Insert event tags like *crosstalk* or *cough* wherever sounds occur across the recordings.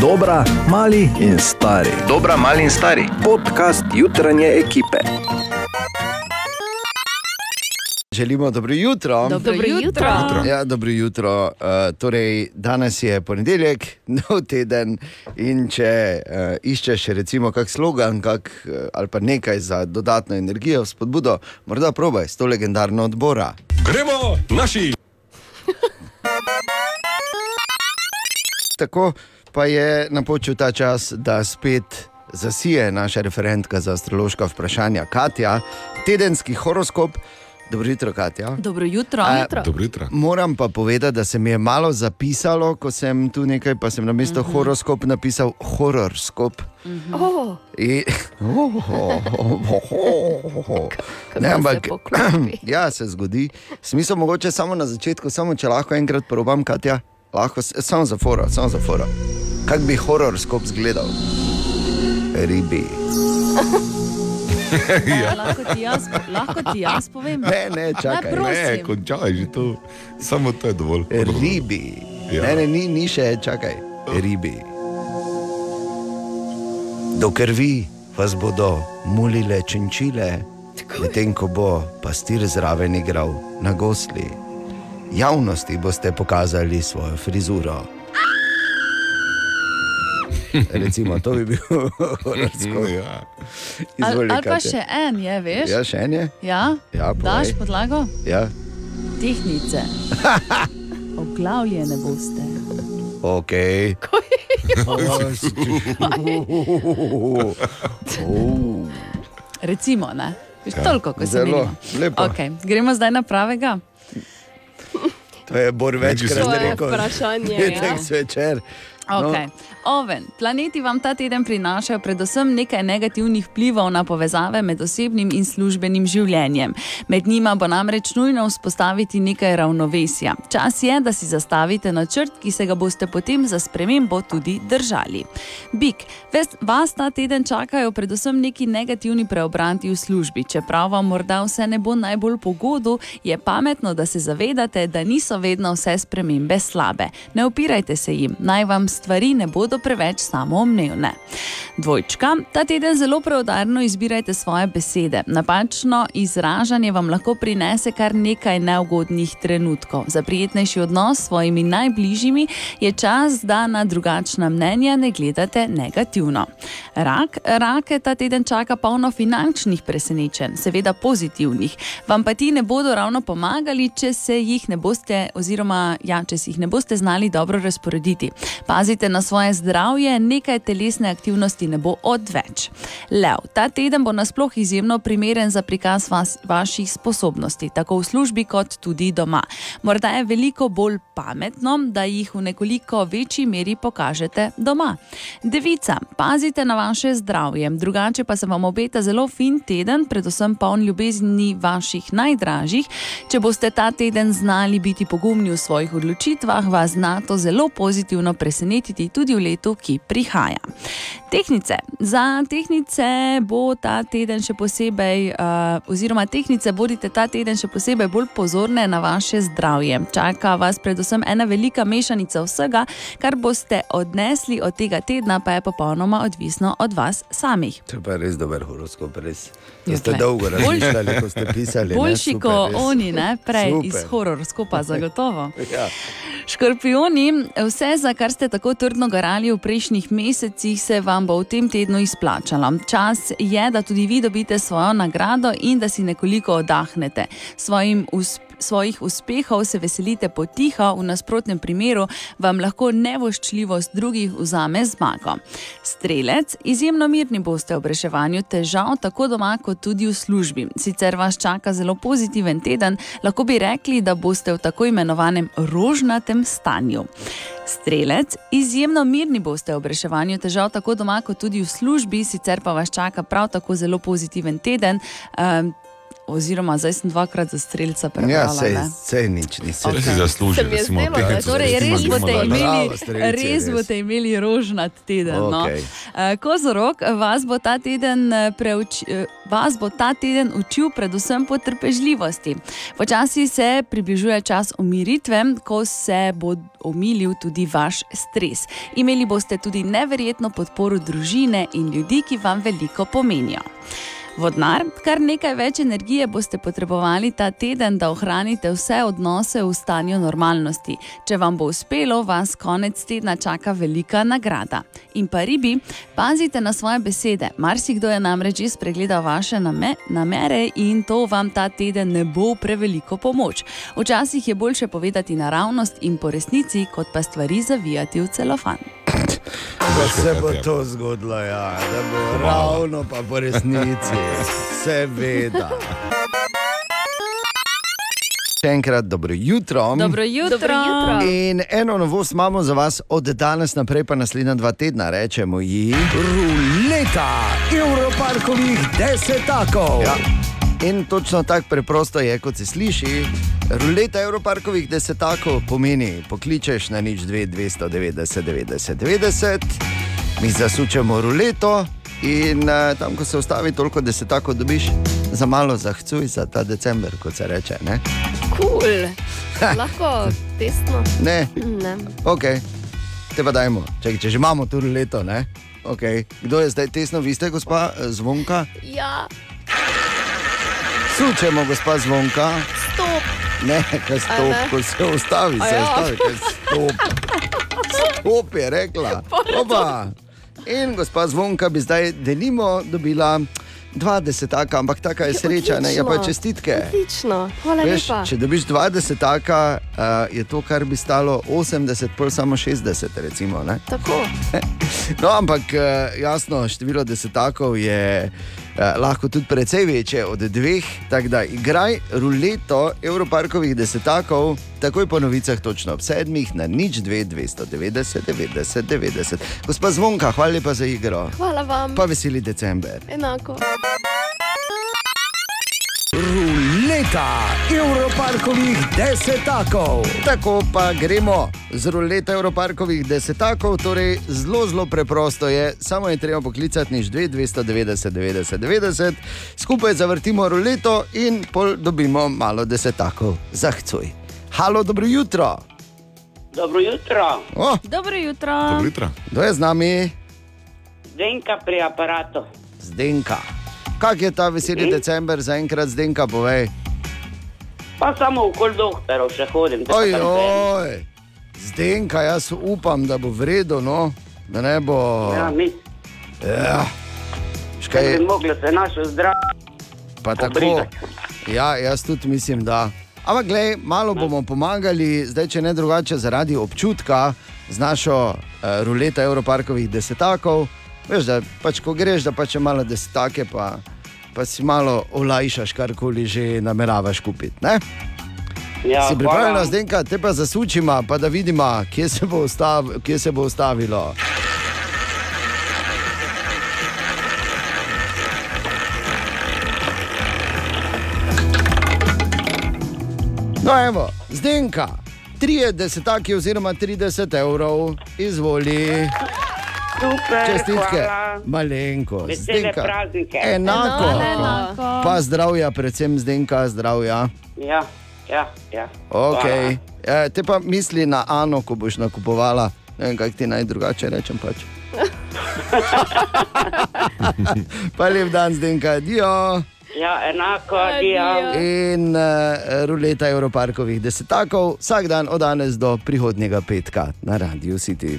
Dobra, mali in stari. Dobra, mali in stari. Podcast jutranje ekipe. Želimo dobro jutro. Dobro jutro. Ja, dobro jutro. Uh, torej, danes je ponedeljek, *laughs* nov teden. In če uh, iščeš, recimo, kak slogan kak, uh, ali pa nekaj za dodatno energijo, spodbudo, morda probaj s to legendarno odbora. Gremo, naši! Tako pa je napočil ta čas, da spet zasije naša referentka za astrološka vprašanja, Katja, tedenski horoskop. Dobro jutro, Katja. Dobro jutro. A, Dobro jutro. Moram pa povedati, da se mi je malo zapisalo, ko sem tu nekaj, pa sem na mesto uh -huh. horoskop napisal horoskop. Uh -huh. Oh, In, oh, oh, oh, oh, oh. Ne, se ampak poklopi. *clears throat* ja, se zgodi. Smisel mogoče samo na začetku, samo če lahko enkrat probam, Katja, lahko, samo za foro, samo za foro. Kak bi horoskop izgledal? Ribi. *laughs* ja. lahko, ti jaz, lahko ti jaz povem. Ne, ne, čakaj. Ne. Ne, končaj že to. Samo to je dovolj. Ribi. Ja. Ne, ne, ni, ni še, čakaj. Ribi. Do krvi vas bodo mulile činčile, medtem ko bo pastir zraven igral na gosli. Javnosti boste pokazali svojo frizuro. Recimo, to bi bil horoskop. Ja. Ali ali pa še en je, veš? Ja, še en je? Ja? Ja, povej. Daš podlago? Ja, Tehnice. *laughs* Oglavljene boste. ok. Recimo, ne? Veš, toliko, ko se lepo. *laughs* Okay. Gremo zdaj na pravega. To je Bor večkrat To je rekel. vprašanje, *laughs* Petek ja. Okay. Oven, planeti vam ta teden prinašajo predvsem nekaj negativnih vplivov na povezave med osebnim in službenim življenjem. Med njima bo namreč nujno vzpostaviti nekaj ravnovesja. Čas je, da si zastavite načrt, ki se ga boste potem za spremembo tudi držali. Bik, ves, vas ta teden čakajo predvsem neki negativni preobranti v službi. Čeprav vam morda vse ne bo najbolj pogodu, je pametno, da se zavedate, da niso vedno vse spremembe slabe. Ne upirajte se jim, naj vam stvari ne bodo preveč samoumevne. Dvojčka, ta teden zelo preudarno izbirajte svoje besede. Napačno izražanje vam lahko prinese kar nekaj neugodnih trenutkov. Za prijetnejši odnos s svojimi najbližjimi je čas, da na drugačna mnenja ne gledate negativno. Rak, rake ta teden čaka polno finančnih presenečenj, seveda pozitivnih. Vam pa ti ne bodo ravno pomagali, če se jih ne boste, oziroma ja, če si jih ne boste znali dobro razporediti. Pazite na svoje zdravje, nekaj telesne aktivnosti ne bo odveč. Lev, ta teden bo nasploh izjemno primeren za prikaz vas, vaših sposobnosti, tako v službi kot tudi doma. Morda je veliko bolj pametno, da jih v nekoliko večji meri pokažete doma. Devica, pazite na vaše zdravje, drugače pa se vam obeta zelo fin teden, predvsem poln ljubezni vaših najdražjih. Če boste ta teden znali biti pogumni v svojih odločitvah, vas zna to zelo pozitivno presenetiti tudi v letu, ki prihaja. Tehnice. Za tehnice bo ta teden še posebej, uh, oziroma tehnice bodite ta teden še posebej bolj pozorne na vaše zdravje. Čaka vas predvsem ena velika mešanica vsega, kar boste odnesli od tega tedna, pa je popolnoma odvisno od vas samih. To je pa res dober horoskop, res. To ste dolgo razmišljali, ko ste pisali. Boljši kot oni, ne? prej Super. iz horoskopa, zagotovo. *laughs* Ja. Škorpioni, vse, za kar ste tako trdno garali v prejšnjih mesecih, se vam bo v tem tednu izplačalo. Čas je, da tudi vi dobite svojo nagrado in da si nekoliko oddahnete. Svojim usp Svojih uspehov se veselite potiho, v nasprotnem primeru vam lahko nevoščljivost drugih vzame zmago. Strelec, izjemno mirni boste ob reševanju težav, tako doma kot tudi v službi. Sicer vas čaka zelo pozitiven teden, lahko bi rekli, da boste v tako imenovanem rožnatem stanju. Strelec, izjemno mirni boste ob reševanju težav, tako doma kot tudi v službi, sicer pa vas čaka prav tako zelo pozitiven teden. Oziroma zdaj sem dvakrat za streljca Ja, prebrala. sej, ne. sej nič si Se zaslužil, mi je da si imel da- Torej, res boste imeli, Bravo, strelci, res boste imeli rožnat teden. No. Okej. Eh, Kozorog vas bo ta teden eh, preuči. eh, Vas bo ta teden učil predvsem potrpežljivosti. Počasi se približuje čas umiritve, ko se bo omilil tudi vaš stres. Imeli boste tudi neverjetno podporo družine in ljudi, ki vam veliko pomenijo. Vodnar, kar nekaj več energije boste potrebovali ta teden, da ohranite vse odnose v stanju normalnosti. Če vam bo uspelo, vas konec tedna čaka velika nagrada. In pa ribi, pazite na svoje besede. Marsikdo je namreč že spregledal vaše name, namere in to vam ta teden ne bo preveliko pomoč. Včasih je bolje povedati naravnost in po resnici, kot pa stvari zavijati v celofan. Da se bo je. to zgodilo, ja, da bo ravno pa po resnici. Seveda. Še enkrat dobro jutro. Dobro jutro. Dobro jutro. In eno novost imamo za vas od danes naprej, pa naslednja dva tedna, rečemo ji. Ruleta Evroparkovih desetakov. Ja. In točno tako preprosto je, kot se sliši. Ruleta Evroparkovih desetakov pomeni, pokličeš na nič 2, 290, 90, 90, mi zasučemo ruleto in uh, tam, ko se ustavi, toliko desetakov dobiš, za malo zahcuj za ta december, kot se reče. Ne, Cool. Lahko testno. ne Ne. ok, te pa dajmo, Čekaj, če že imamo tu ruleto, ne. Okay. Kdo je zdaj tesno, vi ste, gospa eh, Zvonka? Ja, Sučemo, gospa Zvonka. stop. Ne, kaj stop, ne? ko se ustavi, se ja. ustavi, kaj stop. Stop je rekla. *laughs* Opa. In gospa Zvonka bi zdaj delimo dobila 20, ampak taka je sreča, ne, ja pa odlično. čestitke. Odlično. Hvala Veš, lepa. če dobiš 20, taka, uh, je to, kar bi stalo 80, pol samo 60, recimo. Ne? Tako. *laughs* No, ampak eh, jasno, število desetakov je eh, lahko tudi precej večje od dveh. Tako da igraj ruleto Evroparkovih desetakov, takoj po novicah, točno ob sedmih, na nič 2, 290, 90, 90. Gospa Zvonka, hvala lepa za igro. Hvala vam. Pa veseli december. Enako. Ruleta Evroparkovih desetakov. Tako pa gremo z ruleto Evroparkovih desetakov, torej zelo, zelo preprosto je, samo je treba poklicati niž 2, 290, 90, 90, skupaj zavrtimo ruleto in pol dobimo malo desetakov. Zahcuj. Halo, dobro jutro. Dobro jutro, O, Dobro jutro. Dobro jutro. kdo je z nami? Denka pri aparatu. Zdenka. Kak je ta veseli Mhm. december, zaenkrat Zdenka, povej. Pa samo okoli doktorov še hodim. Oj, oj, Zdenka, jaz upam, da bo vredno, no? da ne bo. Ja, mi Ja. Škaj, bi mogli se našo zdrav. Pa tako. Pobrigati. Ja, jaz tudi mislim, da. Ampak, glej, malo bomo pomagali, zdaj, če ne drugače, zaradi občutka z našo uh, ruleto Evroparkovih desetakov. Veš, da pač, ko greš, da pač je malo desetake, pa, pa si malo olajšaš, karkoli že nameravaš kupiti. Ne? Ja, si pripravljen, zdaj, te pa zasučimo, pa da vidimo, kje se bo, ustav, kje se bo ustavilo. No, evo, zdenka, 30 taki oziroma 30 evrov, izvoli, Super, čestitke, hvala. malenko, Vesele zdenka. praznike. Enako, Enako. pa zdravja, predvsem zdenka, zdravja. Ja, ja, ja. Okay. E, te pa misli na Ano, ko boš nakupovala. Ne vem, kaj ti naj drugače rečem. Pač. *laughs* pa lep dan, zdenka, adijo. Ja, enako, Adijo. In uh, ruleta Evroparkovih desetakov, vsak dan od danes do prihodnjega petka na Radio City.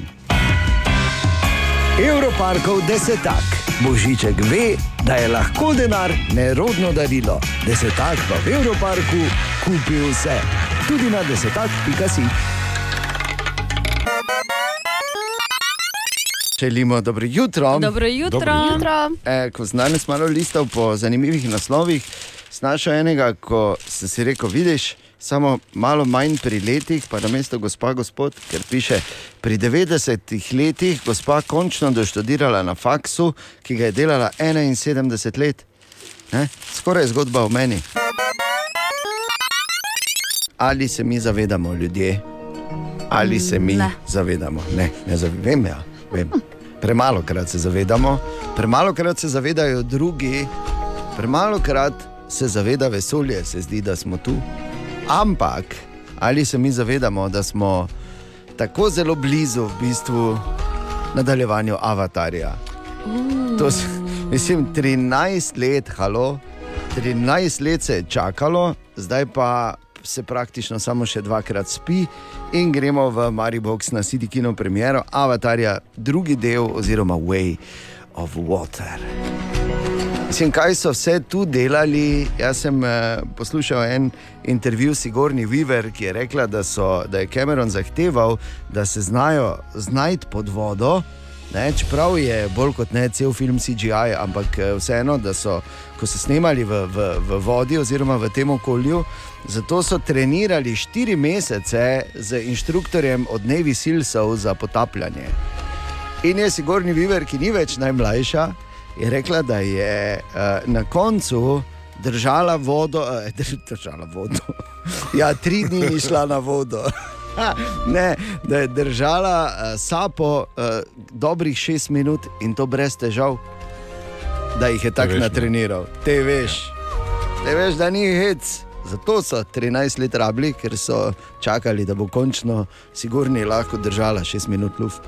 Evroparkov desetak. Božiček ve, da je lahko denar nerodno darilo. Desetak pa v Evroparku kupi vse. Tudi na desetak.si. Želimo dobro jutro. Dobro jutro. Dobro Jutro. E, ko sem danes malo listal po zanimivih naslovih, snašel enega, ko sem si rekel, vidiš, samo malo manj pri letih, pa na mesto gospa gospod, ker piše, pri 90 letih gospa končno doštudirala na faksu, ki ga je delala 71 let. Ne? Skoraj zgodba o meni. Ali se mi zavedamo, ljudje, ali se mi Ne. zavedamo? Ne, ne zavem, ja, vem. Premalo krat se zavedamo, premalo krat se zavedajo drugi, premalo krat se zaveda vesolje, se zdi, da smo tu. Ampak ali se mi zavedamo, da smo tako zelo blizu v bistvu nadaljevanju avatarja? To, s- mislim, 13 let, halo, 13 let se je čakalo, zdaj pa se praktično samo še dvakrat spi in gremo v Maribox na City Kino premiero Avatarja, drugi del oziroma Way of Water. Mislim, kaj so vse tu delali? Jaz sem eh, poslušal en intervju s Sigorni Weaver, ki je rekla, da, so, da je Cameron zahteval, da se znajo znajti pod vodo. Ne, čeprav je bolj kot ne cel film CGI, ampak eh, vseeno, da so, ko so snemali v, v, v vodi oziroma v tem okolju, zato so trenirali štiri mesece z inštruktorjem od Navy Sealsov za potapljanje. In je Sigorni Viver, ki ni več najmlajša, je rekla, da je uh, na koncu držala vodo, uh, držala vodo. *laughs* ja, tri dni ni šla na vodo. *laughs* ne, da je držala uh, sapo uh, dobrih šest minut in to brez težav, da jih je tako natreniral. Te veš, te veš, da ni hec. Zato so 13 let rabili, ker so čakali, da bo končno Sigurni lahko držala 6 minut luft.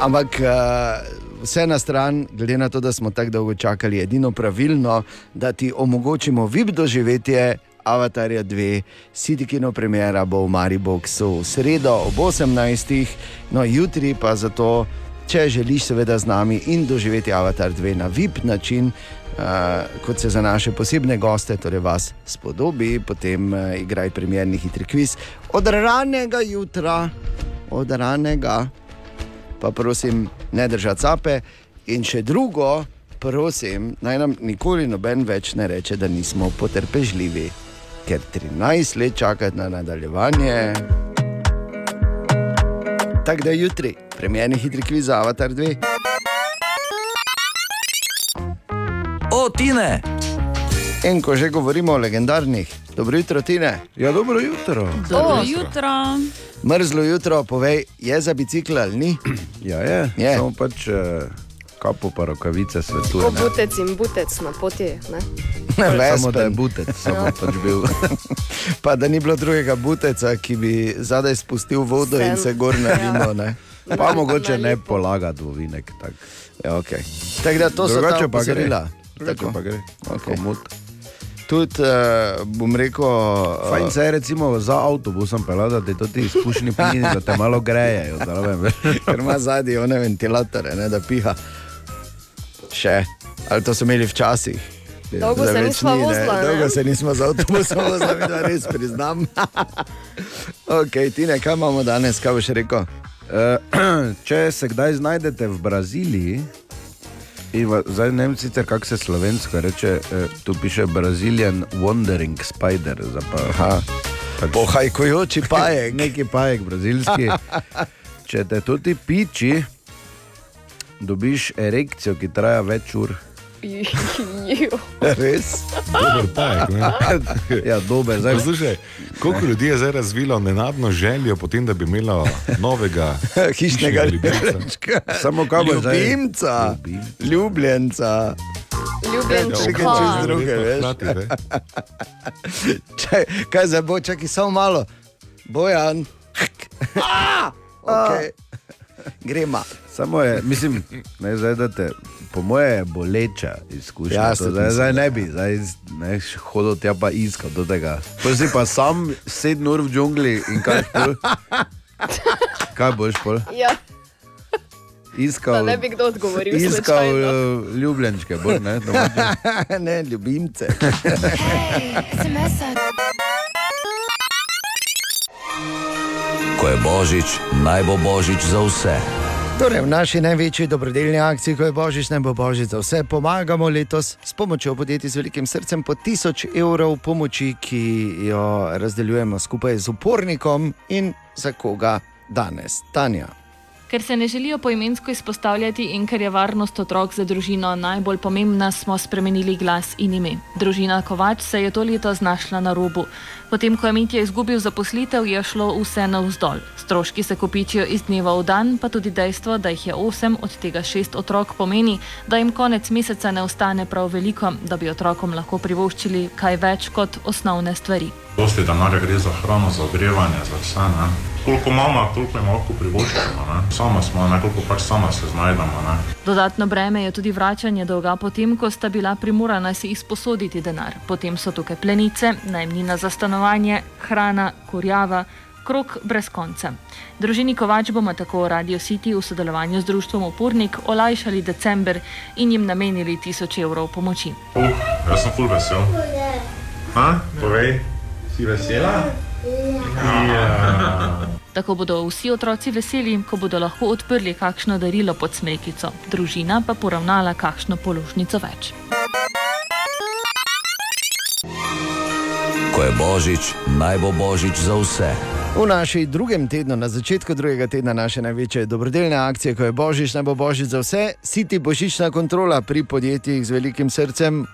Ampak uh, vse na stran, glede na to, da smo tako dolgo čakali, je edino pravilno, da ti omogočimo vib doživetje Avatarja 2, City Kino premjera bo v Mariboku v sredo ob 18. No, jutri pa zato, če želiš seveda z nami in doživeti Avatar 2 na vib način. Uh, kot se za naše posebne goste, torej vas spodobi, potem uh, igraj premjerni hitri kviz od ranega jutra, od ranega pa prosim, ne držati cape. In še drugo, prosim, naj nam nikoli noben več ne reče, da nismo potrpežljivi, ker 13 let čakati na nadaljevanje. Tako da jutri, premjerni hitri kviz za Avatar 2. O, Tine! In ko že govorimo o legendarnih, dobro jutro, Tine. Ja, dobro jutro. Dobro jutro. Mrzlo jutro, povej, je za bicikl ali ni? *clears throat* Ja, je. Je. Samo pač eh, kapo pa rokavice svetuje. ne. butec in butec na poti. Ne? *laughs* Samo da je Vespen. butec, samo pač bil. *laughs* Pa da ni bilo drugega buteca, ki bi zadaj spustil vodo in Sen. se gor nalimo. ne? Pa mogoče ne lepo. polagati v vinek. Tak. Ja, okay. Tako da to Drugače so ta pa opozorila. Tako. pa gre. Okej. Komot. Tudi, uh, bom rekel, Fajn uh, se je recimo za avtobusom pelati, da ti to ti izpušni plini, da te malo grejejo. *laughs* ker ima zadnji one ventilatore, ne, da piha. Še, ali to so imeli včasih. Dolgo se več nisva ni, ne. vozila, ne? Dolgo se nismo z avtobusom vozili, da res priznam. *laughs* ok, Tine, kaj imamo danes, kaj boš rekel? Eh, *clears throat* Če se kdaj znajdete v Braziliji, in va- zdaj ne vem sicer kako se slovensko reče, eh, tu piše Brazilian Wandering Spider. za Pa, Aha. pač Pohajkujoči *laughs* pajek. Neki pajek brazilski. *laughs* Če te tudi piči, dobiš erekcijo, ki traja več ur. *laughs* Res? Dober pajek, *laughs* ja, dober. Zdaj, Poslušaj, koliko ljudi je zdaj razvilo nenadno željo, potem, da bi imelo novega *laughs* Hišnega ljubimca? ljubimca. Samo kaj boš zdaj? Ljubimca, ljubljenca. Ha. čez druge, ne? Čaj, kaj zdaj bo, čakaj samo malo. Bojan. Ah! Okay. Gremo. Samo je, mislim, ne, zdaj, da te, po moje je boleča izkušnja. Ja, Ja, se zdaj, zdaj da. ne bi, zdaj ne hodil tja pa iskal do tega. Potem si pa sam sedem ur v džungli in kaj pol. *laughs* Kaj boš pol? Ja, da Iskal, ne bi kdo odgovoril. iskal uh, ljubljenčke, bolj ne. *laughs* ne, ljubimce. *laughs* Ko je božič, naj bo božič za vse. Torej, v naši največji dobrodelni akciji, ko je božič, ne bo božič za vse, pomagamo letos s pomočjo podjetij z velikim srcem po 1000 evrov pomoči, ki jo razdeljujemo skupaj z upornikom. In za koga danes, Tanja. Ker se ne želijo poimensko izpostavljati in ker je varnost otrok za družino najbolj pomembna, smo spremenili glas in ime. Družina Kovač se je to leto znašla na robu. Potem, ko je Mitja izgubil zaposlitev, je šlo vse navzdol. Stroški se kopičijo iz dneva v dan, pa tudi dejstvo, da jih je osem, od tega šest otrok, pomeni, da jim konec meseca ne ostane prav veliko, da bi otrokom lahko privoščili kaj več kot osnovne stvari. Dosti denarja gre za hrano, za ogrevanje, za vse. Ne? Koliko imamo, toliko jim lahko privoščimo. ne. Sama smo, nekoliko pač sama se znajdemo. Ne? Dodatno breme je tudi vračanje dolga potem, ko sta bila primorana si izposoditi denar. Potem so tukaj plenice, najemnina za stanovanje, hrana, kurjava. Krok brez konca. Družini Kovač bomo tako Radio City v sodelovanju z društvom Opornik olajšali december in jim namenili tisoč evrov pomoči. Uh, jaz sem ful vesel. Ha? Povej, si vesela? Ja. Tako bodo vsi otroci veseli, ko bodo lahko odprli kakšno darilo pod smrekico, družina pa poravnala kakšno položnico več. Ko je božič, naj bo božič za vse. V našem drugem tednu, na začetku drugega tedna naše največje dobrodelne akcije, ko je božič, naj bo božič za vse, siti božična kontrola pri podjetjih z velikim srcem,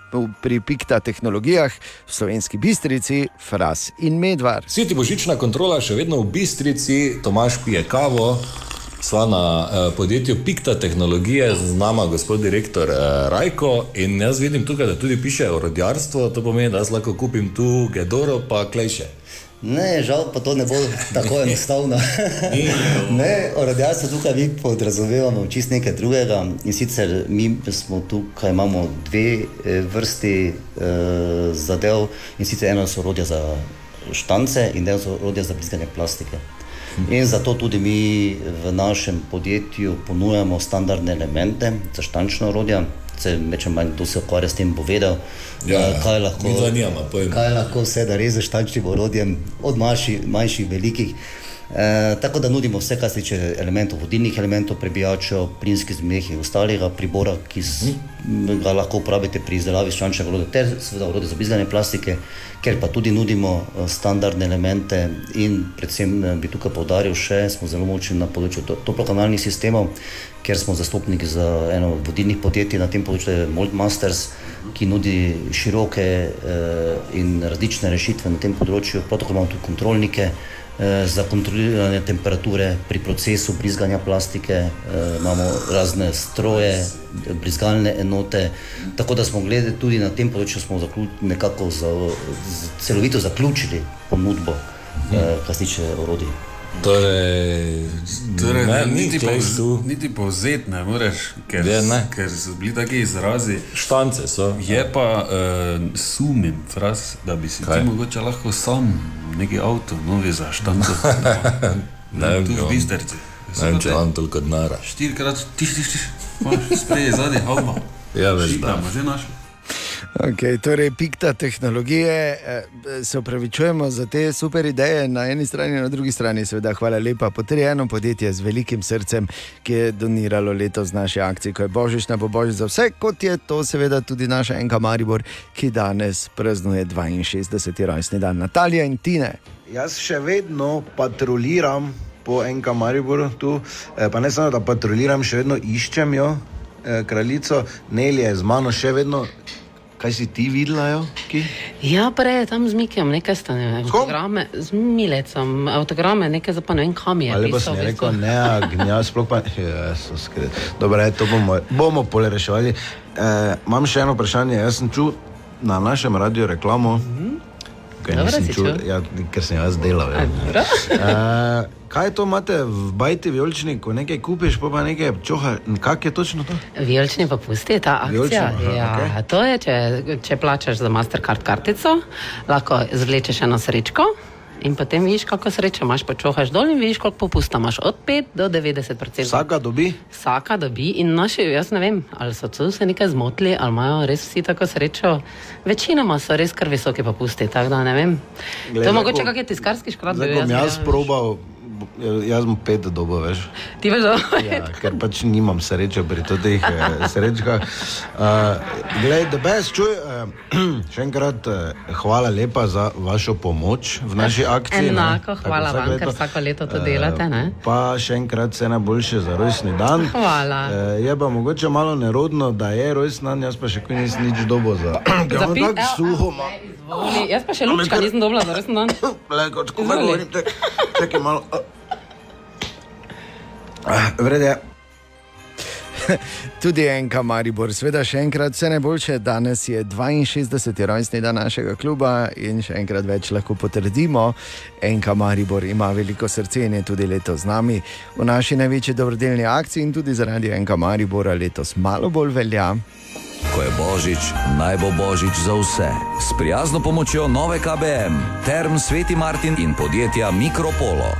pri Pikta tehnologijah, v slovenski bistrici, Fras in Medvar. Siti božična kontrola še vedno v Bistrici, Tomaš pije kavo. Sva na eh, podjetju Pikta tehnologije, z nama gospod direktor eh, Rajko in jaz vidim tukaj, da tudi piše orodjarstvo, to pomeni, da lahko kupim tu Gedoro pa Klejše. Ne, žal pa to ne bo tako *laughs* enostavno. *laughs* ne, orodjarstvo tukaj mi podrazumevamo čist nekaj drugega in sicer mi smo tukaj imamo dve eh, vrsti eh, zadev in sicer eno so orodja za štance in eno so orodja za brizganje plastike. In zato tudi mi v našem podjetju ponujamo standardne elemente za štančna orodja. Se večer manj kdo se ukvarja s tem, bo vedel, Ja, eh, kaj lahko midva nimava pojma. kaj lahko vse da res z štančnim orodjem, od manjših, manjših velikih. E, tako da nudimo vse, kar se tiče elementov, vodilnih elementov, prebijačev, plinskih zmeh in ostalega pribora, ki s, ga lahko uporabite pri izdelavi štančnega orodja, ter seveda orodje za bizganje plastike, ker pa tudi nudimo eh, standardne elemente in predvsem bi tukaj povdaril še, smo zelo močni na področju to- toplokanalnih sistemov, ker smo zastopniki za eno od vodilnih podjetij na tem področju, Mold Masters, ki nudi široke eh, in različne rešitve na tem področju. Prav tako imamo tudi kontrolnike eh, za kontroliranje temperature pri procesu brizganja plastike, eh, imamo razne stroje, brizgalne enote. Tako da smo glede tudi na tem področju nekako celovito zaključili ponudbo, kar se tiče orodij. Torej, Torej, ne, ne, ni niti, povz, tu. niti povzeti ne moreš, ker, Je, ne. ker so bili taki izrazi. Štance so. Je pa uh, sumim, fras, da bi si Kaj? ti mogoče lahko sam neki avto, novi za štanco. *laughs* Ne vem, tu v imam- Bisterci. Ne vem, če imam toliko denarja. Štirikrat, tiš, tiš, tiš, imaš spredje, zadnji, avma. Ja, veš, da. Šitamo, že našli. Okay, torej, pikta tehnologije, eh, se upravičujemo za te super ideje na eni strani, na drugi strani, seveda, hvala lepa. Potrjeno podjetje z velikim srcem, ki je doniralo letos naše akcije, ko je božič, ne bo božič za vse, kot je to seveda tudi naša Enka Maribor, ki danes praznuje 62. rojstni dan Natalija in Tine. Jaz še vedno patruljiram po enem Mariboru, tu, eh, pa ne samo da patruliram, še vedno iščem jo, eh, kraljico, Nelly je z mano še vedno. Kaj si ti videla, jo? Ki? Ja, prej tam z Mikijem nekaj stane, avtograme, z Milecom, avtograme, nekaj za pa ne vem kam je. Ali pa sem rekel, ne, gnja, sploh pa Jezus, Krist. Dobro, je, to bomo, bomo pole reševali. E, imam še eno vprašanje. Jaz sem čul na našem radiju reklamo. Kaj Dobro nisem čul, čul. ja, ker sem jaz delal. Ja. E, *laughs* kaj to imate v bajti vijoličniku? Nekaj kupiš, pa pa nekaj čoha. Kak je točno to? Vijolični popusti je ta Vijolični, akcija. aha, ja, okej. To je, če, če plačaš za Mastercard kartico, lahko izvlečeš eno srečko. In potem vidiš, kako srečo imaš, počohaš dol in vidiš, koliko popusta imaš, od 5 do 90 %. Vsaka dobi? Vsaka dobi in naši, jaz ne vem, ali so tu se nekaj zmotili, ali imajo res vsi tako srečo. Večinoma so res kar visoki popusti, tako da ne vem. Glej, to je mogoče kakšen tiskarski škrat. Zdaj bil, bom jaz jaz probal Jaz sem pet dobo, veš. Ti veš, da Ja, ker pač nimam sreče pri teh eh, srečkah. Uh, Glej, da best, čuj, uh, *clears throat* še enkrat uh, hvala lepa za vašo pomoč v naši akciji. ne. Enako, Tako hvala vam, ker leto. vsako leto to delate. Ne? Pa še enkrat vse najboljše za rojstni dan. Hvala. Uh, je pa mogoče malo nerodno, da je rojstni dan, jaz pa še kaj nisem nič dobo za. Ker imam tako suho, ma. Voli, Jaz pa še lučka nisem dobila za resen dan. Le, *laughs* kot ko me govorim, tek- čakaj malo. Ah, Vrede. *laughs* Tudi enka Maribor, sveda še enkrat vse najboljše. Danes je 62. rojstni dan našega kluba in še enkrat več lahko potrdimo. Enka Maribor ima veliko srce in je tudi letos z nami v naši največji dobrodelni akciji in tudi zaradi enka Maribora letos malo bolj velja. Ko je božič, naj bo božič za vse. S prijazno pomočjo nove KBM, Term Sveti Martin in podjetja Mikropolo.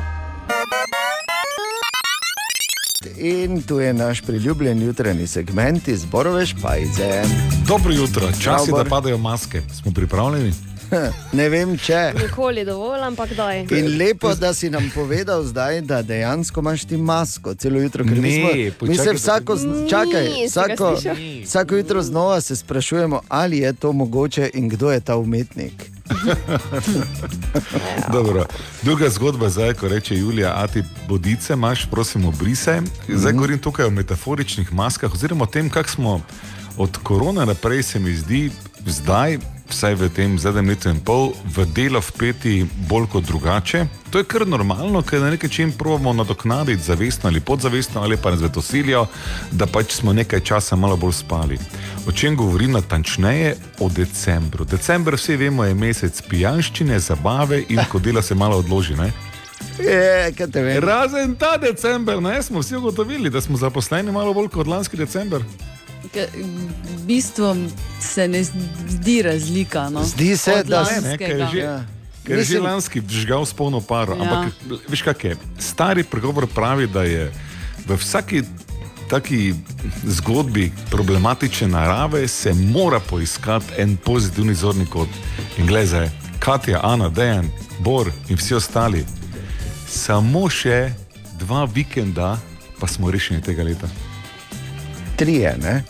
In tu je naš priljubljen jutranji segment iz Borove Špajze. Dobro jutro, čas je, da padajo maske. Smo pripravljeni? *laughs* Ne vem, če. Nikoli dovolj, ampak daj. In lepo, da si nam povedal zdaj, da dejansko imaš ti masko celo jutro. ker mi Ne, smo- Mi se vsako, Ni, čakaj, vsako, vsako jutro znova se sprašujemo, ali je to mogoče in kdo je ta umetnik. *laughs* Dobro. Druga zgodba je zdaj, ko reče Julija, a ti bodice imaš, prosim, obrise. Zdaj Mhm. govorim tukaj o metaforičnih maskah, oziroma o tem, kako smo od korona naprej, se mi zdi, zdaj, vsaj v tem zadnjem letu in pol, v delo vpeti bolj kot drugače. To je kar normalno, ker na nek način pravimo nadoknaditi zavestno ali podzavestno ali pa nas v to silijo, da pač smo nekaj časa malo bolj spali. O čem govorim natančneje? O decembru. December, vsi vemo, je mesec pijanščine, zabave in ko dela se malo odloži. Ne? Je. Razen ta december, ne, smo vsi ugotovili, da smo zaposleni malo bolj kot lanski december. V bistvu se ne zdi razlika. No, Zdi se, od da- Ne, ne, ker je že, lanskega. ker je že lanski žgal s polno paro. Ja. Ampak veš, kaj je? Stari pregovor pravi, da je v vsaki taki zgodbi problematične narave se mora poiskati en pozitivni zorni kot. In gledaj, Katja, Ana, Dejan, Bor in vsi ostali. Samo še dva vikenda, pa smo rešeni tega leta. Trije, ne?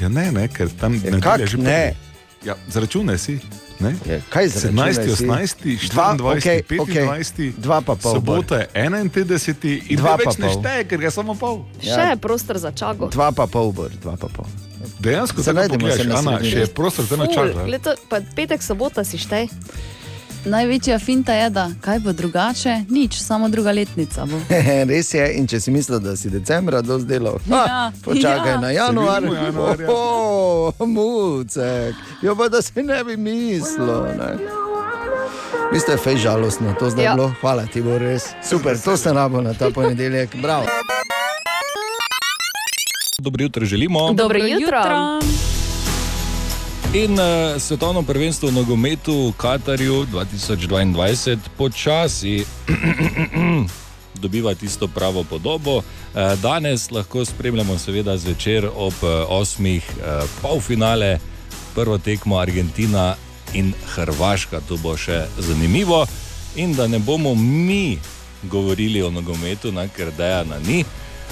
Ja, ne, ne, ker tam Ja, kak že ne? prvi. Ja, zaračunaj si. Ne? Je, kaj zaračunaj 17, si? 18, Dva, 24, okej, 25, okej. Dva pa pol, Sobota je 31 in Dva več ne šteje, ker je samo pol. Ja. Še je prostor za čago. Dva pa pol, bor, dva pa pol. Dejansko Se tako najdemo Ana, še je prostor za pa petek, sobota si štej. Največja finta je, da kaj bo drugače, nič, samo druga letnica bo. *laughs* Res je, in če si mislil, da si decembra dosti delal, *laughs* ha, Ja, počakaj ja. na januar. Se vidimo januarja. Oh, mucek, jo pa da si ne bi mislil. Ne. Vi ste fej žalostno, to zdaj Ja. ja. bilo. Hvala ti bo res. Super, to ste rabo na ta ponedeljek. Bravo. Dobro jutro želimo. Dobro jutro. In uh, svetovno prvenstvo v nogometu v Katarju 2022 počasi *clears throat* dobiva tisto pravo podobo. Uh, danes lahko spremljamo, seveda, zvečer ob uh, osmih uh, polfinale, prvo tekmo Argentina in Hrvaška. To bo še zanimivo. In da ne bomo mi govorili o nogometu, na, ker dejana ni.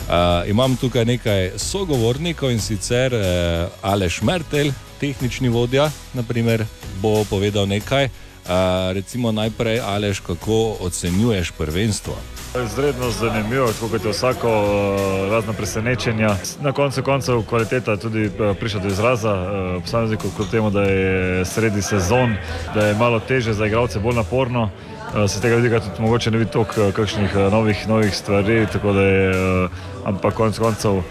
Uh, imam tukaj nekaj sogovornikov in sicer uh, Aleš Mertel, tehnični vodja, naprimer, bo povedal nekaj. Uh, recimo najprej, Aleš, kako ocenjuješ prvenstvo? Izredno zanimivo, kot je vsako eh, razno presenečenje. Na koncu koncev kvaliteta tudi eh, prišla do izraza, eh, posameznikov kljub temu, da je sredi sezon, da je malo teže za igralce, bolj naporno. Eh, Se tega vidika tudi mogoče ne vidi toliko eh, kakšnih eh, novih, novih stvari, tako da je, ampak konec koncev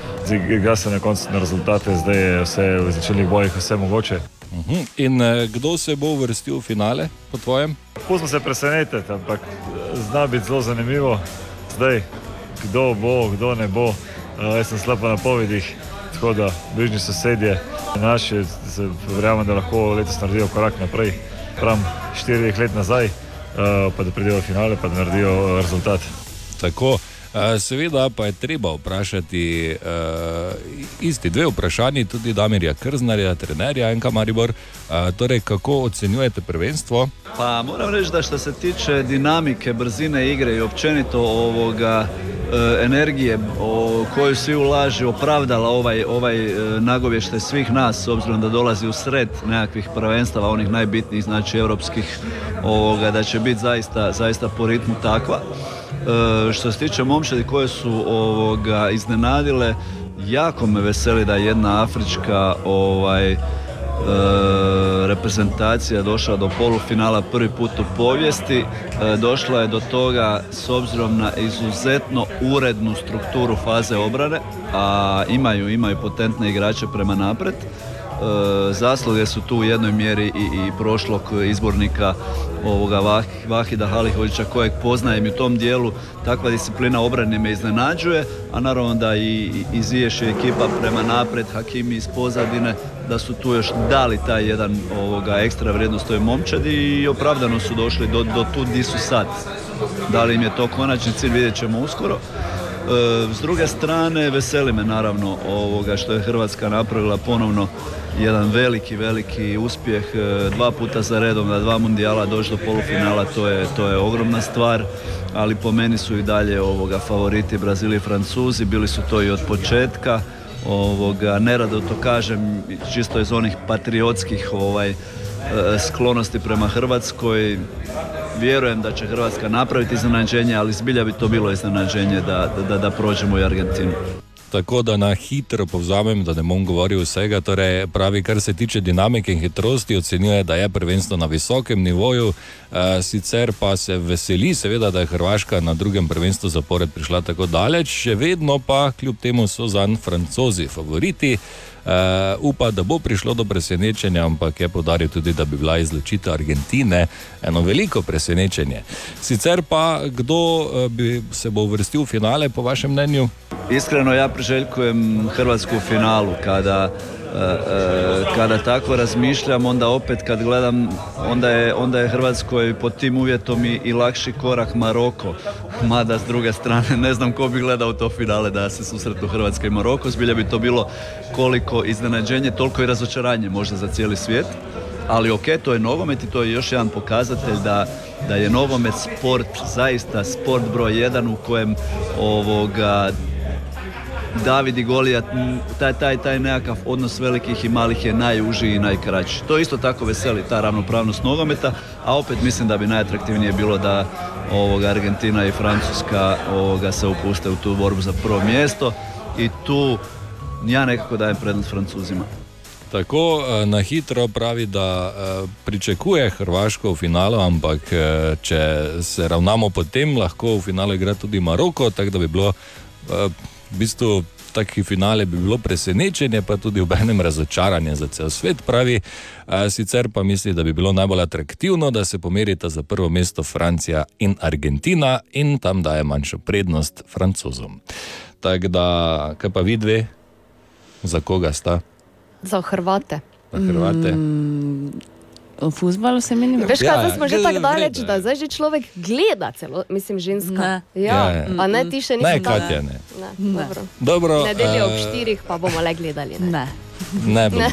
igra se na koncu na rezultate, zdaj je vse v začetnih bojih vse mogoče. Uh -huh. In kdo se bo uvrstil v finale, po tvojem? Pustimo se presenetiti, ampak zna biti zelo zanimivo. Zdaj, kdo bo, kdo ne bo. Uh, jaz sem slab na napovedih, tako da bližnji sosedje naši, verjamem, da lahko letos naredijo korak naprej. Pravim, štirih let nazaj, pa da pridejo v finale, pa da naredijo eh, rezultat. Tako, seveda pa je treba vprašati uh, isti dve vprašanji, tudi Damirja Krznarja, trenerja Enka Maribor. Uh, torej, kako ocenjujete prvenstvo? Pa moram reći da što se tiče dinamike, brzine igre i općenito ovoga e, energije o koju svi ulaže opravdala ovaj, ovaj e, nagovještaj svih nas s obzirom da dolazi u sred nekakvih prvenstava, onih najbitnijih, znači europskih, ovoga, da će biti zaista, zaista po ritmu takva. E, što se tiče momčadi koje su ovoga iznenadile, jako me veseli da je jedna afrička ovaj, e, reprezentacija došla do polufinala prvi put u povijesti. E, došla je do toga s obzirom na izuzetno urednu strukturu faze obrane, a imaju, imaju potentne igrače prema napred. E, zasluge su tu u jednoj mjeri i, i prošlog izbornika ovoga Vah, Vahida Halihovića kojeg poznajem i u tom dijelu takva disciplina obrane me iznenađuje, a naravno da i, i Iziješ je ekipa prema napred, Hakimi iz pozadine, da su tu još dali taj jedan ovoga ekstra vrijednost toj momčadi i opravdano su došli do, do tu di su sad. Da li im je to konačni cilj vidjet ćemo uskoro. E, s druge strane, veseli me naravno ovoga što je Hrvatska napravila ponovno jedan veliki, veliki uspjeh. E, dva puta za redom na dva mundijala doći do polufinala, to je, to je ogromna stvar, ali po meni su i dalje ovoga favoriti Brazili i Francuzi, bili su to i od početka. Ovoga, nerado to kažem, čisto iz onih patriotskih ovaj, e, sklonosti prema Hrvatskoj. Vjerujem da će Hrvatska napraviti iznenađenje, ali zbilja bi to bilo iznenađenje da, da, da prođemo i Argentinu. Tako da na hitro povzamem, da ne bom govoril vsega. Torej, pravi, kar se tiče dinamike in hitrosti, ocenjuje, da je prvenstvo na visokem nivoju. E, sicer pa se veseli, seveda, da je Hrvaška na drugem prvenstvu zapored prišla tako daleč, še vedno pa kljub temu so zanj francozi favoriti. Uh, upa, da bo prišlo do presenečenja, ampak je podaril tudi, da bi bila izločitev Argentine eno veliko presenečenje. Sicer pa, kdo uh, bi se bo uvrstil v finale, po vašem mnenju? Iskreno ja priželjkujem Hrvatsku u finalu kada kada tako razmišljam onda opet kad gledam onda je, onda je Hrvatskoj pod tim uvjetom i, i lakši korak Maroko. Mada s druge strane ne znam ko bi gledao to finale da se susretnu Hrvatska i Maroko. Zbilja bi to bilo koliko iznenađenje toliko i razočaranje možda za cijeli svijet. Ali ok, to je nogomet i to je još jedan pokazatelj da, da je nogomet sport, zaista sport broj jedan u kojem ovoga David i Golijat, taj, taj, taj nekakav odnos velikih i malih je najužiji i najkraći. To isto tako veseli ta ravnopravnost nogometa, a opet mislim da bi najatraktivnije bilo da ovoga, Argentina i Francuska ovoga, se upuste u tu borbu za prvo mjesto i tu ja nekako dajem prednost Francuzima. Tako eh, na hitro pravi, da eh, pričakuje Hrvaško v finalu, ampak eh, če se ravnamo po tem, lahko v finalu igra tudi Maroko, tako da bi bilo v bistvu. Taki finale bi bilo presenečenje, pa tudi v enem razočaranje za cel svet, pravi. Sicer pa misli, da bi bilo najbolj atraktivno, da se pomerita za prvo mesto Francija in Argentina, in tam daje manjšo prednost Francozom. Tako da, kaj pa vi dve, za koga sta? Za Hrvate. Za Hrvate. Mm, v futbalu se meni Veš, kaj, Ja, zdaj smo že ja, tako daleč, da zdaj že človek gleda, celo, mislim, ženska. Ne. Ja, Ja, ja. a ne ti še nisi Ne? Katja, ne. ne. Ne. Dobro. Dobro, Nedeljo ob eh, štirih pa bomo le gledali. Ne. Ne. Ne bomo.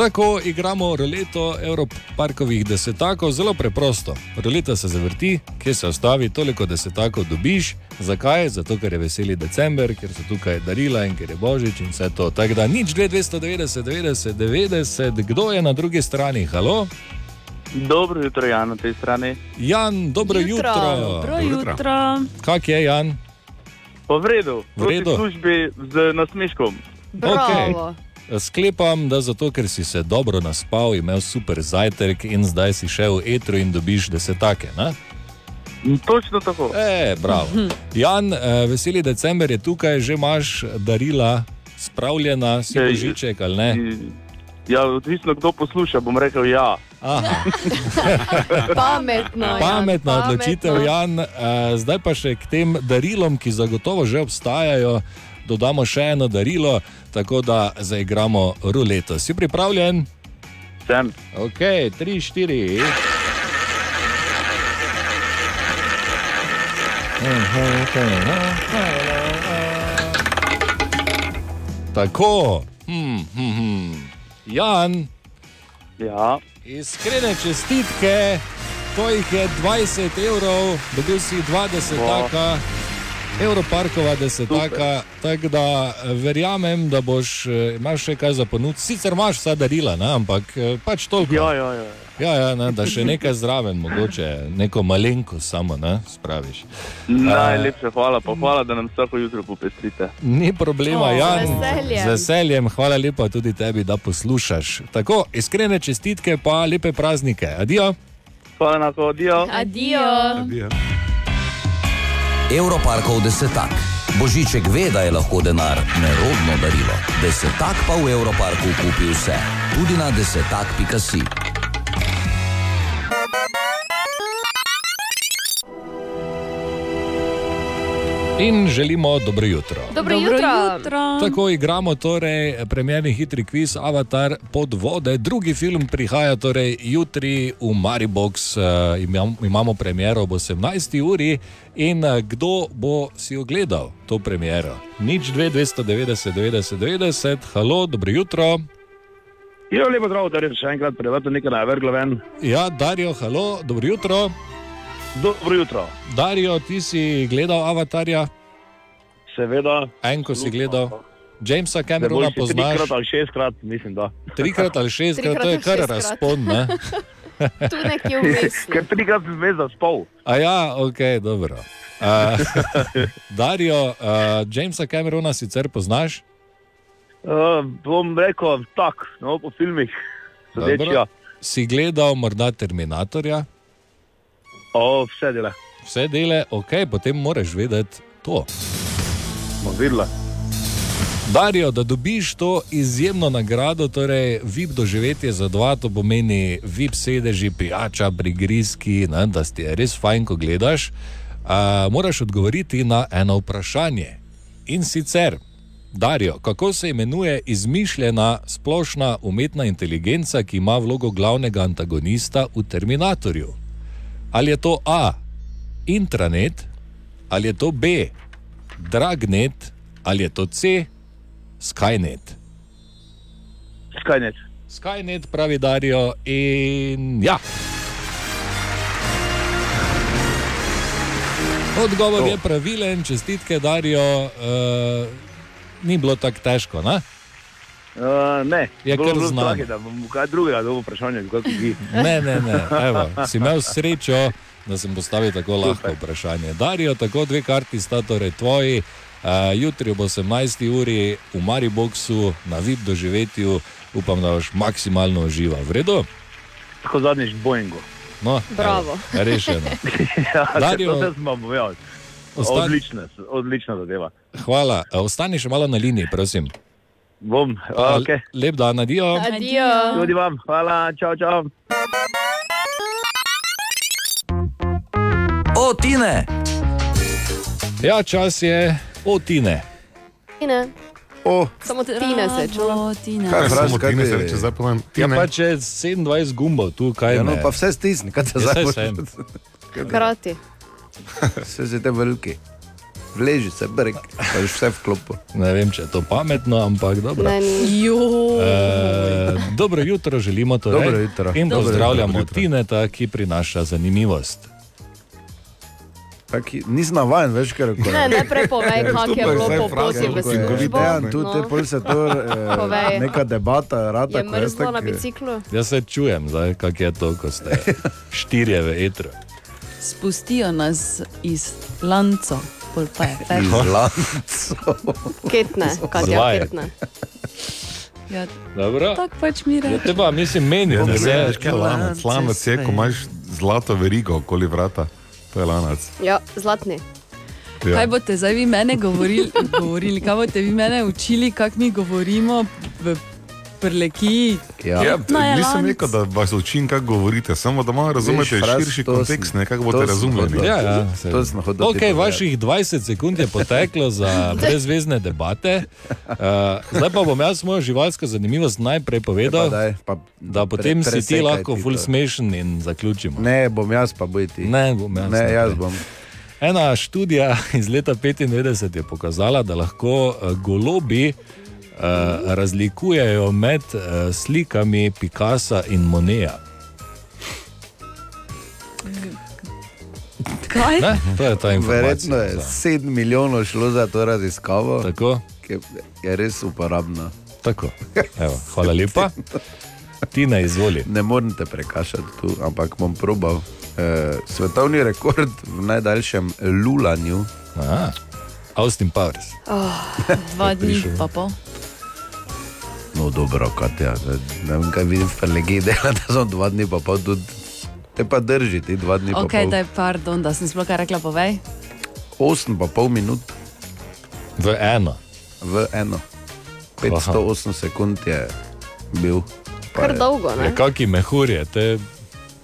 Tako igramo roleto Evroparkovih desetakov, zelo preprosto. Roleta se zavrti, kje se ostavi, toliko desetakov dobiš. Zakaj? Zato, ker je veseli december, ker so tukaj darila in ker je božič in vse to. Tako da nič 290, 90, 90, kdo je na drugi strani? Halo? Dobro jutro, Jan, na tej strani. Jan, dobro jutro. Dobro jutro. Kak je Jan? Pa v redu, V redu. službi z nasmeškom. Bravo. Sklepam, da zato, ker si se dobro naspal, imel super zajtrk in zdaj si šel v etro in dobiš desetake. Ne? Točno tako. E, bravo. Jan, eh, veseli december je tukaj, že imaš darila spravljena, si Ej, božiček ali ne? Ja, odvisno kdo posluša, bom rekel ja. Aha. *laughs* Pametno. Jan, Pametna odločitev, pametno. Jan. Eh, Zdaj pa še k tem darilom, ki zagotovo že obstajajo, dodamo še eno darilo, tako da zaigramo ruleto. Si pripravljen? Sem. Ok, tri, štiri. Tako, hm, hm, hm. Jan, Ja, iskrene čestitke, to jih je 20 evrov, dobil si 20 taka. Evroparkova desetaka, tako da eh, verjamem, da boš eh, imel še kaj za ponuditi. Sicer imaš vsa darila, ne, ampak eh, pač toliko. ja, ja. ja. Ja, ja, ne, da še nekaj zraven, mogoče neko malenkost samo ne, spraviš. Najlepša hvala, pa hvala, da nam vsako jutro popestrite. Ni problema, O, z Jan. veseljem. Z veseljem, hvala lepa tudi tebi, da poslušaš. Tako, iskrene čestitke, pa lepe praznike. Adijo. Hvala na to, adijo. Adijo. Evroparkov desetak. Božiček ve, da je lahko denar nerodno darilo. Desetak pa v Evroparku kupi vse, tudi na desetak.si. In želimo dobro jutro. Dobro Dobro jutro. jutro. Tako igramo torej premjerni hitri kviz Avatar pod vode. Drugi film prihaja torej jutri v Maribox. Imam, imamo premiero ob 18. uri in uh, kdo bo si ogledal to premiero? Nič 2, 290, 90, 90, halo, dobro jutro. Jo, lepo zdrav, da res še enkrat prevedem nekaj navrglo ven. Ja, Darijo, halo, dobro jutro. Dobro jutro. Darijo, ti si gledal Avatarja? Seveda. En, ko si gledal. Jamesa Camerona poznaš? Trikrat ali šestkrat, mislim, da. Trikrat ali šestkrat, to je kar razpon. Ne? *laughs* Tu nekje vmes. Ker trikrat si zvezda spol. A ja, ok, dobro. Uh, *laughs* Darijo, uh, Jamesa Camerona sicer poznaš? Uh, bom rekel tak, no, po filmih. Sodeč, ja. Si gledal morda Terminatorja? O, vse dele. Vse dele, ok, potem moraš vedeti to. Smo videla. Darijo, da dobiš to izjemno nagrado, torej VIP doživetje za dva, to pomeni VIP sedeži, pijača, prigrizki, ne, da ti je res fajn, ko gledaš. A, moraš odgovoriti na eno vprašanje. In sicer, Darijo, kako se imenuje izmišljena splošna umetna inteligenca, ki ima vlogo glavnega antagonista v Terminatorju? Ali je to A, intranet, ali je to B, dragnet, ali je to C, Skynet. Skynet. Skynet pravi Darijo in ja. Odgovor je pravilen, čestitke Darijo, uh, ni bilo tako težko. Ne? Uh, ne, Je bilo znano. strah, da bom kaj drugega dobil vprašanje, kot vi. *laughs* Ne, ne, ne. Evo, si imel srečo, da sem postavil tako lahko vprašanje. Darijo, tako dve karti sta torej tvoji. Uh, jutri ob 18. uri v Mariboku na VIP doživetju, upam, da boš maksimalno užival. V redu? Tako zadnjič Boeingu. No, Bravo. Evo, rešeno. *laughs* ja, Dario- to se smo povedali. Ostan- Odlična, odlična zadeva. Hvala. E, Ostani še malo na liniji, prosim. Bom, Pa ok. Lep dan, adijo. Adijo. Tudi vam, hvala, čau, čau. O, Tine! Ja, čas je otine. Tine. O, Samo tine se Tina. Kaj Samo Kaj Tine se reče, zdaj pa vem. Ja, Tine. pa če 27 gumbov tu, kaj Ja, no, pa vse stisni, kaj te Ja, zdaj sem. Krati. Vse *laughs* si te veliki. Vleži se, brek, pa je vse vklopo. Ne vem, če je to pametno, ampak dobro. E, dobro jutro želimo torej. Dobro jutro. In Dobro pozdravljamo jutro. Tineta, ki prinaša zanimivost. Taki, nisem navaden, veš, ker Ne, ne prepovej, *laughs* kak je bilo po poti v službo. Ja, tu te No. pol se to eh, Povej. neka debata, rata, Je mrzlo na biciklu? Jaz se čujem, zdaj, kak je to, ko ste *laughs* štirje v etru. Spustijo nas iz lanca, pol pa je. *laughs* Iz lancev. Ketne, Katja, Zvaj. ketne. Ja, Dobro. tako pač mi Ja, rečemo. te pa mislim, meni, Ja, da veš, kaj je lanac. Lanac je, ko imaš zlato verigo okoli vrata. To je lanac. Ja, zlatni. Ja. Kaj boste zdaj vi mene govorili, govorili kaj boste vi mene učili, kako mi govorimo v prleki? Ja, No, je nisem rekel, da vas učim, kako govorite, samo da malo razumete Veš, fraz, širši kontekst, ne, kako boste hodil. Ja, ja, To- se- to sem hotel ti Ok, povedati. vaših 20 sekund je poteklo za *laughs* brezvezne debate. Uh, zdaj pa bom jaz mojo živalsko zanimivost najprej povedal, Ja, pa daj, pa da potem si ti lahko ti full smešen in zaključimo. Ne, bom jaz pa boj ti. Ne, bom jaz Ne, jaz bom. Ena študija iz leta 1995 je pokazala, da lahko eh, golobi eh, razlikujejo med eh, slikami Picasa in Moneja. Kaj? Ne? To je ta informacija. Verjetno je 7 milijonov šlo za to raziskavo, Tako. ki je res uporabna. Tako. Evo, hvala lepa. Ti ne izvoli. Ne morem te prekašati tu, ampak bom probal. E, svetovni rekord v najdaljšem lulanju. Aha. Austin Powers. Oh, dva dni pa pol. No, dobro, Katja. Ne, ne vem, kaj vidim v legende, *laughs* da so dva dni pa pol tudi. Te pa drži, ti dva dni Ok, pa da je pardon, da sem sploh kaj rekla, povej. Osem pa pol minut. V eno. V eno. 508 sekund je bil. Pa Kar je- dolgo, ne? Ja, Kaki mehur je te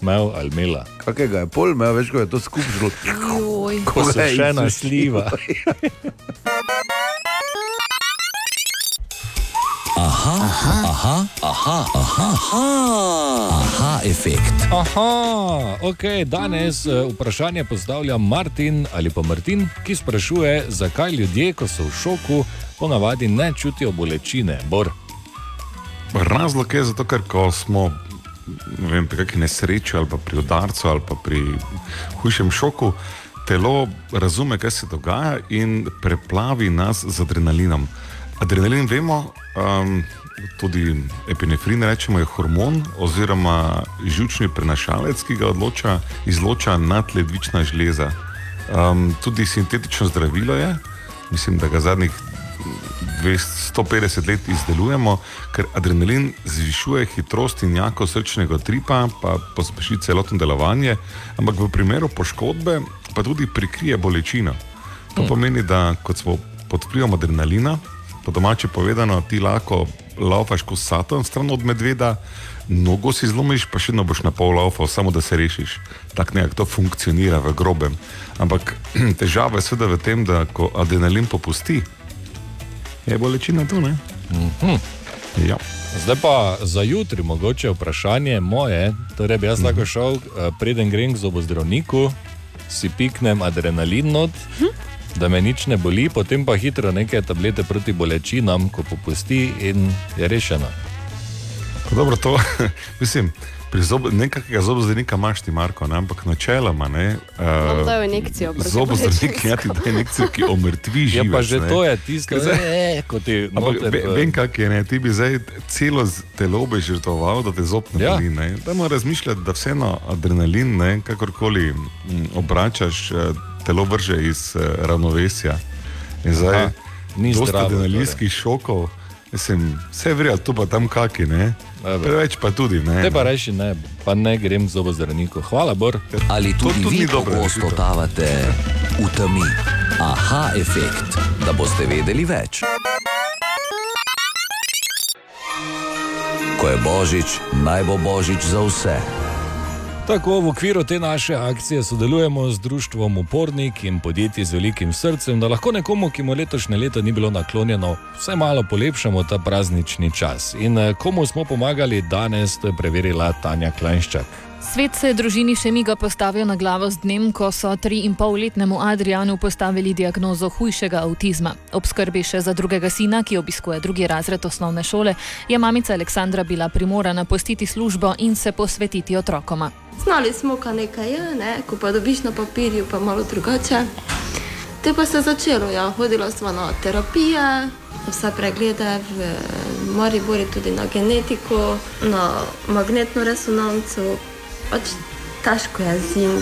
imel ali imela? Kakega je pol, imel več, ko je to skupaj Joj. Ko so še ena *laughs* Aha, aha, aha, aha, aha, aha, aha efekt. Aha, ok, danes eh, vprašanje postavlja Martin ali pa Martin, ki sprašuje, zakaj ljudje, ko so v šoku, ponavadi ne čutijo bolečine. Bor. Razlog je zato, ker ko smo ne vem, pri kakšni nesreči ali pa pri udarcu ali pa pri hujšem šoku, telo razume, kaj se dogaja in preplavi nas z adrenalinom. Adrenalin vemo, um, tudi epinefrin rečemo, je hormon oziroma žilčni prenašalec, ki ga odloča, izloča nadledvična žleza. Um, tudi sintetično zdravilo je, mislim, da ga zadnjih 200 150 let izdelujemo, ker adrenalin zvišuje hitrost in jakost srčnega tripa, pa pospeši celotno delovanje, ampak v primeru poškodbe pa tudi prikrije bolečino. To pomeni, da kot smo pod vplivom adrenalina, po domače povedano, ti lahko laufaš kot satan stran od medveda, nogo si zlomiš, pa še vedno boš na pol laufal, samo da se rešiš. Tako nekako to funkcionira v grobem. Ampak *clears throat* težava je seveda v tem, da ko adrenalin popusti, je bolečina tu, ne? Mhm. Ja. Zdaj pa za jutri mogoče vprašanje moje. Torej, bi jaz lahko šel, eh, preden grem k zobozdravniku, si piknem adrenalin not, da me nič ne boli, potem pa hitro neke tablete proti bolečinam, ko popusti in je rešeno. Pa Dobro, to *laughs* mislim. Pri zob, nekakega zobozdravnika imaš ti, Marko, ne? ampak načeloma ne. Uh, dajo injekcijo zobozdravnik ja ti da injekcijo, ki omrtvi Ja, živec. pa že ne. to je tisto, Ker zdaj- eh, ko ti Ampak noter ve- v- Vem, kak je, ne? ti bi zdaj celo telo bi žrtvoval, da te zob ne Ja. boli. Ne? Dajmo razmišljati, da vseeno adrenalin, ne, kakorkoli m, obračaš, eh, telo vrže iz eh, ravnovesja. In zdaj Aha, ni dosti zdravo, torej. adrenalinskih šokov, mislim, vse vrijo, tu pa tam kaki, ne. Preveč pa tudi, ne. Te pa reči ne, pa ne grem k zobozdravniku. Hvala, Bor. Ali To tudi tudi vi ni dobra pogosto rešitev. totavate v temi? Aha, efekt, da boste vedeli več. Ko je božič, naj bo božič za vse. Tako v okviru te naše akcije sodelujemo z društvom Upornik in podjetji z velikim srcem, da lahko nekomu, ki mu letošnje leto ni bilo naklonjeno, vsaj malo polepšamo ta praznični čas. In eh, komu smo pomagali danes, to je preverila Tanja Klajnščak. Svet se je družini še miga postavil na glavo z dnem, ko so tri in pol letnemu Adrianu postavili diagnozo hujšega avtizma. Ob skrbi še za drugega sina, ki obiskuje drugi razred osnovne šole, je mamica Aleksandra bila primorana pustiti službo in se posvetiti otrokoma. Znali smo, kaj nekaj je, ne? ko pa dobiš na papirju, pa malo drugače. Te pa se je začelo, ja. hodila sva na terapije, vse preglede v Mariboru, tudi na genetiko, na magnetno resonanco. Pač težko je zim.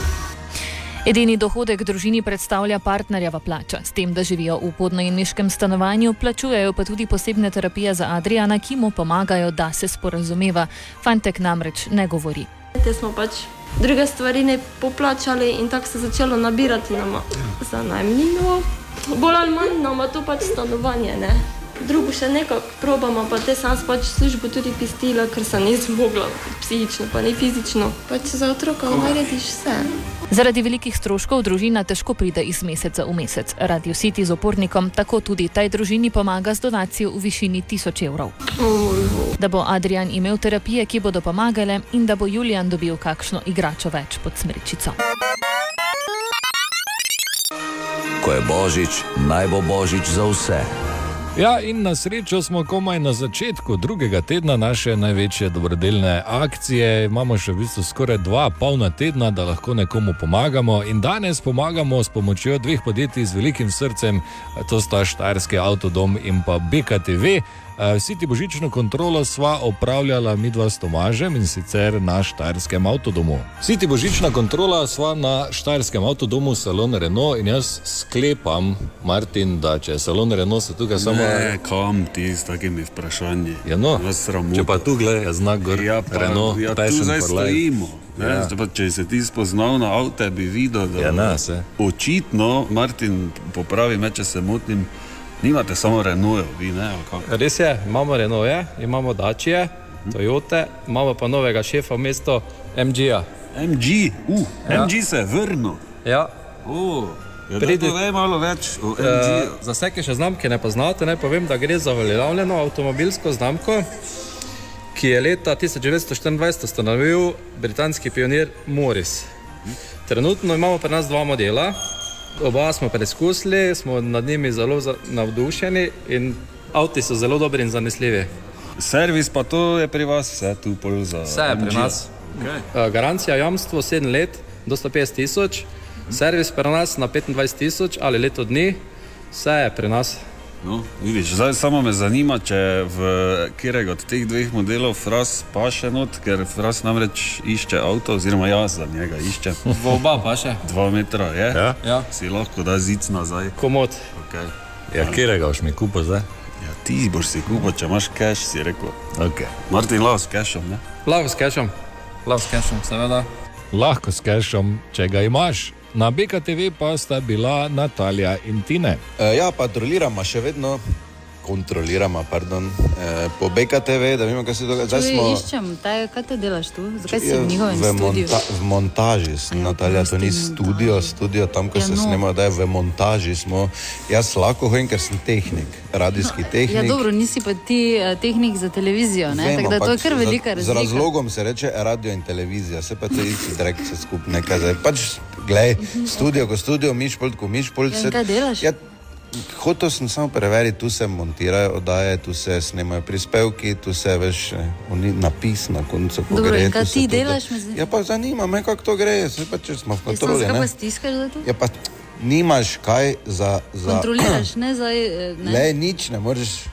Edini dohodek družini predstavlja partnerjeva plača. S tem, da živijo v podnajemniškem stanovanju, plačujejo pa tudi posebne terapije za Adriana, ki mu pomagajo, da se sporazumeva. Fantek namreč ne govori. Te smo pač druge stvari ne poplačali in tako se je začelo nabirati nama za najemnino. Bolj ali manj nama to pač stanovanje, ne. Drugo še nekako probamo, pa te sam pač službo tudi pistila, ker sem nisem mogla psihično, pa ne fizično. Pač za otroka narediš vse. Zaradi velikih stroškov družina težko pride iz meseca v mesec. Radio City z opornikom tako tudi tej družini pomaga z donacijo v višini 1000 evrov. Da bo Adrian imel terapije, ki bodo pomagale, in da bo Julian dobil kakšno igračo več pod smrečico. Ko je božič, naj bo božič za vse. Ja, in na srečo smo komaj na začetku drugega tedna naše največje dobrodelne akcije. Imamo še v bistvu skoraj dva polna tedna, da lahko nekomu pomagamo. In danes pomagamo s pomočjo dveh podjetij z velikim srcem, to sta Štajerski avtodom in pa BKTV. Eh, Vsi ti božično kontrolo sva opravljala midva s Tomažem in sicer na Štajerskem avtodomu. Vsi ti božična kontrola sva na Štajerskem avtodomu salon Renault in jaz sklepam, Martin, da če je salon Renault, se tukaj samo. Ne, kam ti s takimi vprašanji? Ja, no. Če pa tu gledaj, znak gor, Ja, pa, Renault, ja, tu Passion zdaj for life. stojimo. Ne, Ja. pa, če se ti spoznal na avto, bi videl, da Ja, ne, se. očitno, Martin, popravi me, če se motim, nimate samo Renault, vi ne? Res je, imamo Renault, imamo Dačije, Toyote, imamo pa novega šefa v mestu MG-ja. MG, uh, Ja. MG se je vrnil. Ja. Oh, ja, Pridi-. Povej malo več o Eh, MG. za vse, ki še znamke ne poznate, naj povem, da gre za uveljavljeno avtomobilsko znamko, ki je leta 1924 ustanovil britanski pionir Morris. Trenutno imamo pri nas dva modela, oba smo preizkusili, smo nad njimi zelo za- navdušeni in avti so zelo dobri in zanesljivi. Servis pa to je pri vas, vse tu pol za. Vse je pri nas. Okay. Garancija, jamstvo 7 let do 150 tisoč, servis pri nas na 25 tisoč ali leto dni, vse je pri nas. No, vidiš, zdaj samo me zanima, če v katerega od teh dveh modelov Fras pa še not, ker Fras namreč išče avto, oziroma jaz za njega iščem. V oba pa še. Dva metra je. Ja? Ja. Si lahko da zic nazaj. Komod. Okay. Ja, katerega boš mi kupil zdaj? Ja, ti boš si kupil, če imaš cash, si rekel. Okay. Martin Lao s cashom, ne? Lahko s cashom, lahko s cashom, seveda. Lahko s cashom, če ga imaš. Na BKTV pa sta bila Natalija in Tine. E, ja, patroliramo še vedno, kontroliramo, pardon, e, po BKTV, da vidimo, kaj se dogaja. Zdaj smo iščem, taj, kaj te delaš tu? Zakaj si Ja, v njihovem v, studiu? monta v montaži, sem, Natalija, to ni studio, studio tam, ko Ja, se no. snema, da je v montaži. Smo. Jaz lahko hodim, ker sem tehnik, radijski Ja, tehnik. dobro, nisi pa ti eh, tehnik za televizijo, ne? Vem, Tako da to je ampak kar velika Z razlika. razlogom se reče radio in televizija, se pa to isti drek se skupaj nekaj. Zdaj. Pač, glej, studio, ko studio, mišpolt, ko mišpolt. Ja, in kaj delaš? Ja, Hotel sem samo preveriti, tu se montirajo oddaje, tu se snemajo prispevki, tu se veš, eh, oni napis na koncu. ko Dobro, gre, kaj ti tudi- delaš? zanima? Ja, pa zanima me, kako to gre, se pa če smo v Ja, kontroli. Ne. pa stiskaš za to? Ja, pa nimaš kaj za. za... Kontroliraš, ne zdaj. eh, Ne? Le, nič ne moreš.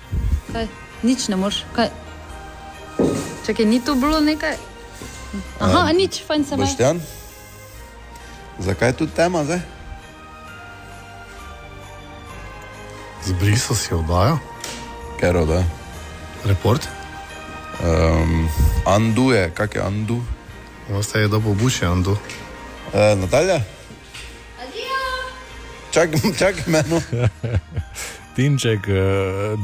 Kaj? Nič ne moreš. Kaj? Čakaj, ni to bilo nekaj? Aha, Um, nič, fajn se me. Boštjan, zakaj je tu tema zdaj? Zbrisal si oddajo? Ker oddaja. Report? Um, Andu je, kak je Andu? Veste, je dobro buši Andu. Uh, Natalja? Čakaj, *laughs* čakaj me. *laughs* Tinček, eh,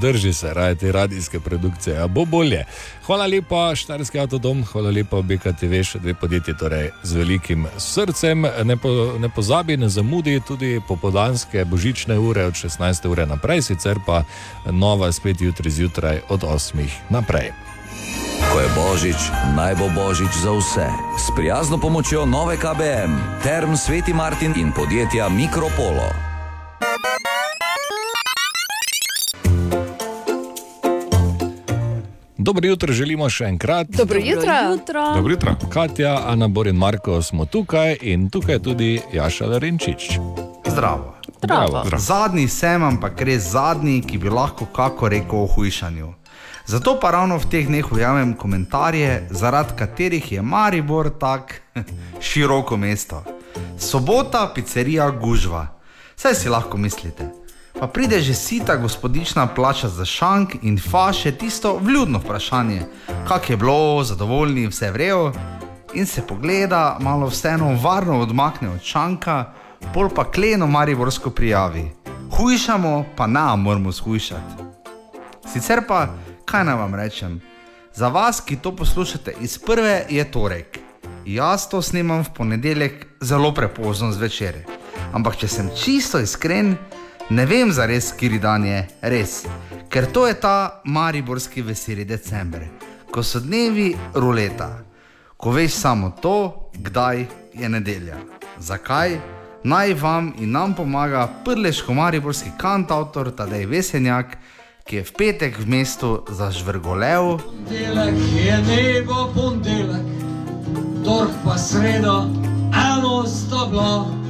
drži se raje te radijske produkcije, a bo bolje. Hvala lepa, Štarski avtodom, hvala lepa, BKTV, še dve podjetje, torej z velikim srcem. Ne, po, ne pozabi, ne zamudi tudi popodanske božične ure od 16. ure naprej, sicer pa nova spet jutri zjutraj od 8. naprej. Ko je božič, naj bo božič za vse. S prijazno pomočjo nove KBM, Term Sveti Martin in podjetja Mikropolo. Dobro jutro želimo še enkrat. Dobro jutro. jutro. Dobro jutro. Katja, Ana Bor in Marko smo tukaj in tukaj je tudi Jaša Larenčič. Zdravo. Zdravo. Zdravo. Zadnji sem, ampak res zadnji, ki bi lahko kako rekel o hujšanju. Zato pa ravno v teh dneh ujamem komentarje, zaradi katerih je Maribor tako *laughs* široko mesto. Sobota, pizzerija, gužva. Vse si lahko mislite. Pa pride že sita gospodična plača za šank in faše tisto vljudno vprašanje, kak je bilo, zadovoljni, vse vrejo, in se pogleda, malo vseeno varno odmakne od šanka, pol pa kleno mariborsko prijavi. Hujšamo, pa na, moramo shujšati. Sicer pa, kaj naj vam rečem, za vas, ki to poslušate iz prve, je torek. Jaz to snemam v ponedeljek zelo prepozno zvečer. Ampak če sem čisto iskren, ne vem za res, kiri dan je res. Ker to je ta mariborski veseli december, ko so dnevi ruleta, ko veš samo to, kdaj je nedelja. Zakaj? naj vam in nam pomaga prleško-mariborski kantautor Tadej Vesenjak, ki je v petek v mestu zažvrgolev. Ponedeljek je nebo ponedeljek, tork pa sredo, eno sta bila.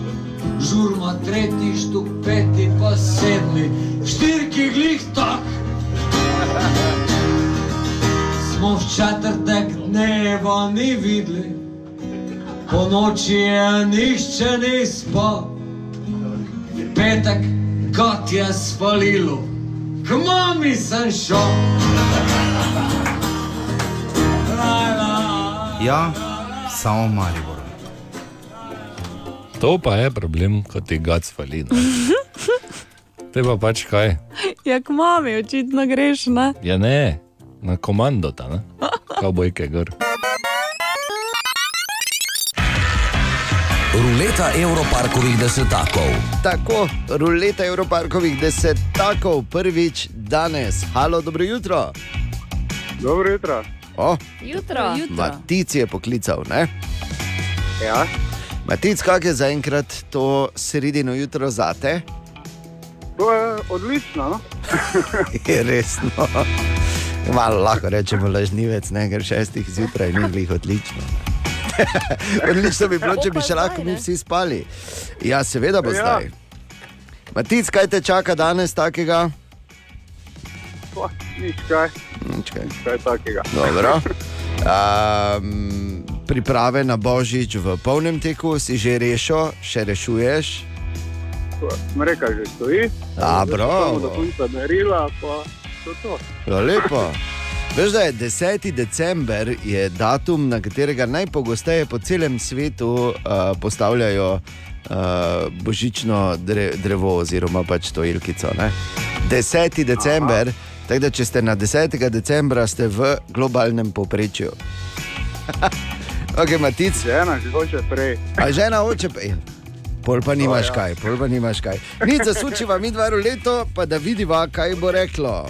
Žurma tretji, štuk peti, pa sedmi, štirki glih tak. Smo v četrtek dneva ni videli, po noči je nišče ni spal. Petek, kot je spalilo, k mami sem šel. Ja, samo Maribor. To pa je problem, kot ti gac fali. no. *laughs* Te pa pač kaj? Ja, k mami, očitno greš, ne? Ja, ne, na komando ta, ne? Kavbojke gor. Ruleta Evroparkovih desetakov. Tako, ruleta Evroparkovih desetakov, prvič danes. Halo, dobro jutro. Dobro jutro. O, Jutro. Matic je poklical, ne? Ja. Matic, kak je zaenkrat to sredino jutro zate? To je odlično. No? *laughs* Je resno. Malo lahko rečemo lažnivec, ne, ker šestih zjutraj ni glih odlično. *laughs* odlično bi bilo, če bi še lahko mi vsi spali. Ja, seveda bo Ja. zdaj. Matic, kaj te čaka danes takega? Pa, Nič kaj. Nič kaj. Kaj takega. Dobro. *laughs* Um, priprave na božič v polnem teku si že rešil, še rešuješ. Mreka že stoji. Dobro. Do konca merila, pa to to. Ja, lepo. Veš, da je 10. december je datum, na katerega najpogosteje po celem svetu uh, postavljajo uh, božično dre, drevo oziroma pač to ilkico. Ne? 10. december, tako da če ste na 10. decembra, ste v globalnem povprečju. *laughs* ok, Matic. Žena že hoče prej. A žena hoče prej. Pol pa nimaš ja. kaj, pol pa nimaš kaj. Nič zasučiva mi dva leto, pa da vidiva, kaj bo reklo.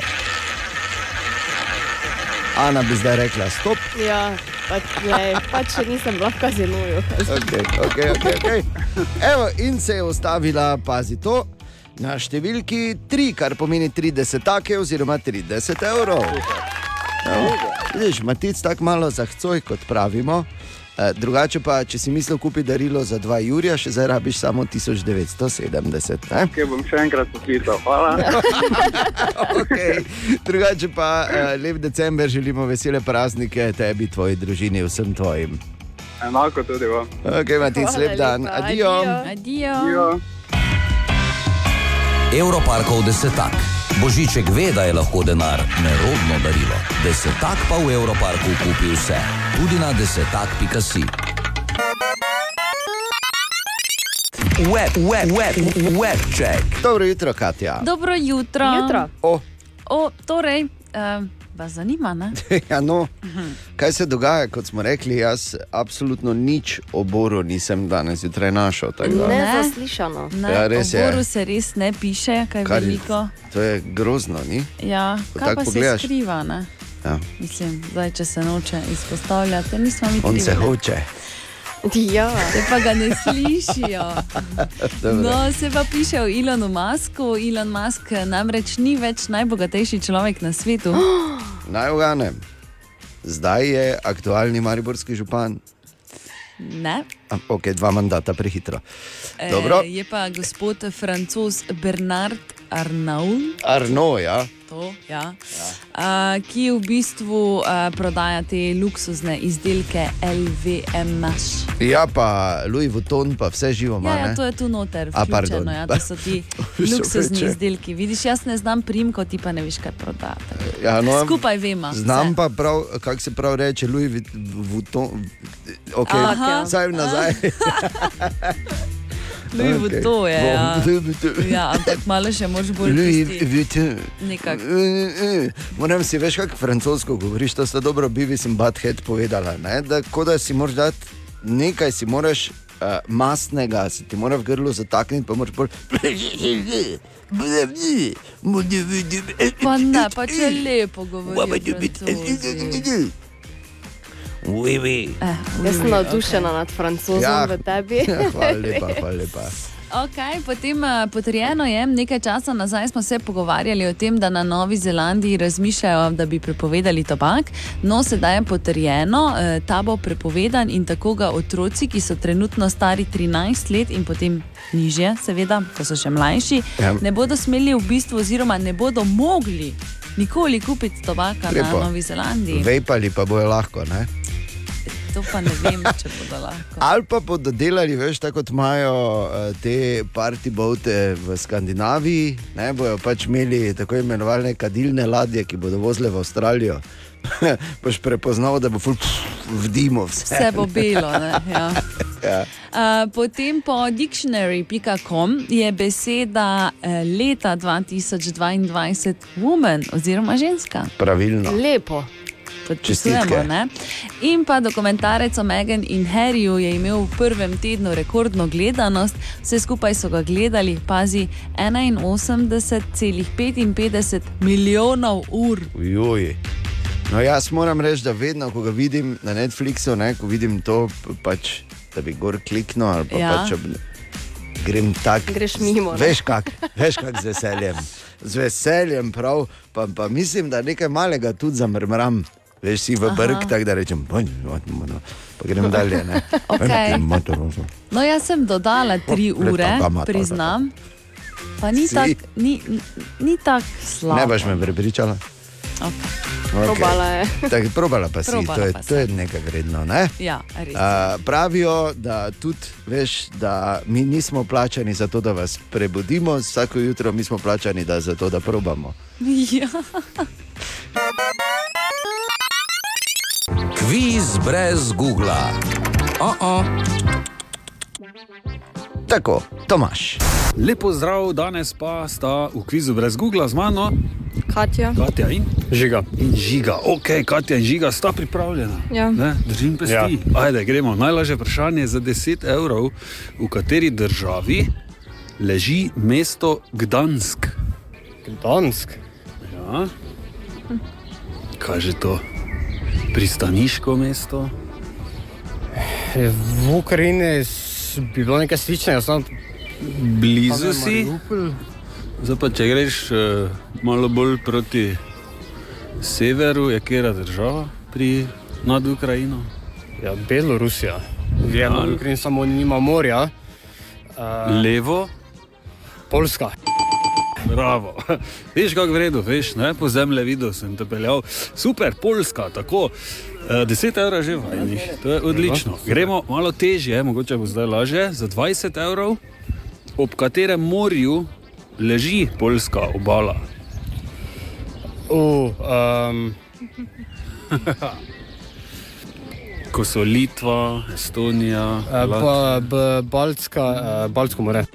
Ana bi zdaj rekla, stop. Ja, pač, glej, pač nisem bila v kazinoju. Okay, okay, okay, okay. Evo, in se je ustavila, pazi to, na številki 3, kar pomeni 30 take oziroma 30 evrov. Evo, Vidiš, matic tako malo zahcoj, kot pravimo. E, drugače pa, če si mislil kupiti darilo za 2 jurja, še zdaj rabiš samo 1970. Ne? Kaj bom še enkrat poklical, hvala. *laughs* okay. Drugače pa uh, lep december, želimo vesele praznike tebi, tvoji družini, vsem tvojim. Enako tudi vam. Ok, Matic, lep dan. Adijo. Adijo. Evroparkov desetak. Božiček ve, da je lahko denar nerodno darilo. Desetak pa v Evroparku kupi vse, tudi na desetak.si. Web, web, web, web check. Dobro jutro, Katja. Dobro jutro. Jutro. O. O, torej, uh, vas zanima, ne? *laughs* ja, no, kaj se dogaja, kot smo rekli, jaz absolutno nič o Boru nisem danes zjutraj našel. tako da- Nezaslišano. Ne, Ja, res o je. Boru se res ne piše, kaj Kar veliko. To je grozno, ni? Ja, Ko kaj pa pogledaš. se skriva, ne? Ja. Mislim, zdaj, če se noče izpostavljati, nismo mi On krivi, se ne. hoče. Ja. Te pa ga ne slišijo. *laughs* No, se pa piše o Elonu Musku. Elon Musk namreč ni več najbogatejši človek na svetu. *gasps* *gasps* Naj oganem. Zdaj je aktualni mariborski župan. Ne. A, ok, dva mandata prehitro. Dobro. E, je pa gospod francos Bernard Arnault. Arno, ja. To, ja. Uh, ki v bistvu uh, prodaja te luksuzne izdelke LVMH. Ja, pa Louis Vuitton, pa vse živo ima. Ja, ja, to je tu noter, A, pardon. vključeno. Ja, to so ti *laughs* *laughs* luksuzni izdelki. Vidiš, jaz ne znam primko, ti pa ne veš, kaj prodati. Ja, no, Skupaj vemo. Znam vse. pa prav, kako se prav reče, Louis Vuitton. Okay, Aha. Zdaj nazaj. *laughs* Louis Okej. Vuitton je. Ja. Louis Vuitton. ja, ampak malo še moraš bolj Louis. Vuitton. Nekako. Moram si veš, kako francosko govoriš, to sta dobro Bivis in Badhead povedala. Ne? Da, da si moraš dati nekaj, si moraš uh, mastnega, si ti mora v grlu zatakniti, pa moraš bolj. Pa ne, pa če lepo govoriš. Oui, oui. Jaz sem navdušena nad francozom Ja. v tebi. Ja, hvala lepa, hvala lepa. *laughs* Okay, potem eh, potrjeno je, nekaj časa nazaj smo se pogovarjali o tem, da na Novi Zelandiji razmišljajo, da bi prepovedali tobak. No, sedaj je potrjeno, eh, ta bo prepovedan in tako ga otroci, ki so trenutno stari 13 let in potem nižje, seveda, ko so še mlajši, Ja. ne bodo smeli v bistvu, oziroma ne bodo mogli nikoli kupiti tobaka Lepo. na Novi Zelandiji. Vejpali pa bojo lahko. Ne? To pa ne vem, *laughs* če bodo lahko. Ali pa bodo delali, veš, tako kot imajo eh, te party bote v Skandinaviji, ne bojo pač imeli tako imenovane kadilne ladje, ki bodo vozile v Avstralijo. *laughs* Boš prepoznal, da bo ful pff, v dimu vse. Vse bo belo. Ne? *laughs* Ja. Ja. Uh, potem po dictionary.com je beseda uh, leta 2022 woman oziroma ženska. Pravilno. Lepo. Podpisujemo? In pa dokumentarec o Megan in Harryju je imel v prvem tednu rekordno gledanost, vse skupaj so ga gledali, pazi, 81,55 milijonov ur. Ujuj. No, jaz moram reči, da vedno, ko ga vidim na Netflixu, ne, ko vidim to, pač, da bi gor kliknil ali pa Ja. pač, ob, grem tako. Greš mimo, ne? Veš kak, veš kak z veseljem. Z veseljem, prav, pa, pa mislim, da nekaj malega tudi zamrmram. Veš si v brk, tako da rečem, "Boj, boj, boj, no." pa grem dalje. ne. Motor, No, jaz sem dodala tri ure, priznam. Pa ni tako ni, ni tak slabo. Ne boš me prepričala. Okay. Probala je. Tako, probala pa si, Probala to je, pa to je nekaj vredno. Ne? Ja, res. Uh, pravijo, da tudi veš, da mi nismo plačani za to, da vas prebudimo, vsako jutro mi smo plačani da za to, da probamo. Ja. Kviz brez Google. Oh -oh. Tako, Tomaš. Lepo zdrav, danes pa sta v kvizu brez Google z mano. Katja. Katja in Žiga. In žiga, ok, Katja in žiga sta pripravljena. Ja. Ne, držim pesti. Ja. Ajde, gremo. Najlažje vprašanje za 10 evrov. V kateri državi leži mesto Gdansk? Gdansk. Ja. Kaj je to? Pristaniško mesto? V Ukrajini s- bi bilo nekaj sličnega, samo Blizu si. Zdaj pa, če greš uh, malo bolj proti severu, je kera država pri, nad Ukrajino? Ja, Belorusija. Vem, Ja. da Ukrajina samo nima morja. Uh, Levo, Poljska. Bravo. *laughs* Veš, kako vredno, veš, ne? po zemlji videl sem te peljal. Super, Poljska, tako. Eh, 10 evrov že vajnih, to je odlično. Gremo malo težje, mogoče bo zdaj lažje, za 20 evrov, ob katerem morju leži Poljska obala. Uh, um, *laughs* Ko so Litva, Estonija, pa, b, Baltska, uh, Baltsko more.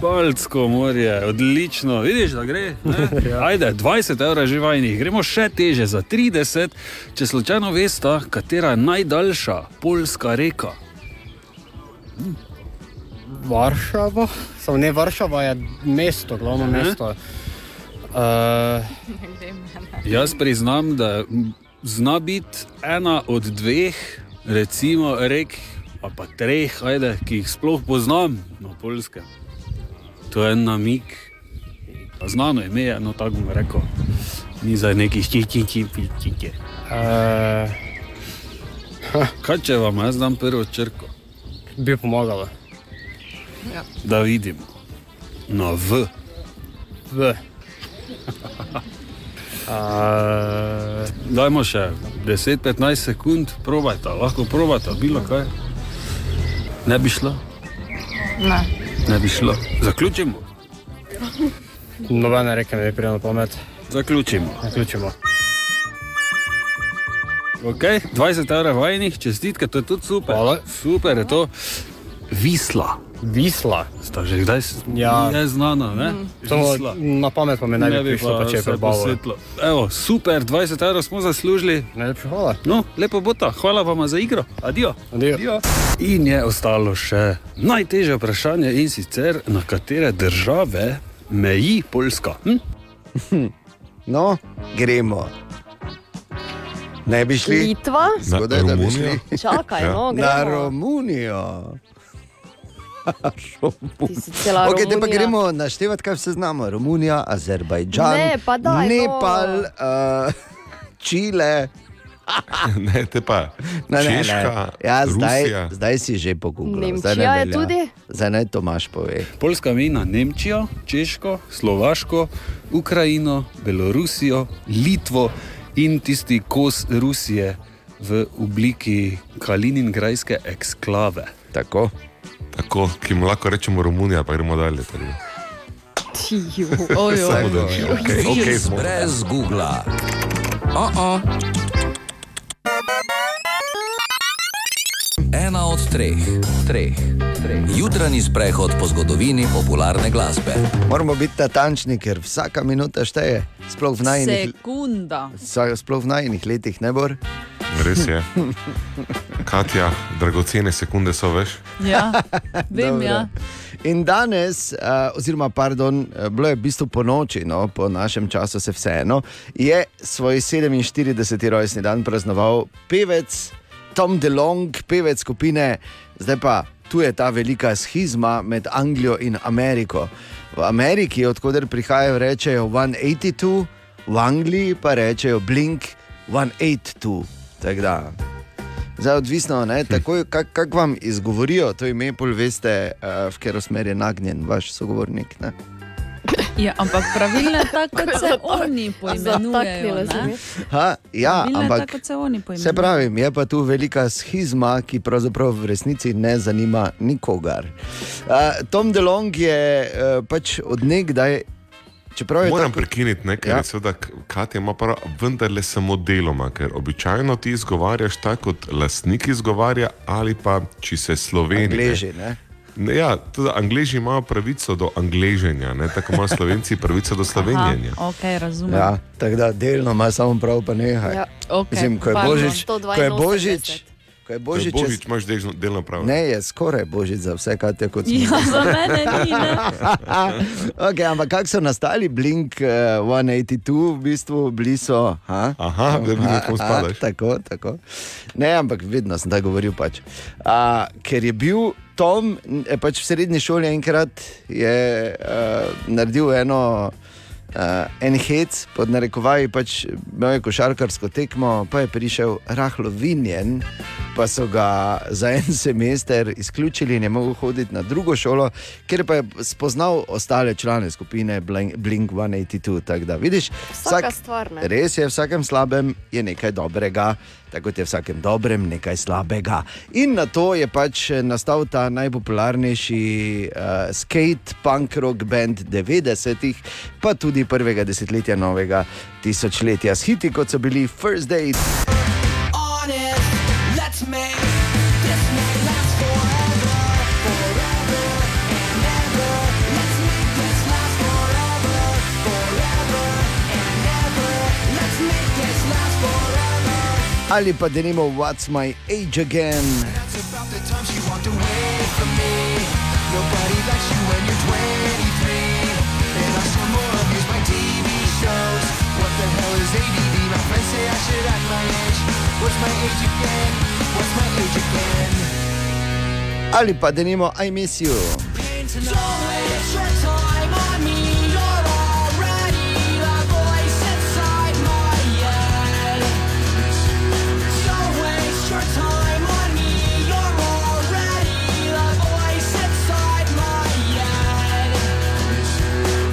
Baltsko morje, odlično, vidiš, da gre. ne? *laughs* Ajde, 20 evrov že vajnih, gremo še teže za 30, če slučajno veste, katera je najdaljša poljska reka. Varšava, samo ne Varšava je mesto, glavno Ne. mesto. Uh, Jaz priznam, da zna biti ena od dveh, recimo, rek, ali pa treh, ajde, ki jih sploh poznam na polskem. To je en namik, Pa znano ime je, no tako bom rekel. Ni za nekih čičičičičiči. uh, Kaj če vam jaz dam prvo črko? Bi pomagalo. Ja. Da vidimo. Na V. V. Uh, *laughs* Dajmo še 10-15 sekund, probajte, lahko probajte, bilo kaj. Ne bi šlo, Ne. Ne bi šlo. Zaključimo. Nobene reke mi je prijelo na pamet. Zaključimo. Zaključimo. Okay, 20 evrov vajnih, čestitke, to je tudi super. Hvala. Super je to. Visla. Visla. Sta že kdaj Ja. je znano, ne? To Visla. na pamet pa mi ne bi prišlo, pa če je posvetilo. Evo, super, 20 evrov smo zaslužili. Najlepša hvala. No, lepo bo ta, hvala vam za igro. Adijo. Adijo. In je ostalo še najtežje vprašanje in sicer na katere države meji Poljska. Hm? *laughs* No, gremo. Ne bi šli? Litva? Zgodaj, da bi Romunijo? šli. *laughs* Čakaj, no, Na gremo. Romunijo. Okay, te pa gremo naštevati, kaj vse znamo. Romunija, Azerbajdžan, Ne, daj, no. Nepal, uh, Čile. *laughs* ne, te pa. Ne, ne, ne. Češka, Ja, zdaj, Rusija. zdaj si že pogooglil. Nemčija zdaj ne je tudi? Zdaj naj Tomaš pove. Poljska mina Nemčijo, Češko, Slovaško, Ukrajino, Belorusijo, Litvo in tisti kos Rusije v obliki Kaliningrajske eksklave. Tako. Tako, ki mu lahko rečemo Romunija, pa gremo dalje. Samo da ni. Okay, okay, Kviz smo. brez Google. Oh -oh. Ena od treh, treh, treh. Jutranji sprehod po zgodovini popularne glasbe. Moramo biti natančni, ker vsaka minuta šteje. Sploh v Sekunda. vsa- sploh v najnih letih ne bo. Res je. Katja, dragocene sekunde so veš. Ja, *laughs* vem, Dobro. ja. In danes, uh, oziroma, pardon, eh, bilo je v bistvu po noči, no, po našem času se vseeno, je svoj 47. rojstni dan praznoval pevec Tom DeLong, pevec skupine. Zdaj pa tu je ta velika schizma med Anglijo in Ameriko. V Ameriki, odkuder prihajajo, rečejo 182, v Angliji pa rečejo Blink 182. Tako da. Zdaj, odvisno, ne, takoj, kak, kak vam izgovorijo to ime, pol veste, uh, v katero smer je nagnjen vaš sogovornik. Ne? *laughs* ja, ampak pravilno je tako, kot se oni poimenujejo. Ha, ja, Pravilno je ampak tako, kot se oni poimenujejo. se pravi, je pa tu velika schizma, ki pravzaprav v resnici ne zanima nikogar. Uh, Tom DeLong je uh, pač odnegdaj. Čeprav je Moram tako, prekiniti nekaj, Ja. ja. seveda, K- Katja ima prav, vendarle samo deloma, ker običajno ti izgovarjaš tako, kot lastnik izgovarja, ali pa če se Slovenija. Angleži, ne? Ne, ja, tudi Angleži imajo pravico do angleženja, ne? tako imajo Slovenci pravico do slovenjenja. Aha, ok, razumem. Ja, tako da delno ima samo prav, pa nehaj. Ja, okej, Mislim, ko je pardon, Božič, ko je 182. Božič, ko je Božič, Božič, Božič imaš delno, delno prav. Ne, je skoraj božič za vse, kar te kot Ja, za mene ni, *laughs* okay, ampak kako so nastali Blink uh, 182, v bistvu bili so. Ha? Aha, da vidim, kam spadaš. Tako, tako. Ne, ampak vedno sem tako govoril. Pač. Uh, ker je bil Tom eh, pač v srednji šoli enkrat je, uh, naredil eno. Uh, en hec, pod narekovaji, pač imel je košarkarsko tekmo, pa je prišel rahlo vinjen, pa so ga za en *laughs* semester izključili in je mogel hoditi na drugo šolo, ker pa je spoznal ostale člane skupine Blink Blink 182. tako da, Vidiš, Vsaka stvar, ne. Res je, v vsakem slabem je nekaj dobrega, tako kot je v vsakem dobrem nekaj slabega. In na to je pač nastal ta najpopularnejši uh, skate punk rock band 90-ih, pa tudi prvega desetletja novega tisočletja s hiti, kot so bili First Date. on it. Let's make my age again? What's my age again? Ali pa denimo I Miss You.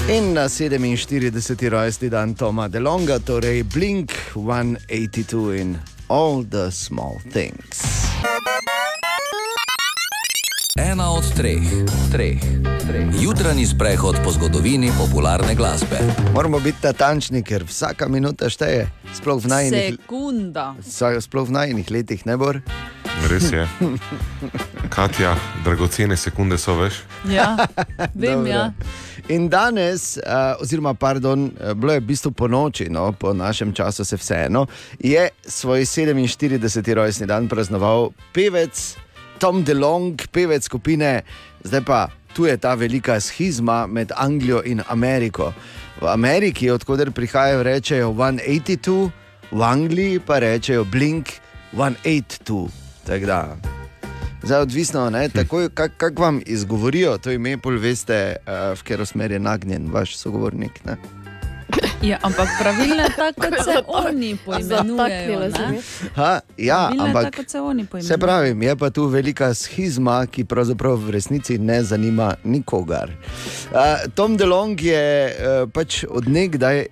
In na 47. rojstni dan Toma DeLonga, torej Blink 182 in All the Small Things. Ena od treh, treh, treh. Jutranji sprehod po zgodovini popularne glasbe. Moramo biti natančni, ker vsaka minuta šteje, sploh v najnih, Sekunda. sploh v najnih letih ne bo. Res je. *laughs* Katja, dragocene sekunde so veš. Ja, *laughs* vem, Dobro. ja. In danes, uh, oziroma, pardon, eh, bilo je v bistvu po noči, no, po našem času se vseeno, je svoj 47. rojstni dan praznoval pevec Tom DeLong, pevec skupine. Zdaj pa tu je ta velika schizma med Anglijo in Ameriko. V Ameriki, odkuder prihajajo, rečejo 182, v Angliji pa rečejo Blink 182. Tako da. Zdaj, odvisno, ne, takoj, kak, kak vam izgovorijo to ime, pol veste, uh, v katero smer je nagnjen vaš sogovornik. Ne? Ja, ampak pravilno je tako, kot se oni poimenujejo. se. Ha, ja, Pravilno je ampak tako, se oni se poimenujejo. pravi, je pa tu velika schizma, ki pravzaprav v resnici ne zanima nikogar. Uh, Tom DeLong je uh, pač odnegdaj.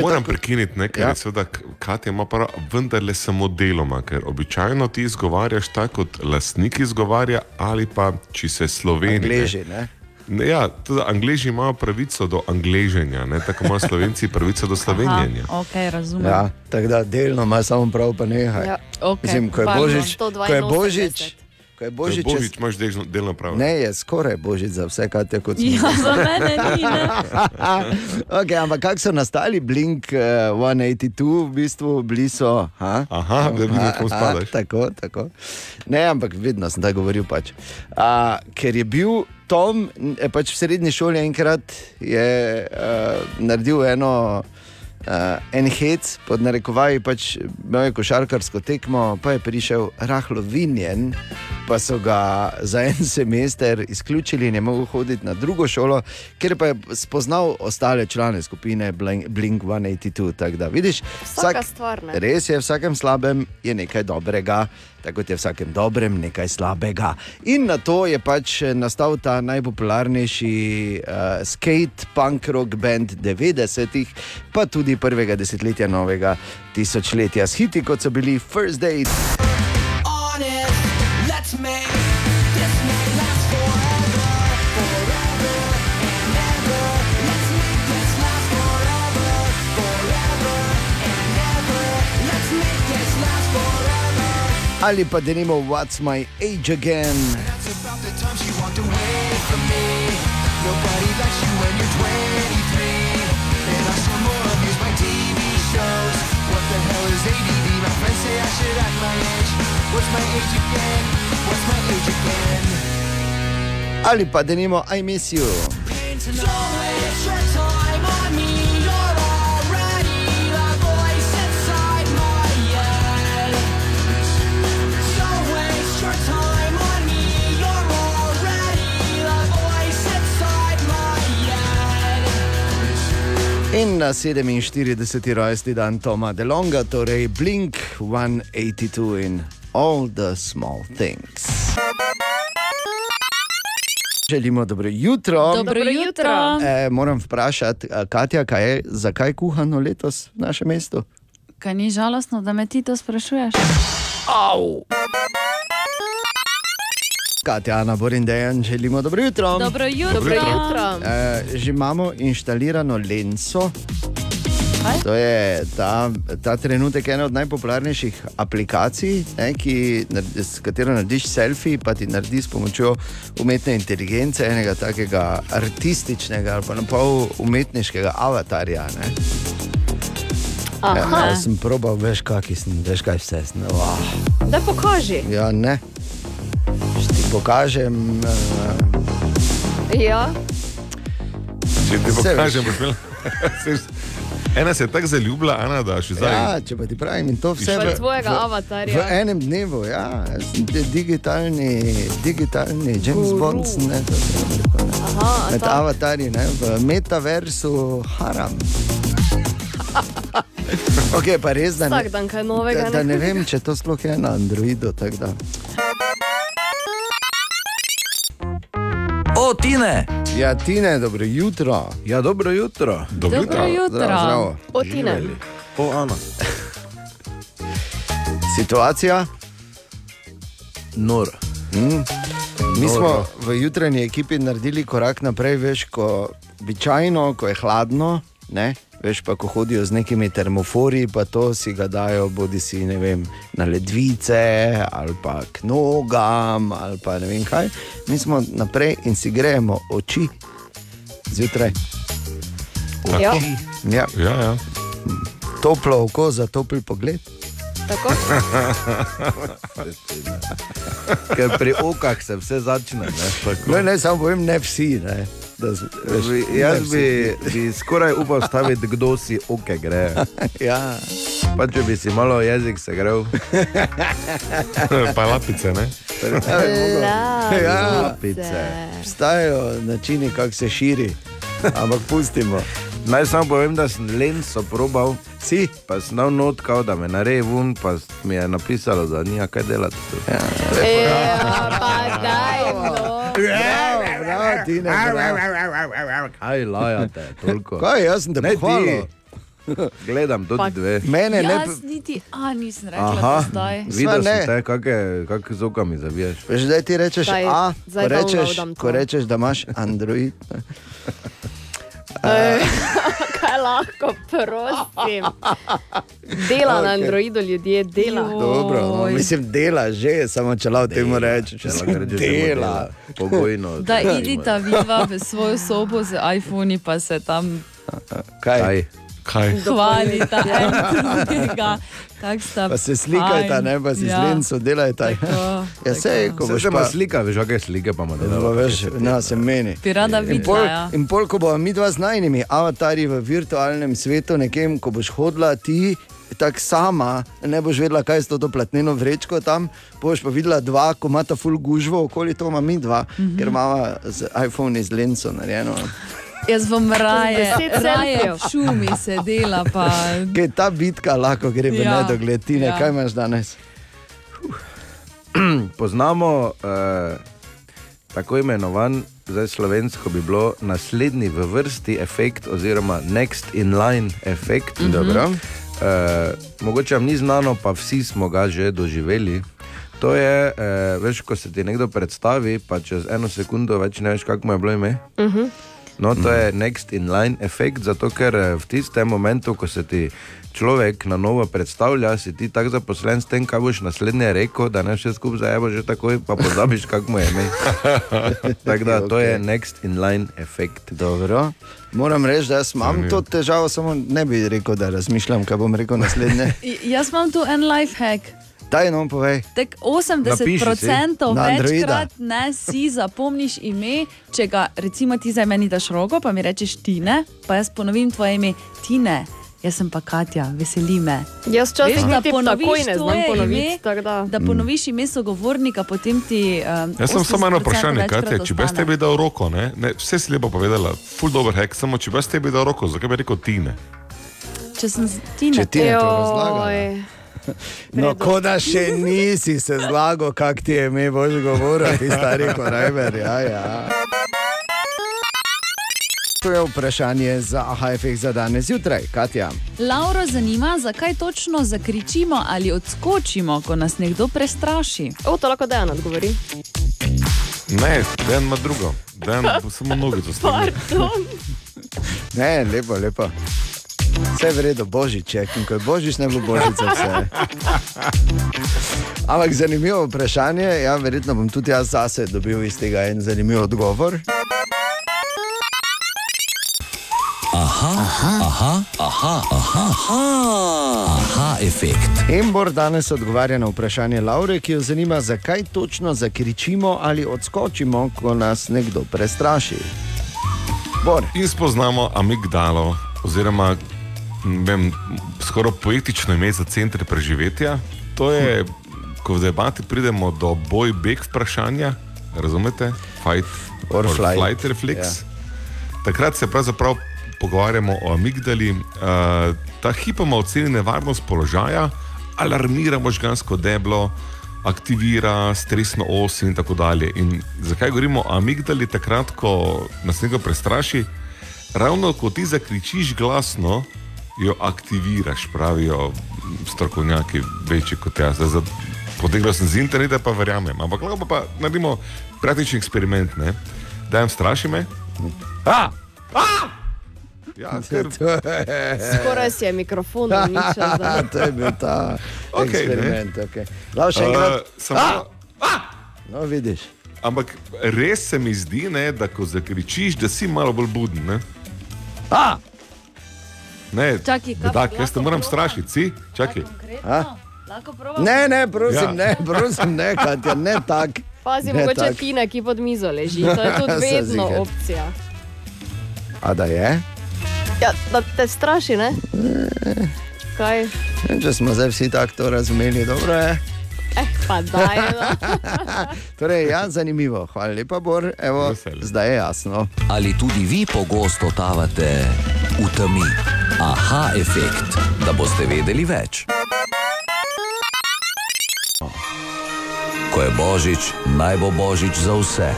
Moram tako- prekiniti nekaj, Ja. ja. seveda Katja ima prav, vendarle samo deloma, ker običajno ti izgovarjaš tako, kot lastnik izgovarja, ali pa če se Slovenija. Angleži, ne? Ne, Ja, tudi Angleži imajo pravico do angleženja, ne? tako imajo Slovenci pravico do slovenjenja. Aha, ok, razumem. Ja, tako da delno ima samo prav, pa nehaj. Ja, okej, Mislim, ko je. Božič, ko je Božič, ko je Božič, Božič, je- Božič imaš delno, delno prav. Ne, je skoraj božič za vse, kar te kot *laughs* Ja, za mene ni, ne. *laughs* okay, ampak kako so nastali Blink uh, 182, v bistvu bili so. Ha? Aha, da vidim, kam spadaš. Tako, tako. Ne, ampak vedno sem tako govoril. Pač. Uh, ker je bil Tom eh, pač v srednji šoli enkrat je, uh, naredil eno. Uh, en hec, pod narekovaji, pač imel je košarkarsko tekmo, pa je prišel rahlo vinjen, pa so ga za en *laughs* semester izključili in je mogel hoditi na drugo šolo, ker pa je spoznal ostale člane skupine Blink Blink 182. tako Da, vidiš, Vsaka stvar, ne. Res je, v vsakem slabem je nekaj dobrega, tako kot je v vsakem dobrem nekaj slabega. In na to je pač nastal ta najpopularnejši uh, skate punk rock band 90-ih, pa tudi prvega desetletja novega tisočletja s hiti, kot so bili First Date. My age again? What's my age again? Ali pa denimo I Miss You. In na 47. rojstni dan Toma DeLonga, torej Blink 182 in All the Small Things. Želimo dobro jutro. Dobro jutro. E, moram vprašati, a, Katja, kaj je, zakaj je kuhano letos v našem mestu? Kaj ni žalostno, da me ti to sprašuješ? Au! Katja, Ana, Borin, Dejan, želimo dobro jutro. Dobro jutro. Dobro jutro. E, že imamo inštalirano lenso. To je ta, ta trenutek ena od najpopularnejših aplikacij, ne, ki, s katero narediš selfie, pa ti naredi s pomočjo umetne inteligence enega takega artističnega ali pa na pol umetniškega avatarja. Ne. Aha. Ja, jaz sem probal, veš, kaki sem, veš, kaj vse sem. Oh. Da pokaži. Ja, ne. Pokažem. Uh, Ja. Če ti pokažem, boš imel. *laughs* Ena se je tako zaljubila, Ana, da še zdaj. ja, če pa ti pravim, in to vse Pa v, tvojega v, avatarja. v enem dnevu, ja, digitalni, digitalni James Guru. Bond, ne, to. Aha, med ta- avatarji, ne, v metaversu haram. *laughs* Ok, pa res, da ne, Vsak dan kaj novega. da, da ne vem, če to sploh je na Androidu. Tine! Ja, Tine, dobro jutro. Ja, dobro jutro. Dobro jutro. jutro. Zdravo, zdravo. O, Tine. O, Ana. Situacija? Nor. Mm. Mi smo Noro. v jutranji ekipi naredili korak naprej, veš, ko običajno, ko je hladno, ne, veš pa, ko hodijo z nekimi termofori, pa to si ga dajo, bodi si ne vem, na ledvice ali pa k nogam ali pa ne vem kaj. Mi smo naprej in si grejemo oči zjutraj. Ja. Ja. Ja, ja. Toplo oko za topel pogled. Tako. *laughs* Ker pri okah se vse začne. Ne, No, ne, samo povem, ne vsi. Ne. Da, veš, Bi, ne jaz bi, *laughs* bi skoraj upal staviti, kdo si oke gre. *laughs* ja. Pa če bi si malo jezik segrel. *laughs* Pa lapice, ne? Ja, Lapice. Obstajajo načini, kako se širi, ampak pustimo. Naj samo povem, da sem lenco probal. Si? Pa sem dal not, kao, da me nareje vun, pa mi je napisalo, da nija kaj delati. Ja, Ja, pa daj, no. Bravo, Tine, bravo. Kaj lajate, toliko. Kaj, jaz sem te Ne ti. pohvalil. *laughs* Gledam tudi Pa- dve. Mene ne. Jaz niti, a nisem rekla, Aha, da zdaj. videl Sva, ne. sem te, kakšne kak z okami zaviješ. Veš, zdaj ti rečeš, Daj, a, zdaj ko rečeš, ko rečeš, da imaš Android. *laughs* ne. Kaj lahko, prosim. Dela na Okej. Androidu ljudje, dela. Dobro, no, mislim, dela že, samo če lahko temu rečeš, če lahko rečeš, dela. Pogojno. *laughs* Da idita vidva v svojo sobo z iPhoni, pa se tam Kaj? Kaj? Hvalita en *laughs* drugega. Pa se slikajta, ne pa si Ja. ja. zlenco delajta. Tako, Ja, sej, ko Ko boš pa slika, veš, kakšne slike pa ima delalo. veš, ne, se meni. Bi rada In videla, pol, ja. in pol, ko bomo mi dva z najnimi avatarji v virtualnem svetu, nekem, ko boš hodila ti. Tako sama, ne boš vedela, kaj je s to platneno vrečko tam. Boš pa videla dva, ko imata full gužvo, okoli to ima mi dva, mm -hmm. ker imamo z iPhone z lenco narejeno. Jaz bom raje, Deset raje selfijev. v šumi sedela. Pa... Kaj ta bitka lahko gre v Ja, nedogled, ti ne, ja. kaj imaš danes? *clears throat* Poznamo eh, tako imenovan, zdaj slovensko bi bilo naslednji v vrsti efekt, oziroma next in line efekt. Mhm. Dobro. Eh, mogoče vam ni znano, pa vsi smo ga že doživeli. To je, eh, veš, ko se ti nekdo predstavi, pa čez eno sekundo več ne veš, kako mu je bilo ime. Mhm. No, to je next in line efekt, zato ker eh, v tistem momentu, ko se ti človek na novo predstavlja, si ti tako zaposlen s tem, kaj boš naslednje rekel, da ne vse skupaj zajebo že takoj, pa pozabiš, kako mu je ime. *laughs* Tako da to je next in line efekt. Dobro. Moram reči, da jaz imam to težavo, samo ne bi rekel, da razmišljam, kaj bom rekel naslednje. *laughs* Jaz imam tu en life hack. Daj no, povej. Tak 80% Napiši si. Na Androida. večkrat ne si zapomniš ime, če ga recimo ti zdaj meni daš roko, pa mi rečeš Tine, pa jaz ponovim tvoje ime Tine. Jaz sem pa Katja, veseli me. Jaz včasih Veš, da ponoviš takoj ne znam tvoje ponoviti, ime, da- Da ponoviš ime sogovornika, potem ti. Um, Jaz sem samo eno 80% vprašanje, večkrat Katja, če bi tebi dal roko, ne, ne, vse si lepo povedala, full dober hek, samo če bi tebi dal roko, zakaj bi rekel Tine? Če sem Tine. Če ti je to Joj. No, kot da še nisi se zlagal, kak ti je ime, boš govoril, ti stari korajver. Ja, ja. To je vprašanje za AHFX za danes zjutraj, Katja. Lauro zanima, zakaj točno zakričimo ali odskočimo, ko nas nekdo prestraši. O, to lahko Dejan odgovori. Ne, den ima drugo, den samo nogico *laughs* stane. Pardon. Ne, lepo, lepo. Vse je v redu, božič je, in ko je božič, ne bo božica vse. Ampak zanimivo vprašanje, ja, verjetno bom tudi jaz zase dobil iz tega en zanimiv odgovor. Aha, aha, aha, aha, aha, aha, aha efekt. Embor danes odgovarja na vprašanje Laure, ki jo zanima, zakaj točno zakričimo ali odskočimo, ko nas nekdo prestraši. Bor. In spoznamo amigdalo, oziroma vem, skoraj poetično ime za center preživetja. To je, ko v debati pridemo do boj-beg vprašanja, razumete? Fight Or flight. flight reflex. Ja. Takrat se pravzaprav pogovarjamo o amigdali. Uh, ta hip ima oceni nevarnost položaja, alarmira možgansko deblo, aktivira stresno os in tako dalje. In zakaj govorimo o amigdali takrat, ko nas nekdo prestraši? Ravno ko ti zakričiš glasno, jo aktiviraš, pravijo strokovnjaki, večji kot jaz. Zdaj, za- Potegnil sem z interneta, pa verjamem. Ampak lahko pa naredimo praktični eksperiment. Ne? Dajem straši me. A! A! Ja, *laughs* ker... Skoraj si je mikrofon uničil. *laughs* to je bil ta *laughs* ne. eksperiment. Okay. Lav še Uh, enkrat. samo- No, vidiš. Ampak res se mi zdi, ne, da ko zakričiš, da si malo bolj buden. Ne, A! Ne Čakaj, kaj- tak, jaz te lahko moram strašiti, si? Čakaj. Ne, ne, prosim, Ja. ja. ne, prosim, ne, Katja, ne tak. Pazi, Ne mogoče tak. Tina, ki pod mizo leži. To je *laughs* tudi Sem vedno opcija. A da je? Ja, da te straši, ne? Kaj? Ne Če smo zdaj vsi tako to razumeli, dobro je. Eh, Pa daj, no. *laughs* Torej, ja, zanimivo. Hvala lepa, Bor. Evo, zdaj je jasno. Ali tudi vi pogosto totavate v temi? Aha, efekt, da boste vedeli več. Ko je božič, naj bo božič za vse.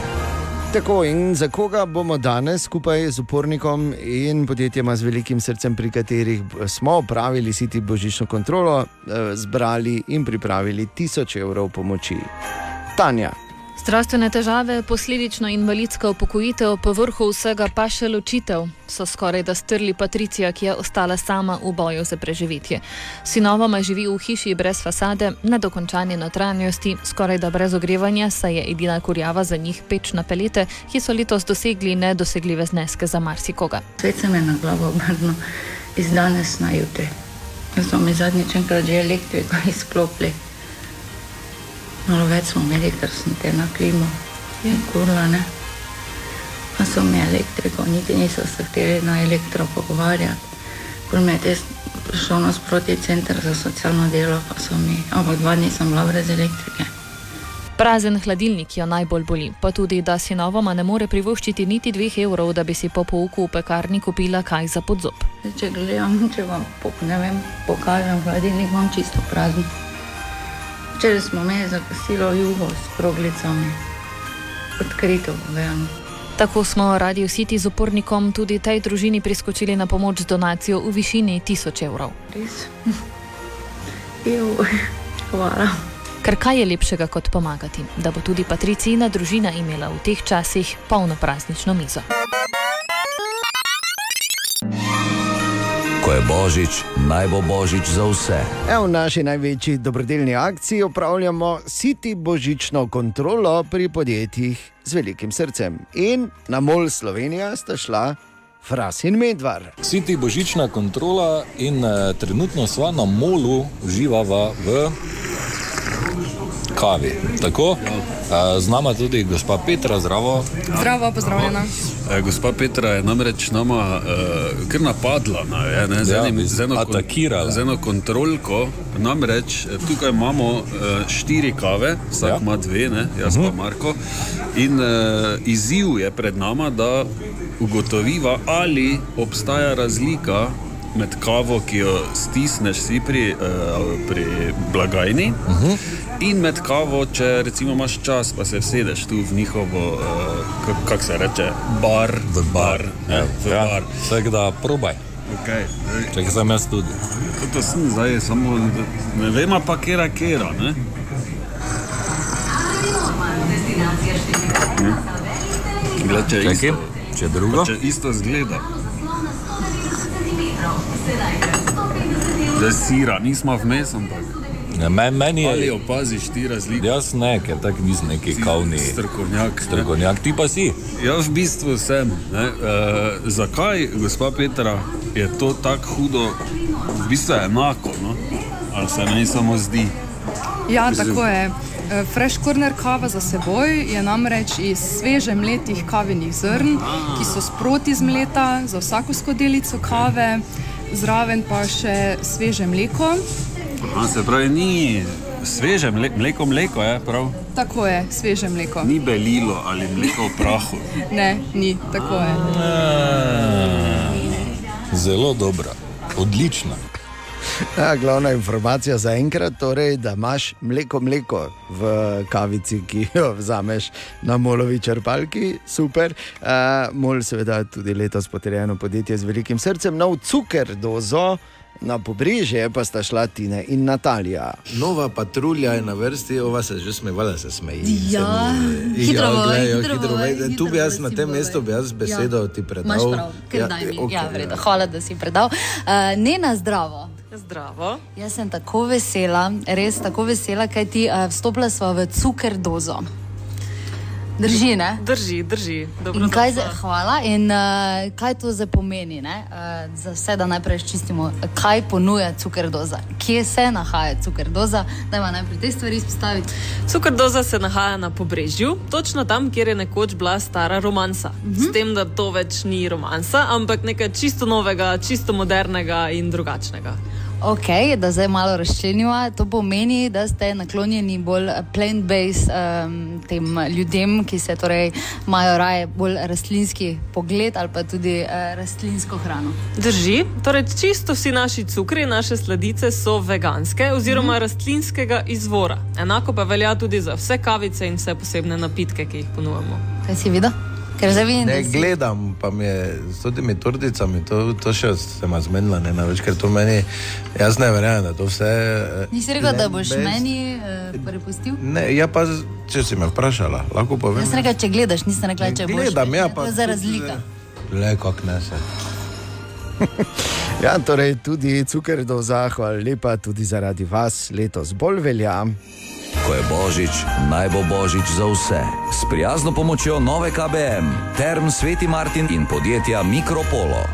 Tako in za koga bomo danes skupaj z upornikom in podjetjema z velikim srcem, pri katerih smo opravili siti božično kontrolo, eh, zbrali in pripravili tisoč evrov pomoči. Tanja, Zdravstvene težave, posledično invalidska upokojitev, po vrhu vsega pa še ločitev, so skoraj da strli Patricija, ki je ostala sama v boju za preživetje. Sinovoma živi v hiši brez fasade, nedokončanje notranjosti, skoraj da brez ogrevanja, saj je edina kurjava za njih peč na pelete, ki so letos dosegli nedosegljive zneske za marsikoga. Svet se mi je na glavo obrnil iz danes na jutri. Jaz smo mi zadnjič enkrat že elektriko izklopili. Malo več smo imeli, ker sem te na klimo, je kurla, ne. Pa so mi elektriko, niti niso se hteli na elektro pogovarjati. Pol me je te šel nasproti center za socialno delo, pa so mi, ampak dva dni sem bila brez elektrike. Prazen hladilnik jo najbolj boli, pa tudi, da sinovoma ne more privoščiti niti dveh evrov, da bi si po pouku v pekarni kupila kaj za podzob. Če gledam, če vam po, vem, pokažem hladilnik, imam čisto prazen. Včeraj smo imeli za kosilo jugo s kroglicami, odkrito povedano. Tako smo Radio City z upornikom tudi tej družini priskočili na pomoč z donacijo v višini 1000 evrov. Res. *laughs* Juj, hvala. Ker kaj je lepšega kot pomagati, da bo tudi Patricijina družina imela v teh časih polno praznično mizo. Ko je božič, naj bo božič za vse. Evo, v naši največji dobrodelni akciji opravljamo siti božično kontrolo pri podjetjih z velikim srcem. In na Mol Slovenija sta šla Fras in Medvar. Siti božična kontrola in uh, trenutno sva na molu uživava v kavi. Tako, z nama tudi gospa Petra, zdravo. Zdravo, pozdravljena. E, gospa Petra je namreč nama uh, kar napadla, na, je, ne, z, Ja, enim, z, eno, kon- z eno kontrolko. Namreč eh, tukaj imamo uh, štiri kave, vsak ja. ima dve, ne, jaz uh -huh. pa Marko. In uh, izziv je pred nama, da ugotoviva, ali obstaja razlika. Med kavo, ki jo stisneš si pri, uh, pri blagajni, uh -huh. in med kavo, če recimo imaš čas, pa se sedeš tu v njihovo, uh, kako kak se reče, bar. V bar. Ja, v ja. bar. Tako da probaj. Okay. Čakaj, sem jaz tudi. To sem zdaj, samo ne vem, pa kera kera. Ne? Gled, če Čakaj, isto, če drugo? Če isto zgleda. Zdaj sira, nismo vmes, ampak. Ja, men, meni je. Ali opaziš ti razlike? Jaz ne, ker tako nisem neki kavni strokovnjak. Strokovnjak, ti pa si. Jaz v bistvu sem. Ne, uh, zakaj, gospa Petra, je to tako hudo? V bistvu je enako, no? ali se meni samo zdi. Ja, Mislim- tako je. Eh, Fresh corner kava za seboj je namreč iz sveže mletih kavenih zrn, ki so sproti zmleta za vsako skodelico kave, zraven pa še sveže mleko. Aha, se pravi, ni sveže mle, mleko, mleko je prav. Tako je, sveže mleko. Ni belilo ali mleko v prahu. *laughs* Ne, ni, tako je. Zelo dobra, odlična. *laughs* Ja, glavna informacija za enkrat je, torej, da imaš mleko, mleko v kavici, ki jo vzameš na molovi črpalki, super. Uh, Mol, seveda, tudi letos potrjeno podjetje z velikim srcem, nov cuker dozo. Na pobrežje pa sta šla Tina in Natalija. Nova patrulja je na vrsti, ova se že smevala, se smeji. Ja, Se hitro bo, glej, hitro hitro hitro Tu bi jaz na tem mestu bi jaz besedo Ja. ti predal. Prav, ker daj mi. okej, Ja, v redu. Hvala, da si predal. Uh, Nena, zdravo. Zdravo. Jaz sem tako vesela, res tako vesela, kaj ti uh, vstopila sva v cuker dozo. Drži, ne? Drži, drži. In kaj, zdaj- hvala. In uh, kaj to zdaj pomeni? ne? Uh, za vse, da najprej čistimo, kaj ponuja cukerdoza, kje se nahaja cukerdoza, da ima najprej te stvari izpostaviti. Cukerdoza se nahaja na pobrežju, točno tam, kjer je nekoč bila stara romansa. Mm -hmm. S tem, da to več ni romansa, ampak nekaj čisto novega, čisto modernega in drugačnega. Ok, da zdaj malo razčlenimo. To pomeni, da ste naklonjeni bolj plant-based um, tem ljudem, ki se torej imajo raje bolj rastlinski pogled ali pa tudi uh, rastlinsko hrano. Drži, torej čisto vsi naši cukri, naše sladice so veganske oziroma mm. rastlinskega izvora. Enako pa velja tudi za vse kavice in vse posebne napitke, ki jih ponujemo. Kaj si videl? Ker zdaj vidim, Ne da si... gledam, pa mi je s temi tordicami, to, to še se ima zmenila, ne več, ker to meni, jaz ne verjamem, da to vse. eh, Nisi rekel, da boš plant-based. meni uh, prepustil? Ne, ja pa, če si me vprašala, lahko povem. Jaz sem rekel, če gledaš, nisem rekel, če boš. Gledam, ja, To pa je za razlika. Le, kako ne se. *laughs* Ja, torej tudi cuker do zahval, lepa tudi zaradi vas letos bolj velja. Ko je božič, naj bo božič za vse. S prijazno pomočjo nove KBM, Term Sveti Martin in podjetja Mikropolo.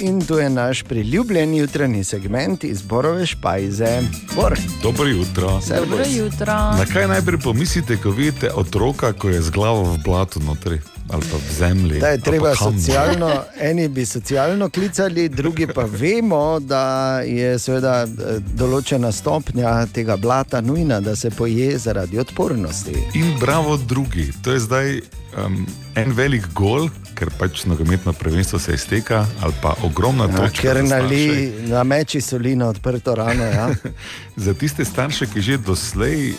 In tu je naš priljubljen jutranji segment iz Borove špajze. Bor. Dobro jutro. Servus. Dobro jutro. Na kaj najprej pomislite, ko vidite otroka, ko je z glavo v blatu notri ali pa v zemlji? Da je treba socialno, eni bi socialno klicali, drugi pa vemo, da je seveda eh, določena stopnja tega blata nujna, da se poje zaradi odpornosti. In bravo, drugi. To je zdaj um, en velik gol, ker pač nogometno prvenstvo se izteka, ali pa ogromna Ja, točka. ker starše. nali na meči soli na odprto rano. Ja. *laughs* Za tiste starše, ki že doslej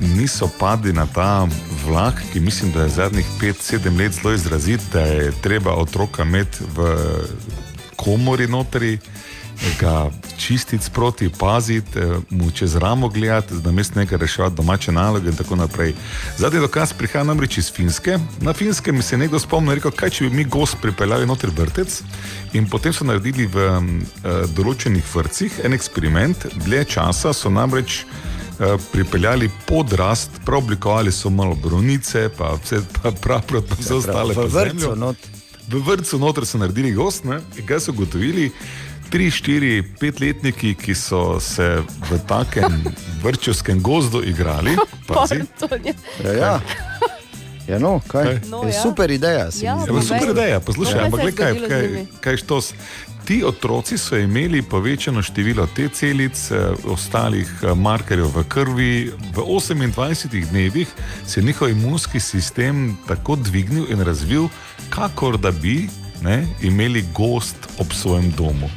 niso padli na ta vlak, ki mislim, da je zadnjih 5-7 let zelo izrazit, da je treba otroka imeti v komori notri. Ga čistiti sproti, paziti, eh, mu čez ramo gledati, da mest nekaj reševati domače naloge in tako naprej. Zadnji dokaz prihaja namreč iz Finske. Na Finske mi se je nekdo spomnil, rekel, kaj če bi mi gost pripeljali noter vrtec in potem so naredili v um, določenih vrtcih en eksperiment, dlje časa so namreč eh, pripeljali podrast, preoblikovali so malo bronice, pa vse pa praprot, pa vse ostale. v zemljo. not. V vrtu noter so naredili gost, ne? in kaj so ugotovili? Tri, štiri, petletniki, ki so se v takem *laughs* vrčevskem gozdu igrali, *laughs* pazi, Ja, ja. Ja, no, kaj? Kaj? No, je super ideja. Ja, pa super ideja, poslušaj, Ja. ampak Kaj kaj, kaj štos. Ti otroci so imeli povečano število T celic, eh, ostalih eh, markerjev v krvi. V 28 dnevih se je njihov imunski sistem tako dvignil in razvil, kakor da bi ne, imeli gost ob svojem domu.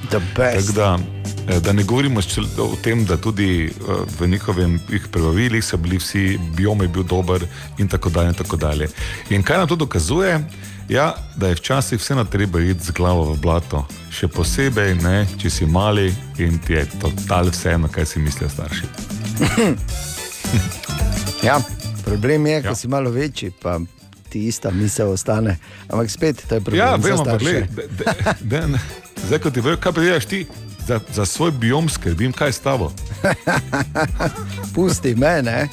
Da, eh, da ne govorimo o tem, da tudi v njihovih prebavilih so bili vsi, biom je bil dober in tako dalje. In, tako dalje. in kaj nam to dokazuje? Ja, da je včasih vseeno treba iti z glavo v blato, še posebej, ne, če si mali in ti je total vseeno, kaj si mislijo starši. *laughs* Ja, problem je, ko si malo večji, pa ti ista misel ostane. Ampak spet, to je problem. Ja, vemo, pa starše. gledaj, de- de- de- zdaj ko ti veš, kaj delaš ti, za, za svoj biom skrbim, kaj je s tabo. *laughs* Pusti me, ne.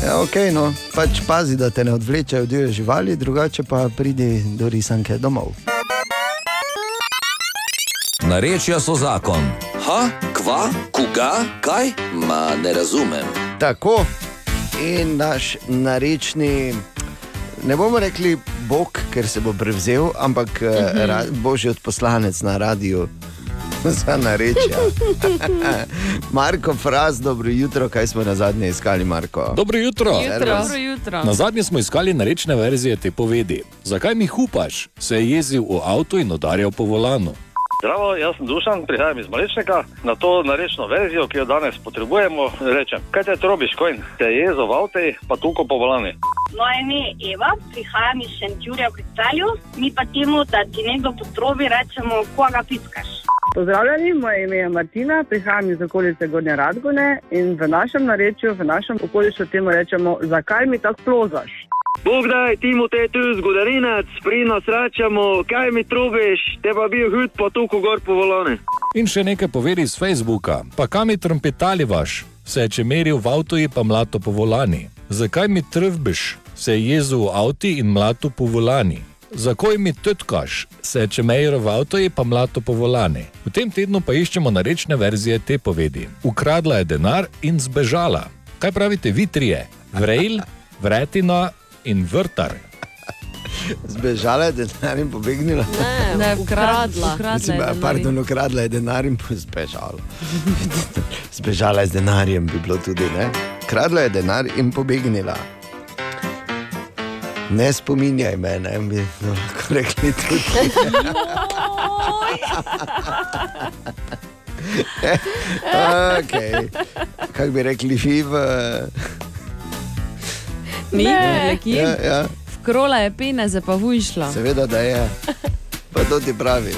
Ja, ok, no, pač pazi, da te ne odvlečejo divje živali, drugače pa pridi do risanke domov. Narečja so zakon. Ha, kva, koga, kaj? Ma ne razumem. Tako in naš narečni, ne bomo rekli Bog, ker se bo prevzel, ampak Mhm. uh ra, božji odposlanec na radiju *laughs* za narečje. *laughs* Marko Fras, dobro jutro, kaj smo na zadnje iskali, Marko? Dobro jutro. Servus. Na zadnje smo iskali narečne verzije te povedi. Zakaj mi hupaš? Se je jezil v avtu in udarjal po volanu. Zdravo, jaz sem Dušan, prihajam iz Malečnika. Na to narečno verzijo, ki jo danes potrebujemo, rečem: Kaj te trobiš, kojn? Te je jezo v avtu, pa tuko po volani. Moje ime je Eva, prihajam iz Šentjurja v Celju. Mi pa temu, da ti nekdo potrobi, rečemo, koga piskaš. Pozdravljeni, moje ime je Martina, prihajam iz okolice Gornje Radgone in v našem narečju, v našem okolišu temu rečemo, zakaj mi tako plozaš? Bog daj, Timo, te tu zgodovinec, pri nas rečemo, kaj mi trubiš, te pa bil hud, pa tu gor po volane. In še nekaj povedi iz Facebooka. Pa kam mi trompetali vaš? Se je čemeril v avtu in pa mlato po volani. Zakaj mi trvbiš? Se je jezel v avtu in mlato po volani. Zakaj mi tutkaš? Se je čemeril v avtu in pa mlato po volani. V tem tednu pa iščemo narečne verzije te povedi. Ukradla je denar in zbežala. Kaj pravite vi trije? Vrejl, vretina in vrtar. Zbežala je denar in pobegnila. Ne, Ne, ukradla. ukradla Mislim, je pardon, ukradla je denar in zbežala. *laughs* Zbežala je z denarjem, bi bilo tudi. Ne? Kradla je denar in pobegnila. Ne spominjaj me, ne bi no, lahko rekli tudi. okay. Kako bi rekli, vi v. Mi, Ne. Arlekin? Ja, ja. Vkrola je pene, zdaj pa vujšla. Seveda, da je. Pa to ti pravim.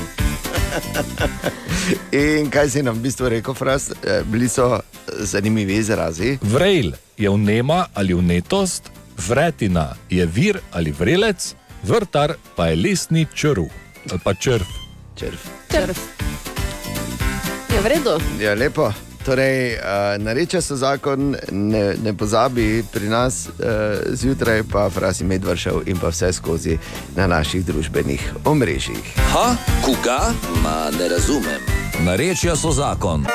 In kaj si nam v bistvu rekel, Fras? Eh, Bili so zanimivi izrazi. Vrejl je vnema ali vnetost, vretina je vir ali vrelec, vrtar pa je lesni črv ali pa črv. Črv. Črv. Je v redu. Ja, lepo. Torej, uh, nareče so zakon, ne, ne pozabi pri nas uh, zjutraj, pa frasi medvršev in pa vse skozi na naših družbenih omrežjih. Ha, koga? Ma ne razumem. Narečja so zakon.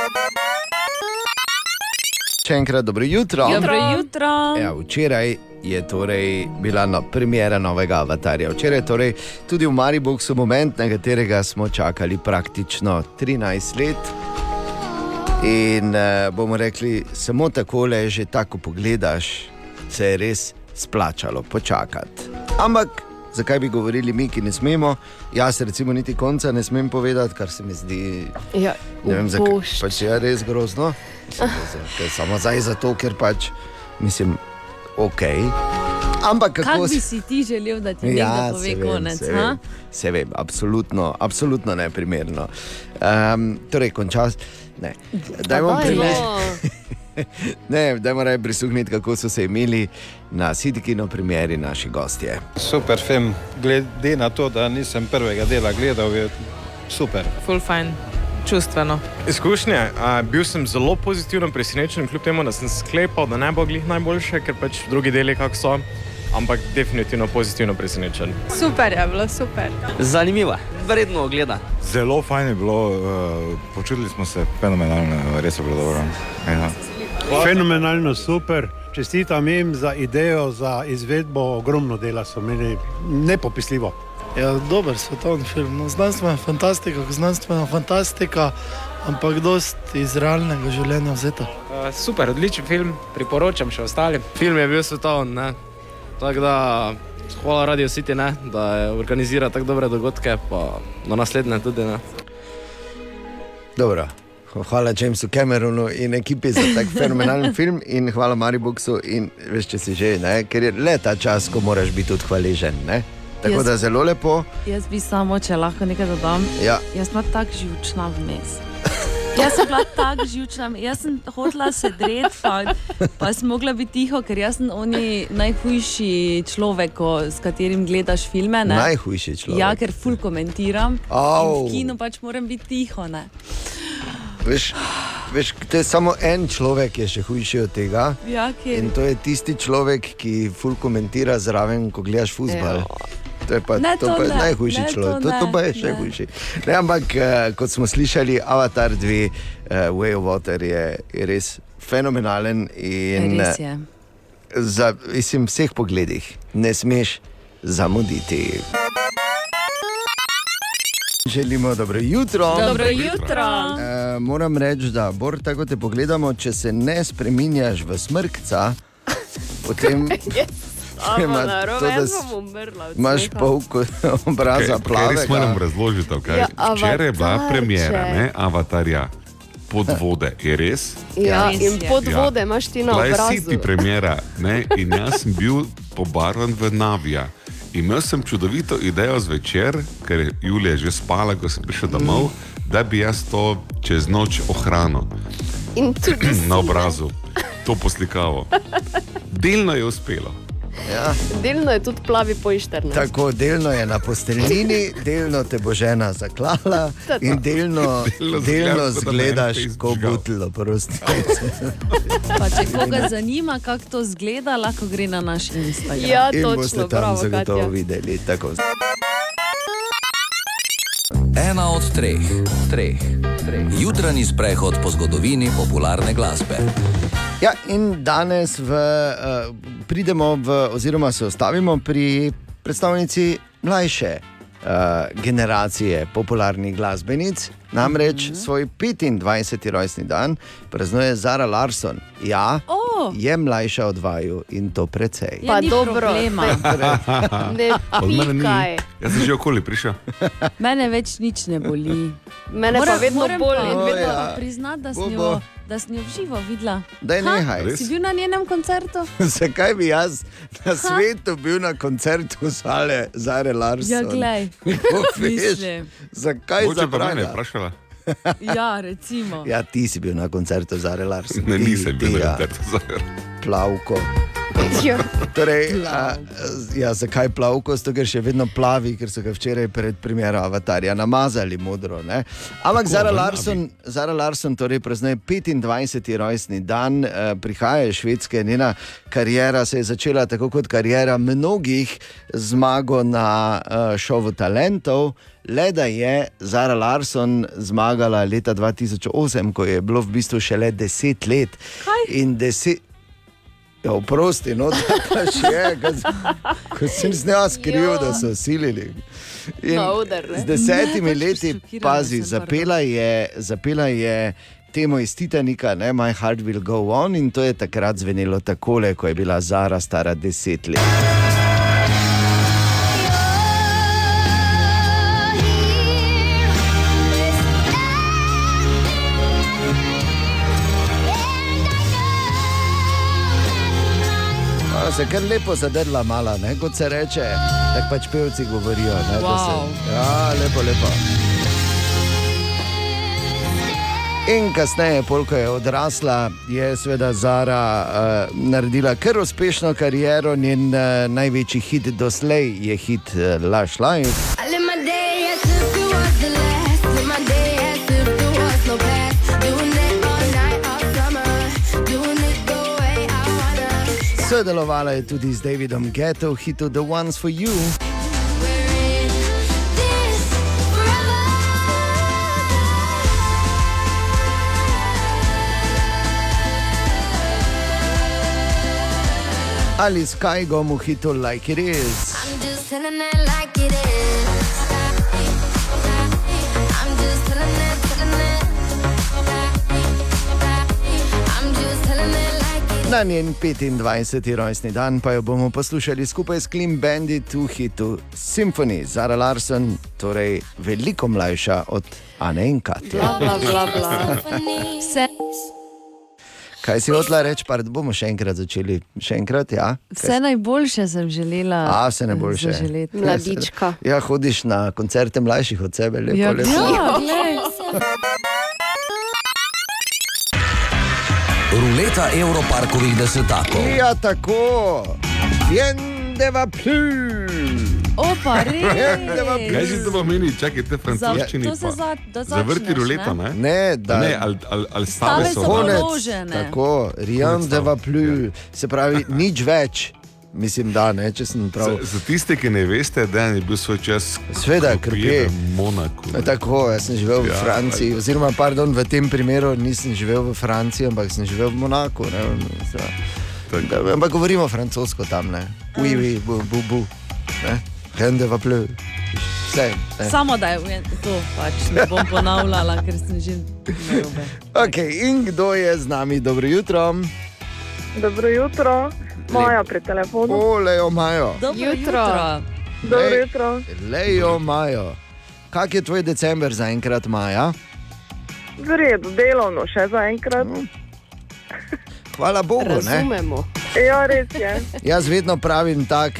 Še enkrat dobro jutro. Dobro jutro. Ja, včeraj je torej bila no, premjera novega avatarja. Včeraj je torej tudi v Mariboku moment, na katerega smo čakali praktično 13 let. In uh, bomo rekli, samo tako le, že tako pogledaš, se je res splačalo počakati. Ampak zakaj bi govorili mi, ki ne smemo? Jaz, recimo, niti konca ne smem povedati, kar se mi zdi. Ja, Ne vem, zakaj pač je res grozno. Mislim, da Samo zdaj zato, ker pač mislim, ok. Ampak Kako kako bi si ti želel, da ti nekdo pove se vem, konec? se ha? vem, se vem, absolutno, absolutno neprimerno. Um, torej, končas. Ne, dajmo daj, primer. *laughs* Ne, dajmo raje prisluhniti, kako so se imeli na Sidikino premjeri naši gostje. Super film, glede na to, da nisem prvega dela gledal, je super. Full fine, čustveno. Izkušnje. A, bil sem zelo pozitivno presenečen, kljub temu, da sem sklepal, da ne bo glih najboljše, ker pač drugi deli kako so. Ampak definitivno pozitivno presenečen. Super je bilo, super. Zanimiva, vredno ogleda. Zelo fajn je bilo, uh, počutili smo se fenomenalno, res je bilo dobro. Ja. Fenomenalno super. Čestitam jim za idejo, za izvedbo, ogromno dela so imeli, nepopisljivo. Ja, dober svetovni film. No, znanstvena fantastika, znanstvena fantastika, ampak dost iz realnega življenja vzeta. Uh, super, odličen film, priporočam še ostalim. Film je bil svetovni, ne. Tako da hvala Radio City, ne, da je organizira tako dobre dogodke, pa na naslednje tudi. Ne. Dobro. Hvala Jamesu Cameronu in ekipi za tak fenomenalen film, in hvala Mariboku. In veš, če si že, ne? ker je le ta čas, ko moraš biti tudi hvaležen. Ne? Tako Jaz- da zelo lepo. Jaz bi samo, če lahko nekaj dodam. Ja. Jaz sem tako živčna vmes. Jaz sem bila tako živčna, jaz sem hotela sedeti, pa, pa sem mogla biti tiho, ker jaz sem oni najhujši človek, s katerim gledaš filme. Ne? Najhujši človek. Ja, ker ful komentiram. V kinu pač moram biti tiho. Ne? Veš, veš, to je samo en človek, je še hujši od tega. Ja, ker- In to je tisti človek, ki ful komentira zraven, ko gledaš futbol. To je pa, Ne, to to pa je ne, najhujši ne, človek, to to, to pa je še ne. hujši. Ne, ampak eh, kot smo slišali, Avatar 2, uh, Way of Water je, je res fenomenalen. In, Res eh, je. Za mislim, vseh pogledih ne smeš zamuditi. Želimo dobro jutro. Dobro jutro. E, moram reči, da Bor, tako te pogledamo, če se ne spremenjaš v smrkca, *laughs* potem Samo ima narobe, to, da jaz s- bom umrla od imaš pol obraza plavega. Res moram razložiti, kaj Ja, Včeraj je bila premjera, ne, avatarja pod vode, je res? Ja, Res in je. pod Ja. vode imaš ti na Bila je obrazu. City premjera ne, in jaz sem bil pobarvan v Navija. Imel sem čudovito idejo zvečer, ker je Julija že spala, ko sem prišel domov, da bi jaz to čez noč ohranil In tudi si, *clears throat* na obrazu, to poslikavo. Delno je uspelo. Ja. delno je tudi plavi pojšterna. Tako delno je na posteljnini, *laughs* delno te bo žena zaklala in *laughs* delno, Delno delno zgledaš en kot butlo. Pa če koga zanima, kako to zgleda, lahko gre na naš Instagram. Ja, In boste točno, tam bravo, zagotovo Katja. videli. Tako. Ena od treh, treh, treh. Jutranji sprehod po zgodovini popularne glasbe. Ja, in danes v, uh, pridemo, v, oziroma se ostavimo pri predstavnici mlajše generacije popularnih glasbenic. Namreč mm -hmm. svoj 25. rojstni dan praznuje Zara Larson. Ja, oh. je mlajša od vaju in to precej. Ja, ni problema. *laughs* Ne *laughs* pikaj. Jaz sem že okoli prišel. Mene več nič ne boli. Mene pa vedno moram boli. Pa, O, vedno ja. pa priznati, da sem jo. Da sem jo živo videla. Daj Ha? nehaj. Res? Si bil na njenem koncertu? *laughs* Zakaj bi jaz na svetu bil na koncertu Zare, Zare Larson? Ja, glej. Mislim. Zakaj Mogoče za pa mene vraga? vprašala. *laughs* Ja, recimo. Ja, ti si bil na koncertu Zare Larson. Ne, Ti- nisem bil ti, na ja. koncertu Zare. Plavko. *laughs* Torej, a, ja, zakaj plavko? Zato, ker še vedno plavi, ker so ga včeraj pred premjero avatarja namazali modro. Ne? Ampak Zara v Larson, Zara Larson torej praznuje 25. rojstni dan, eh, prihaja iz Švedske, njena karijera se je začela tako kot karijera mnogih zmago na uh, šovu talentov. Le da je Zara Larson zmagala leta 2008, ko je bilo v bistvu šele 10 let. Kaj? In 10. Ja, oprosti, no, *laughs* da pa še, ko sem z njo skril, da so silili. In z desetimi pač leti, pazi, zapela je, zapela je temo iz Titanika, ne, My Heart Will Go On, in to je takrat zvenelo takole, ko je bila Zara stara deset let. Se kar lepo zadrla mala, ne? kot se reče, tako pač pevci govorijo. Ne, da se, Wow. ja, lepo, lepo. In kasneje, pol, ko je odrasla, je seveda Zara uh, naredila kar uspešno kariero. Njen uh, največji hit doslej je hit uh, Lush Life. I Sodelovala je tudi z Davidom Getto v hitu The Ones for You. Ali s Kajgom v hitu Like It Is. I'm just telling it like it is. Na njen 25. rojstni dan pa jo bomo poslušali skupaj s Klim Bandit v hitu Symphony. Zara Larson, torej veliko mlajša od Ane in Katja. Bla, bla, bla, Kaj si hotela reči, pa bomo še enkrat začeli? Še enkrat, ja? vse najboljše sem želela. A, vse najboljše. zaželeti. Mladička. Ja, hodiš na koncerte mlajših od sebe, lepo, Ja, lepo. ja, Ruleta Evroparkovih desetakov. Ja, tako. Jendeva plu. Opa, Kaj si to pomeni? Čakaj, te francoščini. to se za- da Zavrti začneš, ruleta, ne? ne? Da Ne, ali, ali, ali stave Stave so. Konec. položene. Tako, Rijan deva plu. Se pravi, *laughs* nič več. Mislim, da ne, če sem prav. Za, za tiste, ki ne veste, da je bil svoj čas Sveda, kopije krpe. v Monaku. ne. Tako, jaz sem živel v Ja, Franciji, ali- oziroma, pardon, v tem primeru nisem živel v Franciji, ampak sem živel v Monaku. Ne, da, ampak govorimo francosko tam, ne, oui, oui, bu, bu, bu, ne, rende va pleu. Vse. Ne. Samo da je v to, pač ne bom ponavljala, ker sem že narobe. Okay, in kdo je z nami? Dobro jutro. Dobro jutro, Maja pri telefonu. O, lejo Majo. Dobro Jutro. jutro. Dobro Lej- jutro. Lejo Majo. Kak je tvoj december zaenkrat, Maja? V redu, delovno še zaenkrat. Hvala Bogu. Ne? Razumemo. Ja, res je. *laughs* Jaz vedno pravim tako,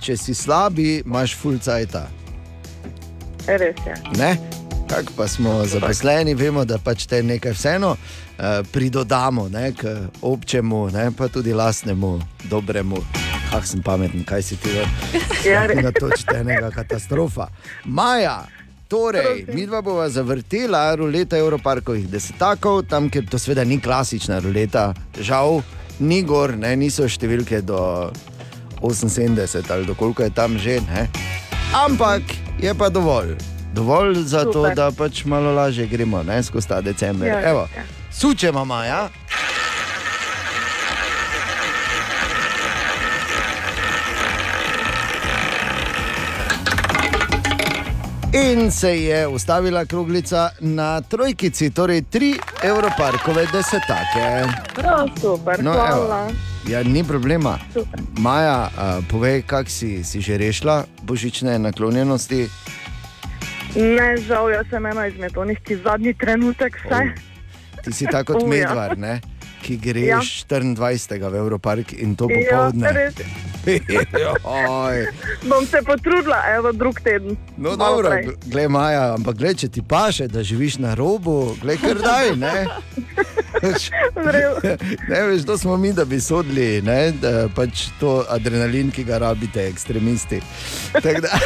če si slabi, imaš full cajta. Res je. Ne? Kak pa smo zaposleni, vemo, da pač te nekaj vseeno uh, pridodamo ne, k občemu, ne, pa tudi lastnemu, dobremu. Kak sem pameten, kaj si ti Ja, res. na točke enega katastrofa. Maja, torej, mi dva bova zavrtela ruleta Evroparkovih desetakov, tam, ker to seveda ni klasična ruleta, žal, ni gor, ne, niso številke do 78 ali do koliko je tam že, ne. Ampak je pa dovolj. Dovolj za to, Super. da pač malo lažje gremo ne, skozi ta decembr. Ja, Evo, ja. sučemo maja. In se je ustavila kroglica na trojkici, torej tri evroparkove desetake. Prav, super, No, hvala. Ja, ni problema. Super. Maja, uh, povej, kak si, si že rešila božične naklonjenosti. Ne, žal, jaz sem ena izmed onih, ki zadnji trenutek vse. Ti si tako kot *laughs* O, ja. medvar, ne? ki greš ja. 24. v Evropark in to Ja, popoldne. Oj. *laughs* Bom se potrudila, evo, drug teden. No, Malo dobro, prej. glej, Maja, ampak gled, če ti paše, da živiš na robu, glej, kar daj. Ne? *laughs* *laughs* ne veš, to smo mi, da bi sodili, ne? da pač to adrenalin, ki ga rabite, ekstremisti. Tako Da,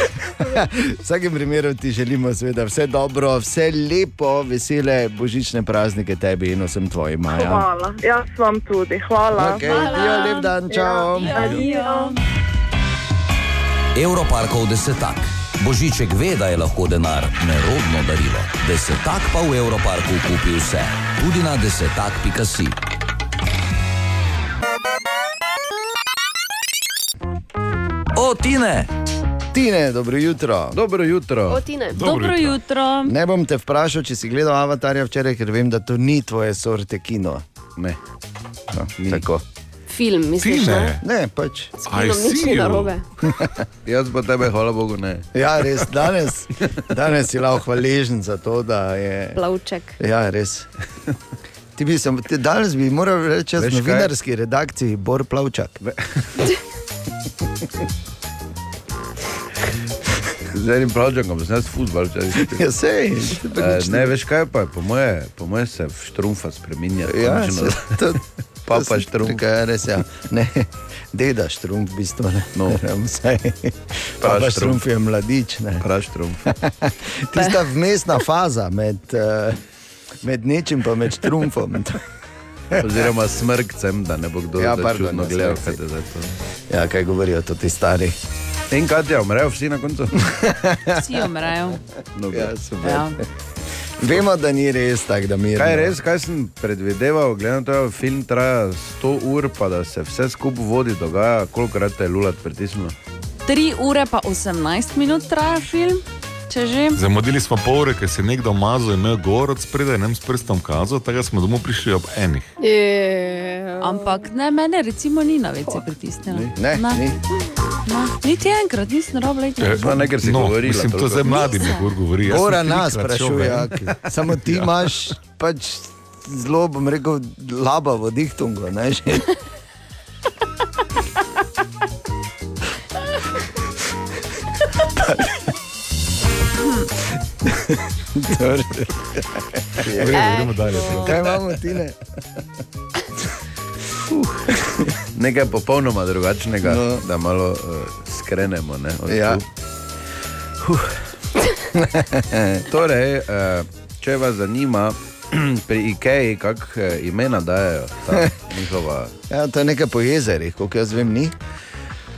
*laughs* v vsakem primeru ti želimo seveda vse dobro, vse lepo, vesele božične praznike tebi in vsem tvojim, Maja. Hvala, jaz vam tudi, hvala. Okej, dio, lep dan, čau. Ja, adijo. Evroparkov desetak. Božiček ve, da je lahko denar nerodno darilo. Desetak pa v Evroparku kupi vse, tudi na desetak.si. O, Tine! Tine, dobro jutro. Dobro jutro. O, Tine. Dobro jutro. Ne bom te vprašal, če si gledal avatarja včeraj, ker vem, da to ni tvoje sorte kino. Ne. No, tako. Film, misliš? Ne? Ne, pač. S filmom nič ni narobe. *laughs* Jaz pa tebe, hvala Bogu, ne. Ja, res, danes, danes si lahko hvaležen za to, da je. Plavček. Ja, res. Ti bi sem, ti danes bi moral reči, jaz Veš v novinarski redakciji Bor Plavčak. Z enim pravčakom sem jaz futbal. Ja, sej. Ne, veš kaj pa, po moje, po moje se štrumfa spreminja. Ja, se- to- Papa Štrumpf. Tukaj je res, ja. Ne, deda štrum, v bistvu. Ne. No. Vsaj. Papa štrum je mladič. Ne. Prav štrumf. *laughs* Tista vmesna faza med, uh, med nečim pa med štrumfom. *laughs* Oziroma smrkcem, da ne bo kdo Ja, pardon, ja, gledal, kaj te zdaj to. Ja, kaj govorijo ti stari. In Katja, umrejo vsi na koncu? Vsi umrejo. No, Ja, super. Ja. Vemo, da ni res tako, da mi je. Kaj je res, kaj sem predvideval, glede na to, da film traja 100 ur, pa da se vse skupaj vodi, dogaja, kolikrat te je lulat pritisnilo. 3 ure pa 18 minut traja film, če že. Zamudili smo pol ure, ker se je nekdo mazal in imel gor od spredaj, ne s prstom kazal, tako smo domov prišli ob enih. Ampak ne, mene recimo ni na vece pritisnila. Ne, ni. No, niti enkrat nisem robila. Eh, no, Mislim, to zdaj mladim govori. Ora nas sprašuje, samo ti *laughs* imaš pač zelo, bom rekel. Ne. Dobro. V redu, gremo dalje. Kaj imamo, Tine? *laughs* *laughs* Nekaj popolnoma drugačnega, No. da malo uh, skrenemo. Ne, Ja. Huh. *laughs* torej, uh, če vas zanima, *clears throat* pri IKEA, kako uh, imena dajo *laughs* njihova. Ja, to je nekaj po jezerih, koliko jaz vem, ni.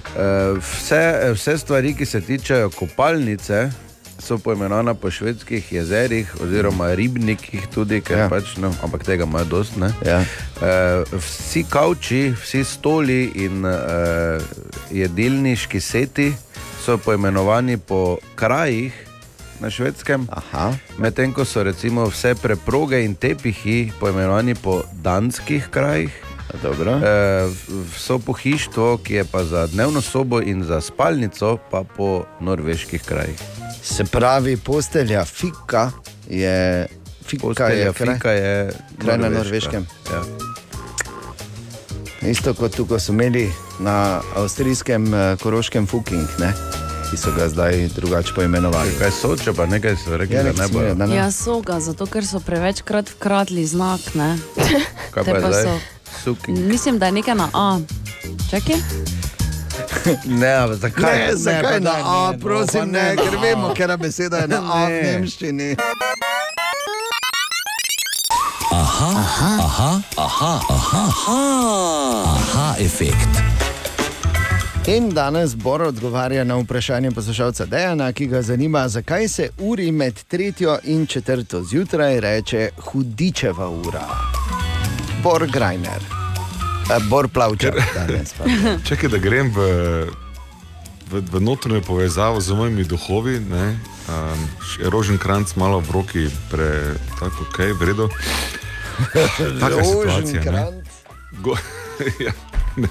Uh, vse, vse stvari, ki se tičejo kopalnice, so poimenovane po švedskih jezerih oziroma ribnikih, tudi, ja. pač, no, ampak tega imajo dost. ne. Ja. Uh, vsi kavči, vsi stoli in uh, jedilniški seti so poimenovani po krajih na švedskem, medtem ko so recimo vse preproge in tepihi poimenovani po danskih krajih. Dobro. E, vso pohištvo, ki je pa za dnevno sobo in za spalnico, pa po norveških krajih. Se pravi, postelja fika je. Fika je kraj, fika je kraj na norveškem. Ja. Isto kot tukaj so imeli na avstrijskem uh, koroškem fuking, ne? ki so ga zdaj drugače poimenovali. Kaj so, če pa nekaj so rekli, Ja, da ne bojo. da ne. Ja, so ga, zato ker so prevečkrat vkradli znak. Ne? Kaj pa je pa zdaj? so- Suking. Mislim, da je nekaj na A. Čakaj. *laughs* Ne, zakaj? Ne, zakaj pa na A, no, prosim, ne, na ker A. vemo, ker beseda je na A v Ne. nemščini. Aha, aha, aha, aha, aha, aha, aha efekt. In danes Bor odgovarja na vprašanje poslušalca Dejana, ki ga zanima, zakaj se uri med tretjo in četrto zjutraj reče hudičeva ura. Bor Grajner, Bor Plavčer danes. pa. *laughs* Čakaj, da grem v, v v, notranjo povezavo z mojimi duhovi, ne, um, rožen kranc malo v roki, pre, tako, ok, v redu. *laughs* Taka je situacija. Ne. Go, *laughs* ja, ne,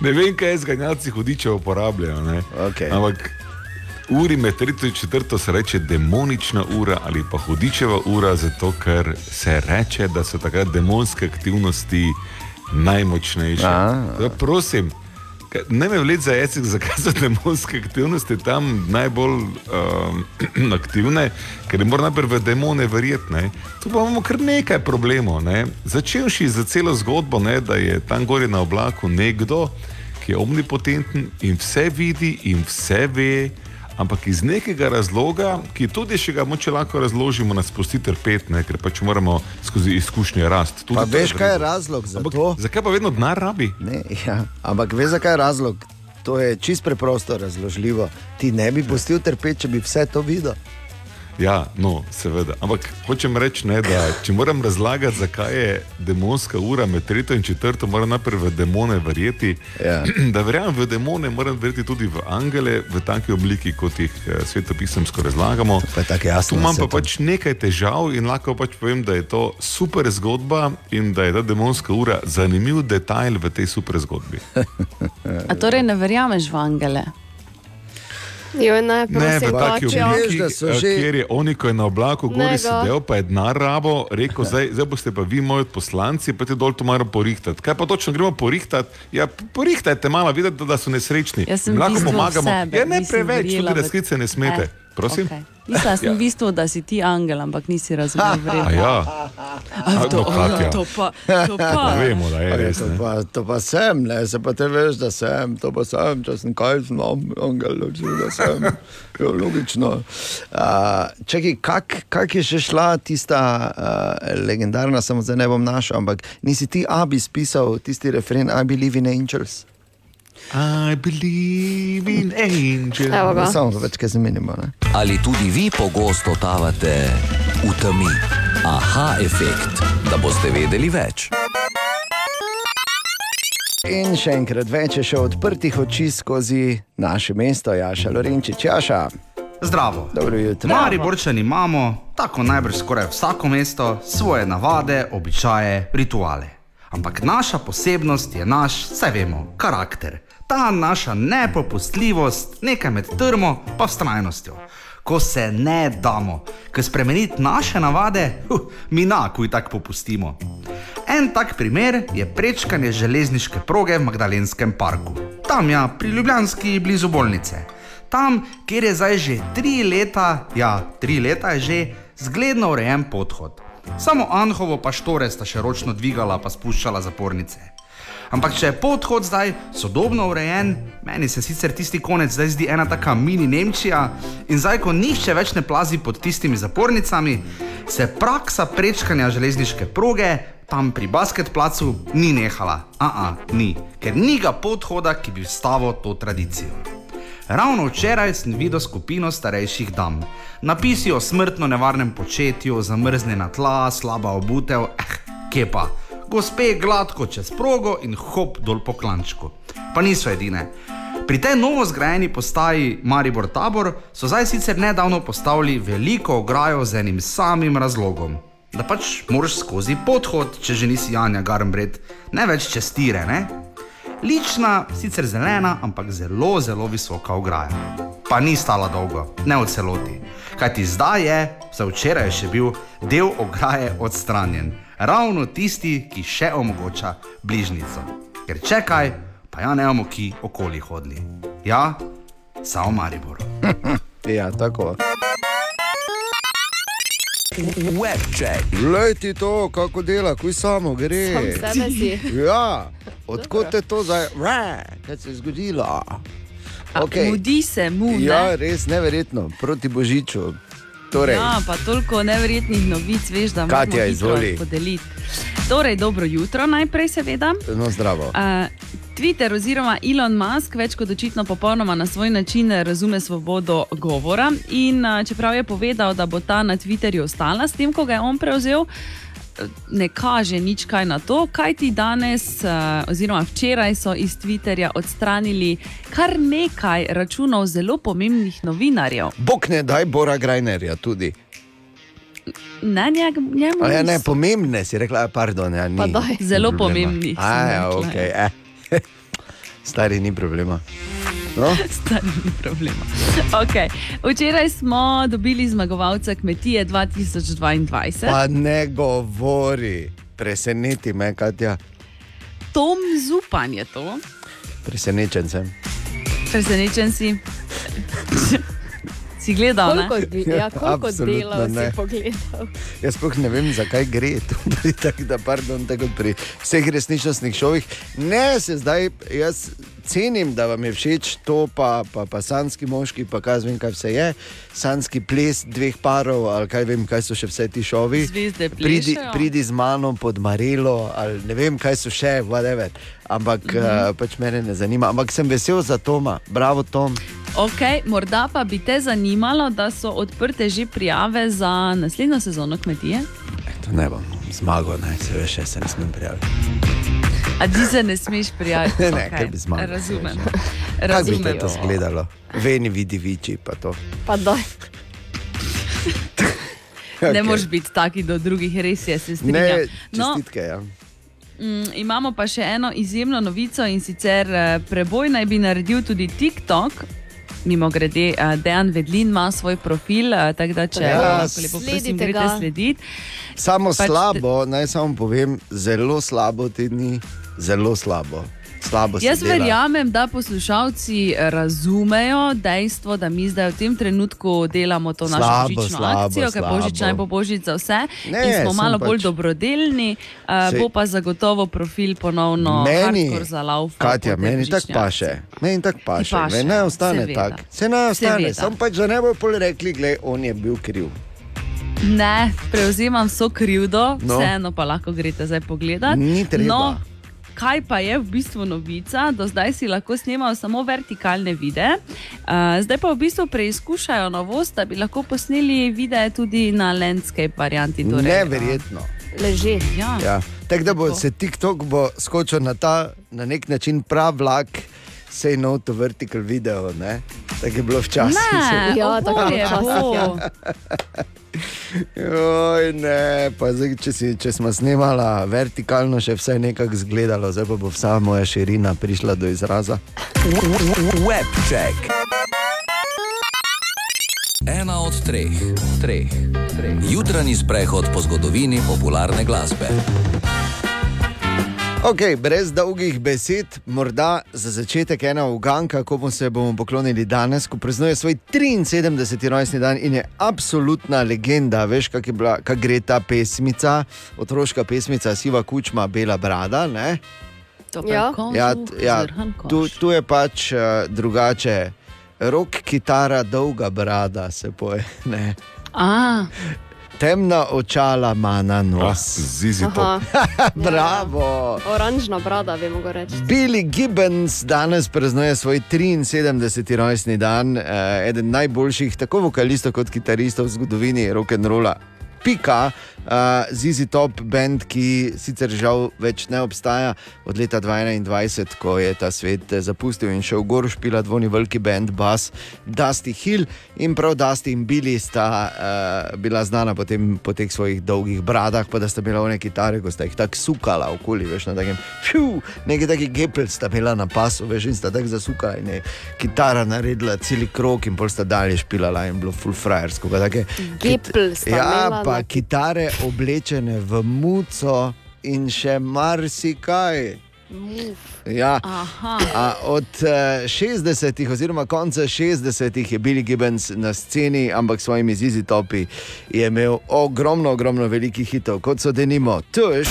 ne vem, kaj zganjalci hudičev uporabljajo. ne. Okay. Ampak uri med 3 in 4 se reče demonična ura ali pa hudičeva ura, zato ker se reče, da so takrat demonske aktivnosti najmočnejše. Zdaj, prosim, kaj- ne me vleče za jezik, zakaj so demonske aktivnosti tam najbolj um, *clears throat* aktivne, ker ne moramo najprej v demone verjeti. ne. Tu pa imamo kar nekaj problemov. Ne. Začenši za celo zgodbo, ne, da je tam gori na oblaku nekdo, ki je omnipotenten in vse vidi in vse ve. Ampak iz nekega razloga, ki tudi še ga moče lahko razložimo, nas pusti trpeti, ker pač moramo skozi izkušnje rasti. Pa veš, kaj je razlog za Ampak to? Zakaj pa vedno denar rabi? Ne, ja. Ampak veš, zakaj je razlog? To je čist preprosto razložljivo. Ti ne bi pustil trpeti, če bi vse to videl. Ja, no, seveda. Ampak hočem reči, ne, da če moram razlagati, zakaj je demonska ura med 3 in 4, moram najprej v demone verjeti. Ja. *clears throat* Da verjamem v demone, moram verjeti tudi v angele, v taki obliki, kot jih eh, svetopisemsko razlagamo. jasno, tu imam pa pač nekaj težav in lahko pač povem, da je to super zgodba in da je ta demonska ura zanimiv detajl v tej super zgodbi. *laughs* A torej ne verjameš v angele? Jo, ne, Ne, v taki obliki, eh, kjer je oni, ko je na oblaku gori Nego. sedel, pa je denar rabo, rekel, zdaj, zdaj boste pa vi moji poslanci, pa te dol to moramo porihtati. Kaj pa točno gremo porihtati? Ja, porihtajte malo, vidite, da so nesrečni. V lahko pomagamo. sebe, Ja, ne preveč, tudi resnice ne smete. Eh, Prosim? okej. Mislila sem Ja. v bistvu, da si ti angel, ampak nisi razumel *laughs* A ja. A, to, no, Katja. to pa, to pa. *laughs* Pa vemo, da je res. To ne. pa, to pa sem, ne, se pa te veš, da sem, to pa sem, če sem kaj znam, angel, da sem. *laughs* Jo, logično. Uh, čakaj, kak, kak je še šla tista uh, legendarna, samo zdaj ne bom našel, ampak nisi ti Abi spisal tisti refren I believe in angels? I believe in angels. Evo ga. Samo več, kaj zamenjamo. Ne? Ali tudi vi pogosto totavate v temi? Aha, efekt, da boste vedeli več. In še enkrat več je še odprtih oči skozi naše mesto, Jaša Lorenčič, Jaša. Zdravo. Dobro jutro. Mariborčani imamo, tako najbrž skoraj vsako mesto, svoje navade, običaje, rituale. Ampak naša posebnost je naš, saj vemo, karakter. Ta naša nepopustljivost, nekaj med trmo pa vztrajnostjo. Ko se ne damo, ker spremeniti naše navade, huh, mi na, kuj tako popustimo. En tak primer je prečkanje železniške proge v Magdalenskem parku. Tam ja, pri Ljubljanski blizu bolnice. Tam, kjer je zdaj že tri leta, ja, tri leta je že zgledno urejen podhod. Samo Anhovo pa štore sta še ročno dvigala pa spuščala zapornice. Ampak če je podhod zdaj sodobno urejen, meni se sicer tisti konec zdaj zdi ena taka mini Nemčija in zdaj, ko nihče več ne plazi pod tistimi zapornicami, se praksa prečkanja železniške proge tam pri basketplacu ni nehala. Aa, ni, ker ni ga podhoda, ki bi vstavil to tradicijo. Ravno včeraj sem videl skupino starejših dam. Napisi o smrtno nevarnem početju, zamrznjena tla, slaba obutev, eh, kepa. Gospe gladko čez progo in hop dol po klančku. Pa niso edine. Pri tej novo zgrajeni postaji Maribor Tabor so zdaj sicer nedavno postavili veliko ograjo z enim samim razlogom. Da pač moraš skozi podhod, če že nisi Janja Garmbred, ne več čez tire, ne? Lična, sicer zelena, ampak zelo, zelo visoka ograja. Pa ni stala dolgo, ne v celoti. Kajti zdaj je, vse včeraj je še bil, del ograje odstranjen. Ravno tisti, ki še omogoča bližnjico. Ker čekaj, pa ja ne bomo ki okoli hodili. Ja, samo Maribor. *laughs* ja, tako. Webček. Lej to, kako dela, kuj samo gre. Sam. Ja, odkot je to zdaj, kaj se je zgodilo? A, mudi se mu, ne? Ja, res neverjetno, proti Božiču. Torej, Ja, pa toliko neverjetnih novic, veš, da Katja, moramo hitro izvoli. podeliti. Torej, dobro jutro najprej, seveda. no zdravo. Uh, Twitter oziroma Elon Musk več kot očitno popolnoma na svoj način razume svobodo govora. In uh, čeprav je povedal, da bo ta na Twitterju ostala s tem, ko ga je on prevzel, ne kaže nič kaj na to, kaj ti danes, uh, oziroma včeraj so iz Twitterja odstranili kar nekaj računov zelo pomembnih novinarjev. Bog ne daj Bora Grajnerja tudi. Ne, njeg, njemu A ja, ne, niso. pomembne si rekla, pardon, ja, ni. Pa daj. Zelo problema. pomembnih, sem A, ja, rekla, okay, eh. *laughs* Stari ni problema. No? *laughs* Stari ni problema. Okay. Včeraj smo dobili zmagovalca kmetije 2022. Pa ne govori, preseneti me, Katja. Tom Zupan je to. Presenečen sem. Presenečen si. Si gledal, ne? Koliko, di- ja, koliko delov ne. si pogledal? Jaz sploh ne vem, zakaj gre tu, *laughs* tako da, pardon, tako pri vseh resničnostnih šovih. Ne, se zdaj, jaz cenim, da vam je všeč to, pa, pa, pa sanski moški, pa kaj vem, kaj vse je, sanski ples dveh parov, ali kaj vem, kaj so še vse ti šovi. Pridi, pridi z mano pod Marelo, ali ne vem, kaj so še, whatever. Ampak mm -hmm. pač mene ne zanima. Ampak sem vesel za Toma, bravo Tom. Okay, morda pa bi te zanimalo, da so odprte že prijave za naslednjo sezono kmetije. To ne bom zmagal, ne, se veš, jaz se ne smem prijaviti. A ti se ne smeš prijaviti? *laughs* Ne, Okej, ker bi zmagal. Razumem. *laughs* Kako bi Razumem. te to izgledalo? Veni vidi viči, pa to. Pa daj. *laughs* Ne Okej. moreš biti taki do drugih, res je, se Ne, strinjam. No, čestitke, ja. Mm, imamo pa še eno izjemno novico in sicer eh, preboj naj bi naredil tudi TikTok. Mimo grede, Dejan Vedlin ima svoj profil, tako da če Ja, lahko lepo prosim, sledite greste ga. slediti. Samo Pač slabo, naj samo povem, zelo slabo te dni, zelo slabo. Slabo se Jaz dela. verjamem, da poslušalci razumejo dejstvo, da mi zdaj v tem trenutku delamo to našo Slabo, božično slabo, akcijo, ker božič naj bo božič za vse. Ne, in smo malo bolj pač- dobrodelni, uh, Sej- bo pa zagotovo profil ponovno Meni, za lauf. Katja, meni tako paše, meni tako paše, paše, meni ne ostane tako. Se ne ostane, samo pač, da ne bo pol rekli, da on je bil kriv. Ne, prevzemam vso krivdo, No. vseeno pa lahko greste zdaj pogledat. Ni treba. No, kaj pa je v bistvu novica? Do zdaj si lahko snemajo samo vertikalne videe, uh, zdaj pa v bistvu preizkušajo novost, da bi lahko posneli videe tudi na landscape varianti. Torej, Neverjetno. Leže. Ja. Ja. Tako da bo Tako. se TikTok bo skočil na ta na nek način prav vlak, sej no to vertical video, ne? tako je bilo včasih. Ne, Ja, tako oboje včasih, bo. ja. Oj, ne, pa zdaj, če, si, če smo snemala vertikalno, še vse nekako izgledalo, zdaj pa bo vsa moja širina prišla do izraza. Webcheck. Ena od treh, treh, treh. Jutranji sprehod po zgodovini popularne glasbe. Ok, brez dolgih besed, morda za začetek ena uganka, komu se bomo poklonili danes, ko praznuje svoj 73. rojstni dan in je absolutna legenda. Veš, kako kak gre ta pesmica, otroška pesmica Siva Kučma, Bela Brada. Ne? Ja. Ja, ja, tu, tu je pač uh, drugače. Rok, kitara, dolga brada se poje. A, Temna očala, mana nos. Zizi Aha. *laughs* Bravo! Oranžna brada, bi mogel reči. Billy Gibbons danes praznuje svoj 73. rojstni dan, uh, eden najboljših, tako vokalistov kot kitaristov v zgodovini rock'n'rolla. Pika, uh, Zizi Top band, ki sicer žal več ne obstaja od leta 2021, ko je ta svet eh, zapustil in šel gor, špila dvojni veliki band, bas Dusty Hill in prav Dusty in Billy sta uh, bila znana po, tem, po teh svojih dolgih bradah, pa da sta bila one kitare, ko sta jih tako sukala okoli, veš, na takem, fiu, neki taki gepel sta bila na pasu, veš, in sta tako zasukala in je kitara naredila celi krok in pol sta dalje špilala in bilo full frajersko. pa take Gepel sta Ja, imela pa na- kitare oblečene v muco in še marsikaj. Ja. Aha. A od uh, 60-ih, oziroma konca 60-ih, je Billy Gibbons na sceni, ampak s svojimi zizi topi je imel ogromno, ogromno velikih hitov, kot so denimo Tuš.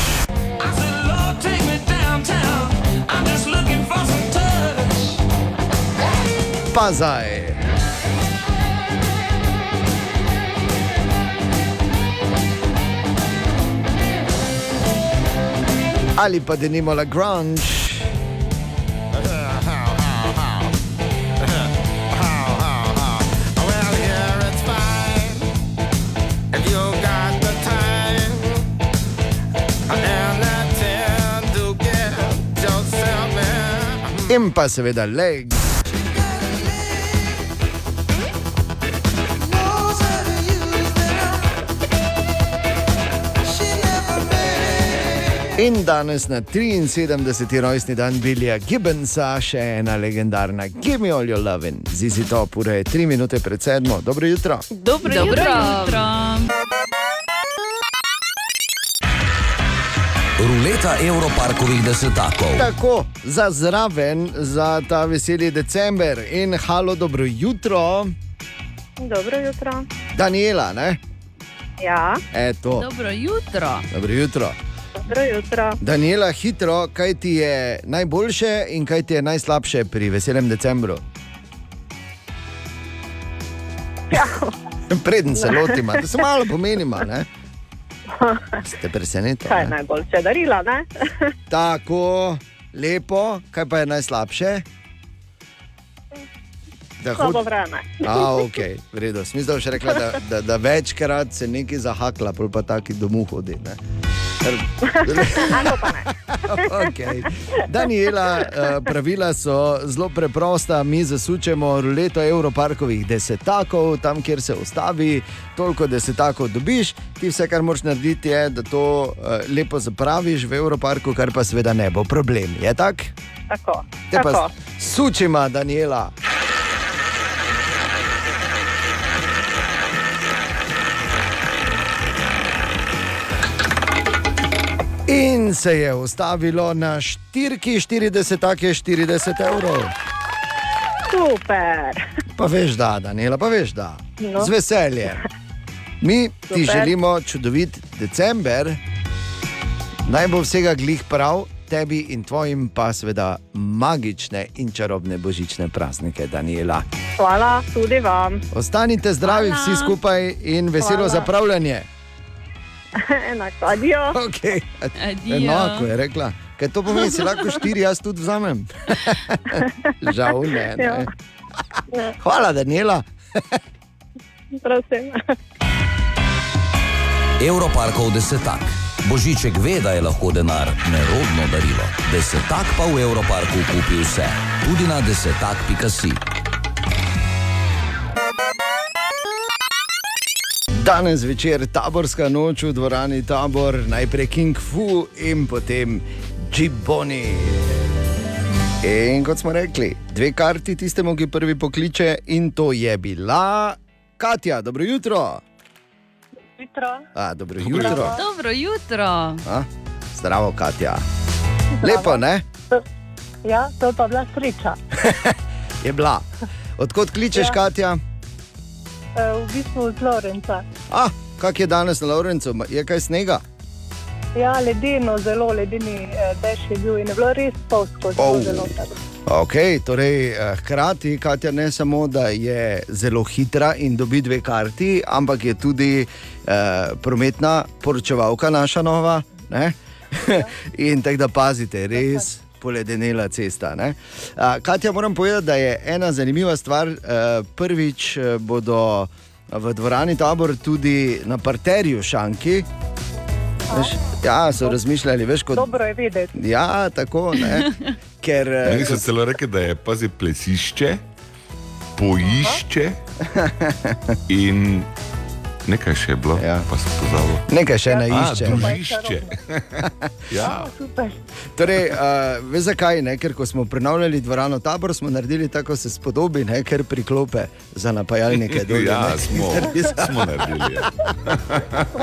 Pa zdaj. ali pa denimo Lagrange. In pa seveda legs. In danes na 73. rojstni dan Billija Gibbonsa, še ena legendarna Give Me All Your Lovin'. Zizi to, ura je 3 minute pred sedmo. Dobro jutro. Dobro, Dobro jutro. Ruleta Evroparkovih desetakov. Tako, za zraven, za ta veseli december in halo, dobro jutro, Dobro jutro. Daniela, ne? Ja, Eto. Dobro jutro. Dobro jutro. Dobro jutro. Daniela, hitro, kaj ti je najboljše in kaj ti je najslabše pri veselem decembru? Ja. *laughs* Preden se lotimo, da se malo pomenimo. Ne? Ste presenečeni? Kaj je najboljše darila, ne? Tako, lepo, kaj pa je najslabše? Da Slabo hod- vreme. A, ok, v redu. Smisel še rekla, da, da, da večkrat se nekaj zahakla, pa taki domov hodi. Ne? *laughs* okay. Daniela, eh, pravila so zelo preprosta. Mi zasučemo ruleto Evroparkovih desetakov, tam, kjer se ustavi, toliko desetakov dobiš. Ti vse, kar moraš narediti, je, da to eh, lepo zapraviš v Evroparku, kar pa seveda ne bo problem. Je tako? Tako. Te pa tako. sučima, Daniela. In se je ustavilo na štirki, 40, tak je 40 evrov. Super. Pa veš, da, Daniela, pa veš, da. No. Z veseljem. Mi ti Super. želimo čudovit december, naj bo vsega glih prav, tebi in tvojim pa seveda magične in čarobne božične praznike, Daniela. Hvala tudi vam. Ostanite zdravi Hvala. vsi skupaj in veselo Hvala. zapravljanje. *laughs* Enako, adijo. Okay. Adijo. Enako je rekla. Kaj to pomeni, si lahko štiri, jaz tudi vzamem. *laughs* Žal ne. ne. Ja. Hvala, Daniela. Prosim. Evroparkov desetak. Božiček ve, da je lahko denar nerodno darilo. Desetak pa v Evroparku kupi vse, tudi na desetak.si. Danes večer taborska noč v dvorani Tabor, najprej King Fu in potem Džiboni. In kot smo rekli, dve karti tistemu, ki prvi pokliče, in to je bila Katja. Dobro jutro. Jutro. A, dobro jutro. Dobro jutro. A, zdravo, Katja. Lepo, ne? Ja, to je pa bila sreča. *laughs* Je bila. Odkot kličeš, ja. Katja? E, v bistvu z Lorenca. A, kak je danes na Lorencu? Je kaj snega? Ja, ledeno, zelo ledeni eh, dež je bil in je bilo res polsko, Au. zelo tako. Ok, torej, eh, hkrati Katja ne samo, da je zelo hitra in dobi dve karti, ampak je tudi eh, prometna poročevalka naša nova. ne? *laughs* in tako da pazite, res poledenela cesta. ne. Katja, moram povedati, da je ena zanimiva stvar. eh, Prvič eh, bodo v dvorani tabor tudi na parterju šanki. Veš, ja, so razmišljali, veš, kot. Dobro je vedeti. Ja, tako ne. *laughs* Ker, eh, Meni so celo rekli, da je pazi plesišče, poišče in nekaj še je bilo, ja. pa sem pozabil. Nekaj še ne išče. A, družišče. ja. Super. Torej, uh, veš zakaj? Ne? Ker ko smo prenavljali dvorano tabor, smo naredili tako, se spodobi, ne? ker priklope za napajalnike. *laughs* Dol, Ja, ne. smo, smo naredili. Ja.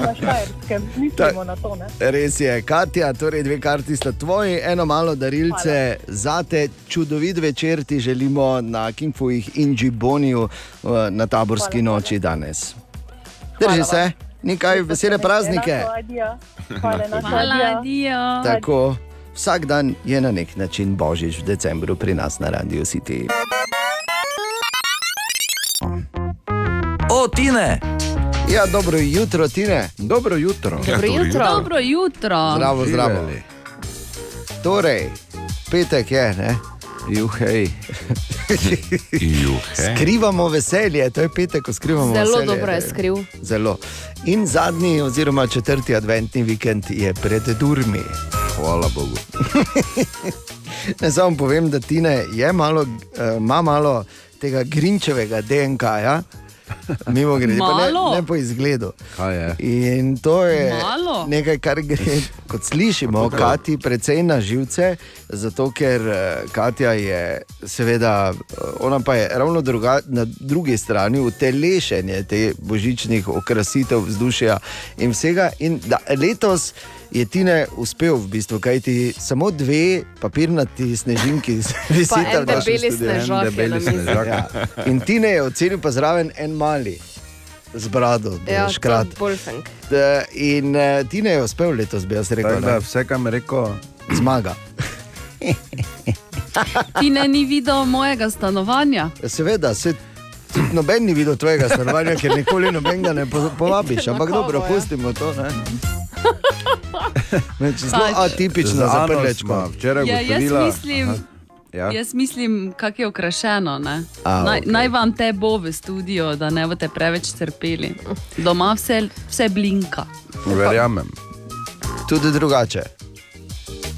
Na Štajerskem, mislimo na to, ne? Res je, Katja, torej dve karti sta tvoji, eno malo darilce za te. Čudovit večer ti želimo na Kingfujih in Džiboniju uh, na taborski Hvala, noči danes. Drži se, nekaj vesele praznike. Hvala, Hvala, adijo. Tako, vsak dan je na nek način božič v decembru pri nas na Radio City. O, Tine! Ja, dobro jutro, Tine. Dobro jutro. Dobro jutro. Dobro jutro. Zdravo, zdravo. Torej, petek je, ne? Juhej. *laughs* Juhej. Skrivamo veselje, to je petek, ko skrivamo Zelo veselje. dobro je skril. Zelo. In zadnji, oziroma četrti adventni vikend je pred durmi. Hvala Bogu. *laughs* Ne samo povem, da Tine je malo, uh, ima malo tega grinčevega DNK-ja. *laughs* Mimo grede, pa ne, Malo? ne po izgledu. Kaj je? In to je Malo? nekaj, kar gre, kot slišimo, Kati precej na živce, zato ker eh, Katja je, seveda, eh, ona pa je ravno druga, na drugi strani utelešenje te božičnih okrasitev, vzdušja in vsega. In da, letos je Tine uspel, v bistvu, kajti samo dve papirnati snežinki *laughs* visita en v našem debeli studiu. snežak je debeli na mizi. snežak. Ja. In Tine je ocenil pa zraven en mali. Z brado, da Ja, je škrat. to bolj fenk. Da, In uh, Tine je uspel letos, bi jaz rekel. Da ne. vse, kam rekel, Zmaga. *laughs* Ti ne ni videl mojega stanovanja. Seveda, se, noben ni videl tvojega stanovanja, ker nikoli nobenega ne po- povabiš. Ampak dobro, ja. pustimo to. Ne? *laughs* Zelo Pač. atipično za prlečko. včeraj Ja, jaz mislim, Aha. Ja. jaz mislim, kako je okrašeno. ne. A, Naj, okej. naj vam te bo v studiu, da ne boste preveč trpeli. Doma vse, vse blinka. Verjamem. Tudi drugače.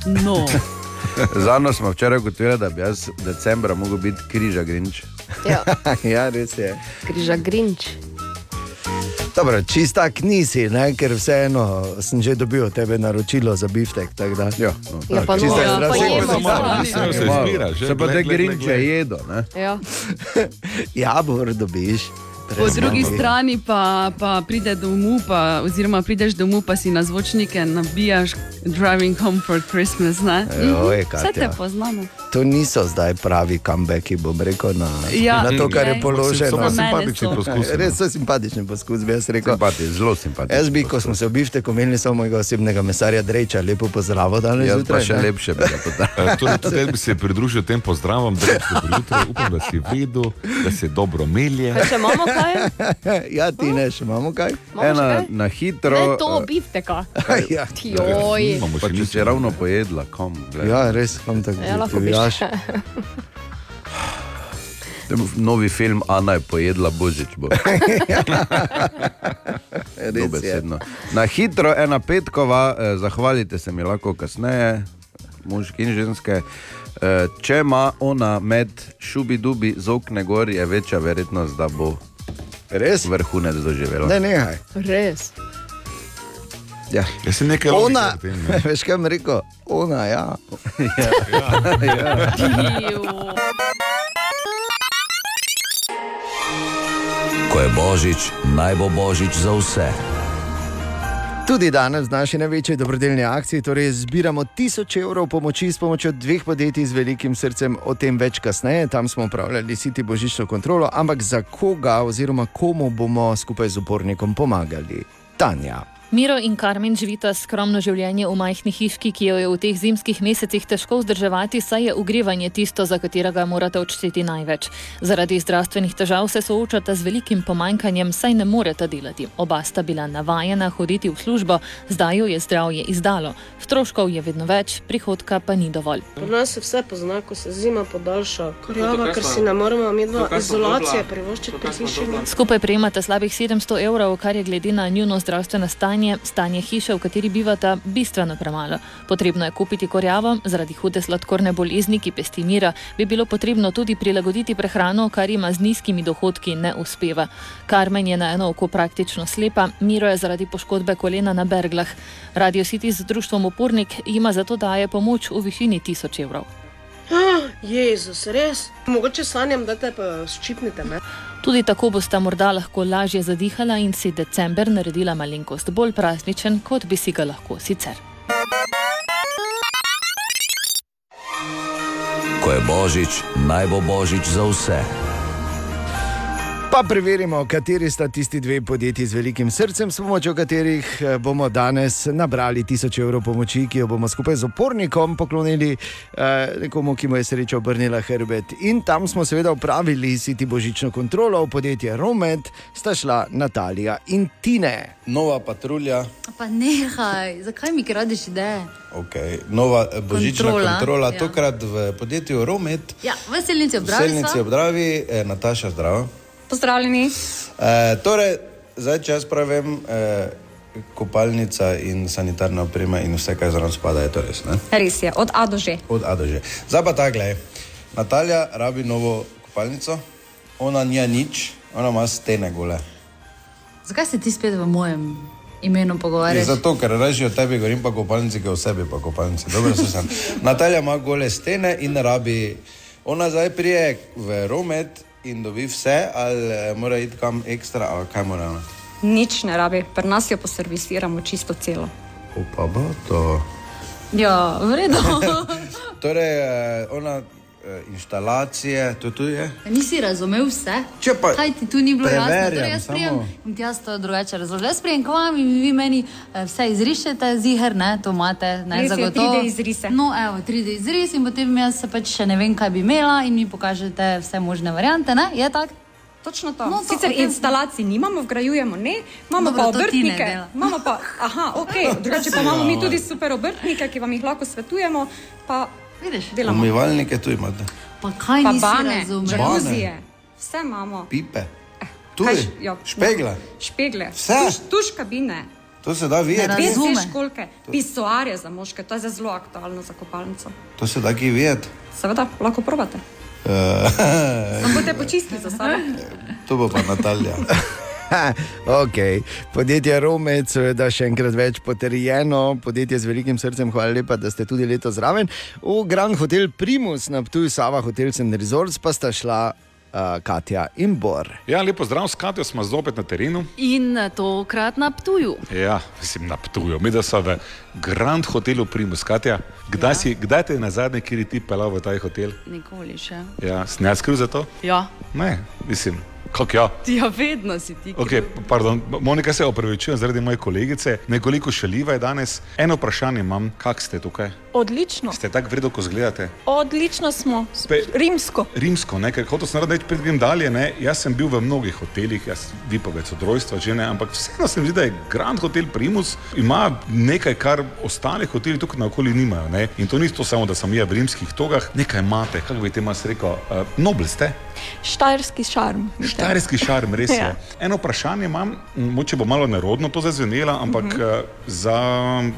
No. *laughs* Zadnjo smo včeraj ugotovili, da bi jaz decembra mogel biti križa grinč. Ja, *laughs* ja, res je. križa grinč. Dobro, čista nisi, ne? ker vseeno sem že dobil od tebe naročilo za biftek. Da, ja, no, Ja, pa no, ja, pa jemo Samo malo, sami. mislim, se izbira, že. Se pa te grinče jedo. Ja. *laughs* Jabor dobiš. Po drugi strani pa, pa pride domov, pa, oziroma prideš domov, pa si na zvočnike nabijaš Driving Home for Christmas. Ne? Joj, Mhm. Vse te poznamo. To niso zdaj pravi comebacki, bom rekel, na, Ja, na to, kar je položeno. So pa simpatični so. poskusi, no. Res so simpatični poskus, bi jaz rekel. Simpati, zelo simpatični. Jaz bi, ko smo se v bifteku menili, samo mojega osebnega mesarja Dreča, lepo pozdravil danes. Jaz pa zjutraj, še ne? lepše bi ga pozdravil. *laughs* Eh, Torej, tudi bi se pridružil tem pozdravom, dobro jutro, upam, da si vedel, da se dobro melje. Kaj še imamo kaj? *laughs* ja, ti ne, še imamo kaj? Imamo še Ena kaj? na hitro. Ne to, bifteka. *laughs* ja. Joj. Pa če si ravno pojedla, kom. glej. ja, res, kam tako Ja, lahko bi divjaš. Še. Novi film Ana je pojedla božič. Bo. *laughs* *laughs* Je. Dobesedno. Na hitro, ena petkova, eh, zahvalite se mi lahko kasneje, moški in ženske. Eh, če ima ona med šubi-dubi z okne gor, je večja verjetnost, da bo Res? vrhunec doživela. Ne, nehaj. Res. Ja. Jaz sem nekaj Ona, logike v tem, ne. *laughs* veš kaj mi rekel? Ona, ja. *laughs* Ko je božič, naj bo božič za vse. Tudi danes v naši največji dobrodelni akciji torej zbiramo tisoč evrov pomoči s pomočjo dveh podjetij z velikim srcem, o tem več kasneje. Tam smo upravljali siti božično kontrolo, ampak za koga oziroma komu bomo skupaj z upornikom pomagali? Tanja. Miro in Karmen živita skromno življenje v majhni hiški, ki jo je v teh zimskih mesecih težko vzdrževati, saj je ogrevanje tisto, za katerega morate odšteti največ. Zaradi zdravstvenih težav se soočata z velikim pomanjkanjem, saj ne moreta delati. Oba sta bila navajena hoditi v službo, zdaj jo je zdravje izdalo. Stroškov je vedno več, prihodka pa ni dovolj. Pri nas se vse pozna, ko se zima podaljša. Kurjava, kaj ker si ne moremo sva izolacije privoščiti pri hiši. Skupaj prejemata slabih 700 evrov, kar je glede na njuno zdravstveno stanje, stanje hiše, v kateri bivata, bistveno premalo. Potrebno je kupiti korjavo, zaradi hude sladkorne bolezni, ki pesti mira, bi bilo potrebno tudi prilagoditi prehrano, kar ima z nizkimi dohodki ne uspeva. Karmen je na eno oko praktično slepa, Miro je zaradi poškodbe kolena na berglah. Radio City z društvom Upornik jima zato daje pomoč v višini 1000 evrov. Ah, *gasps* Jezus, res? Mogoče sanjam, da te pa ščipnite. Ne? Tudi tako bosta morda lahko lažje zadihala in si december naredila malenkost bolj prazničen, kot bi si ga lahko sicer. Ko je božič, naj bo božič za vse. Pa preverimo, kateri sta tisti dve podjetji z velikim srcem, s pomočjo katerih eh, bomo danes nabrali tisoč evrov pomoči, ki jo bomo skupaj z opornikom poklonili eh, nekomu, ki mu je sreča obrnila hrbet. In tam smo seveda upravili siti božično kontrolo, v podjetje Romet sta šla Natalija in Tine. Nova patrulja, Pa nehaj, zakaj mi kradiš ideje? okay. nova eh, božična Kontrola, kontrola, ja. tokrat v podjetju Romet, Ja, veselnici obdravi. Selnici obdravi, eh, Nataša zdravo. Pozdravljeni. Eh, torej, zdaj, če jaz pravim, eh, kopalnica in sanitarna oprema in vse, kar zraven spada, je to res. Ne? Res je, od A do Ž. Od A do Ž. Zdaj pa ta, gledaj. Natalja rabi novo kopalnico, ona nija nič, ona ima stene gole. Zakaj se ti spet v mojem imenu Je pogovarjaš? zato, ker reži o tebi, govorim pa kopalnici, ki o sebi pa kopalnici. Dobro se sem. *laughs* Natalja ima gole stene in rabi, ona zdaj prije v romet in dobi vse, ali eh, mora iti kam ekstra, ali kaj mora. ona? Nič ne rabi, pri nas jo poservisiramo čisto celo. Upa, bo to. Ja, v redu. *laughs* Torej, eh, ona inštalacije, to tu je. Nisi razumel vse? Če pa Kaj ti tu ni bilo jasno? Torej, jaz prijem samo. in ti jaz to drugače razložim. Jaz prijem k vam in vi meni eh, vse izrišete, ziger, ne, to imate, ne, Res zagotovo. 3D izrise. No, evo, 3D izris in potem jaz se pač še ne vem, kaj bi imela in mi pokažete vse možne variante, ne, je tako? Točno to. No, to, Sicer okej. instalacij nimamo, vgrajujemo ne, imamo Dobro, pa obrtnike. Imamo pa, aha, ok, drugače pa *laughs* imamo mi tudi super obrtnike, ki vam jih lahko svetujemo. Pa Vidiš, delamo. Umivalnike tu imate, Pa kaj Pa nisi bane, razumel? džakuzije, vse imamo. pipe, tudi, š- ja, špegle. Špegle, Vse? tuš, tuš kabine. To se da videti. Dve školke, pisoarje za moške, to je zelo aktualno za kopalnico. To se da ki videti. Seveda, lahko probate. Uh, Samo boste počistili za sabo. to bo pa Natalja. *laughs* *laughs* ok, podjetje Romec, seveda še enkrat več potrjeno, podjetje z velikim srcem, hvala lepa, da ste tudi leto zraven. V Grand Hotel Primus na Ptuju Sava Hotels and Resorts pa sta šla uh, Katja in Bor. Ja, lepo zdrav, s Katijo smo zopet na terenu. In tokrat na Ptuju. Ja, mislim, na Ptuju. Mi da so v Grand Hotelu Primus, Katja. Kdaj, ja. si, kdaj te je na zadnje, kjer ti pelal v ta hotel? Nikoli še. Ja, snaj skriv za to? Ja. Ne, mislim, kako ja. Ja, vedno si ti. Okay, pardon, Monika se opravičujem zaradi moje kolegice, nekoliko šaljiva je danes. Eno vprašanje imam, kak ste tukaj? Odlično, Ste tako vredno, ko zgledate? odlično smo. Spe- Rimsko. Rimsko, ne, ker hotel sem reči, pred grem dalje. Ne, jaz sem bil v mnogih hotelih, jaz vi pa več od rojstva, že ne, ampak vseeno se mi zdi, da je Grand Hotel Primus ima nekaj, kar ostale hoteli tukaj naokoli nimajo. Ne. In to ni to samo, da sem jaz v rimskih togah, nekaj imate, kako bi temu rekel, uh, nobel ste. Štajerski šarm. Štajerski šarm, res je. Ja. Eno vprašanje imam, moče bo malo nerodno to zazvenela, ampak uh Mhm. -huh. za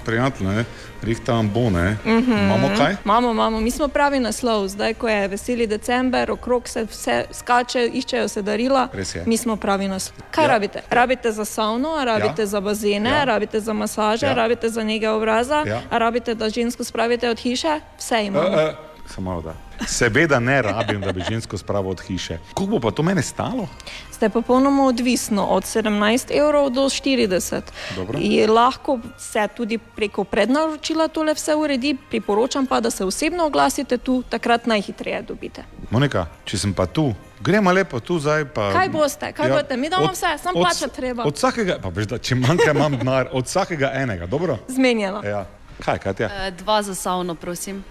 prijatelje, rihtam bone. Uh Mhm. -huh. Imamo kaj? Imamo, imamo. Mi smo pravi naslov, zdaj ko je veseli december, okrog se vse skače, iščejo se darila. Mi smo pravi naslov. Kaj ja. rabite? Rabite za savno, rabite Ja. za bazene, Ja. rabite za masaže, Ja. rabite za nege obraza, Ja. rabite, da žensko spravite od hiše, vse imamo. Uh, uh, samo da. Seveda ne rabim, da bi žensko spravil od hiše. Koliko bo pa to mene stalo? Ste popolnoma odvisno od 17 evrov do 40. Dobro. In lahko se tudi preko prednaročila tole vse uredi, priporočam pa, da se osebno oglasite tu, takrat najhitreje dobite. Monika, če sem pa tu, gremo lepo tu zdaj. Pa, Kaj boste, kaj ja, boste, mi damo vse, samo plačati treba. Od vsakega, pa veš, da če manjka, imam denar, od vsakega enega, dobro? Zmenjeno. Ja. Kaj, Katja? Eh, Dva za savno, prosim.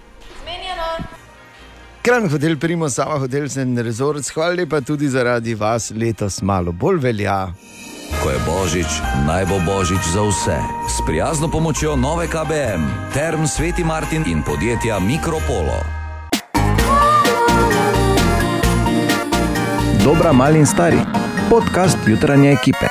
Grand Hotel Primus Sava Hotels and Resorts, hvala lepa tudi zaradi vas letos malo bolj velja. Ko je božič, naj bo božič za vse. S prijazno pomočjo nove KBM, Term Sveti Martin in podjetja Mikropolo. Dobra, mali in stari. Podcast jutranje ekipe.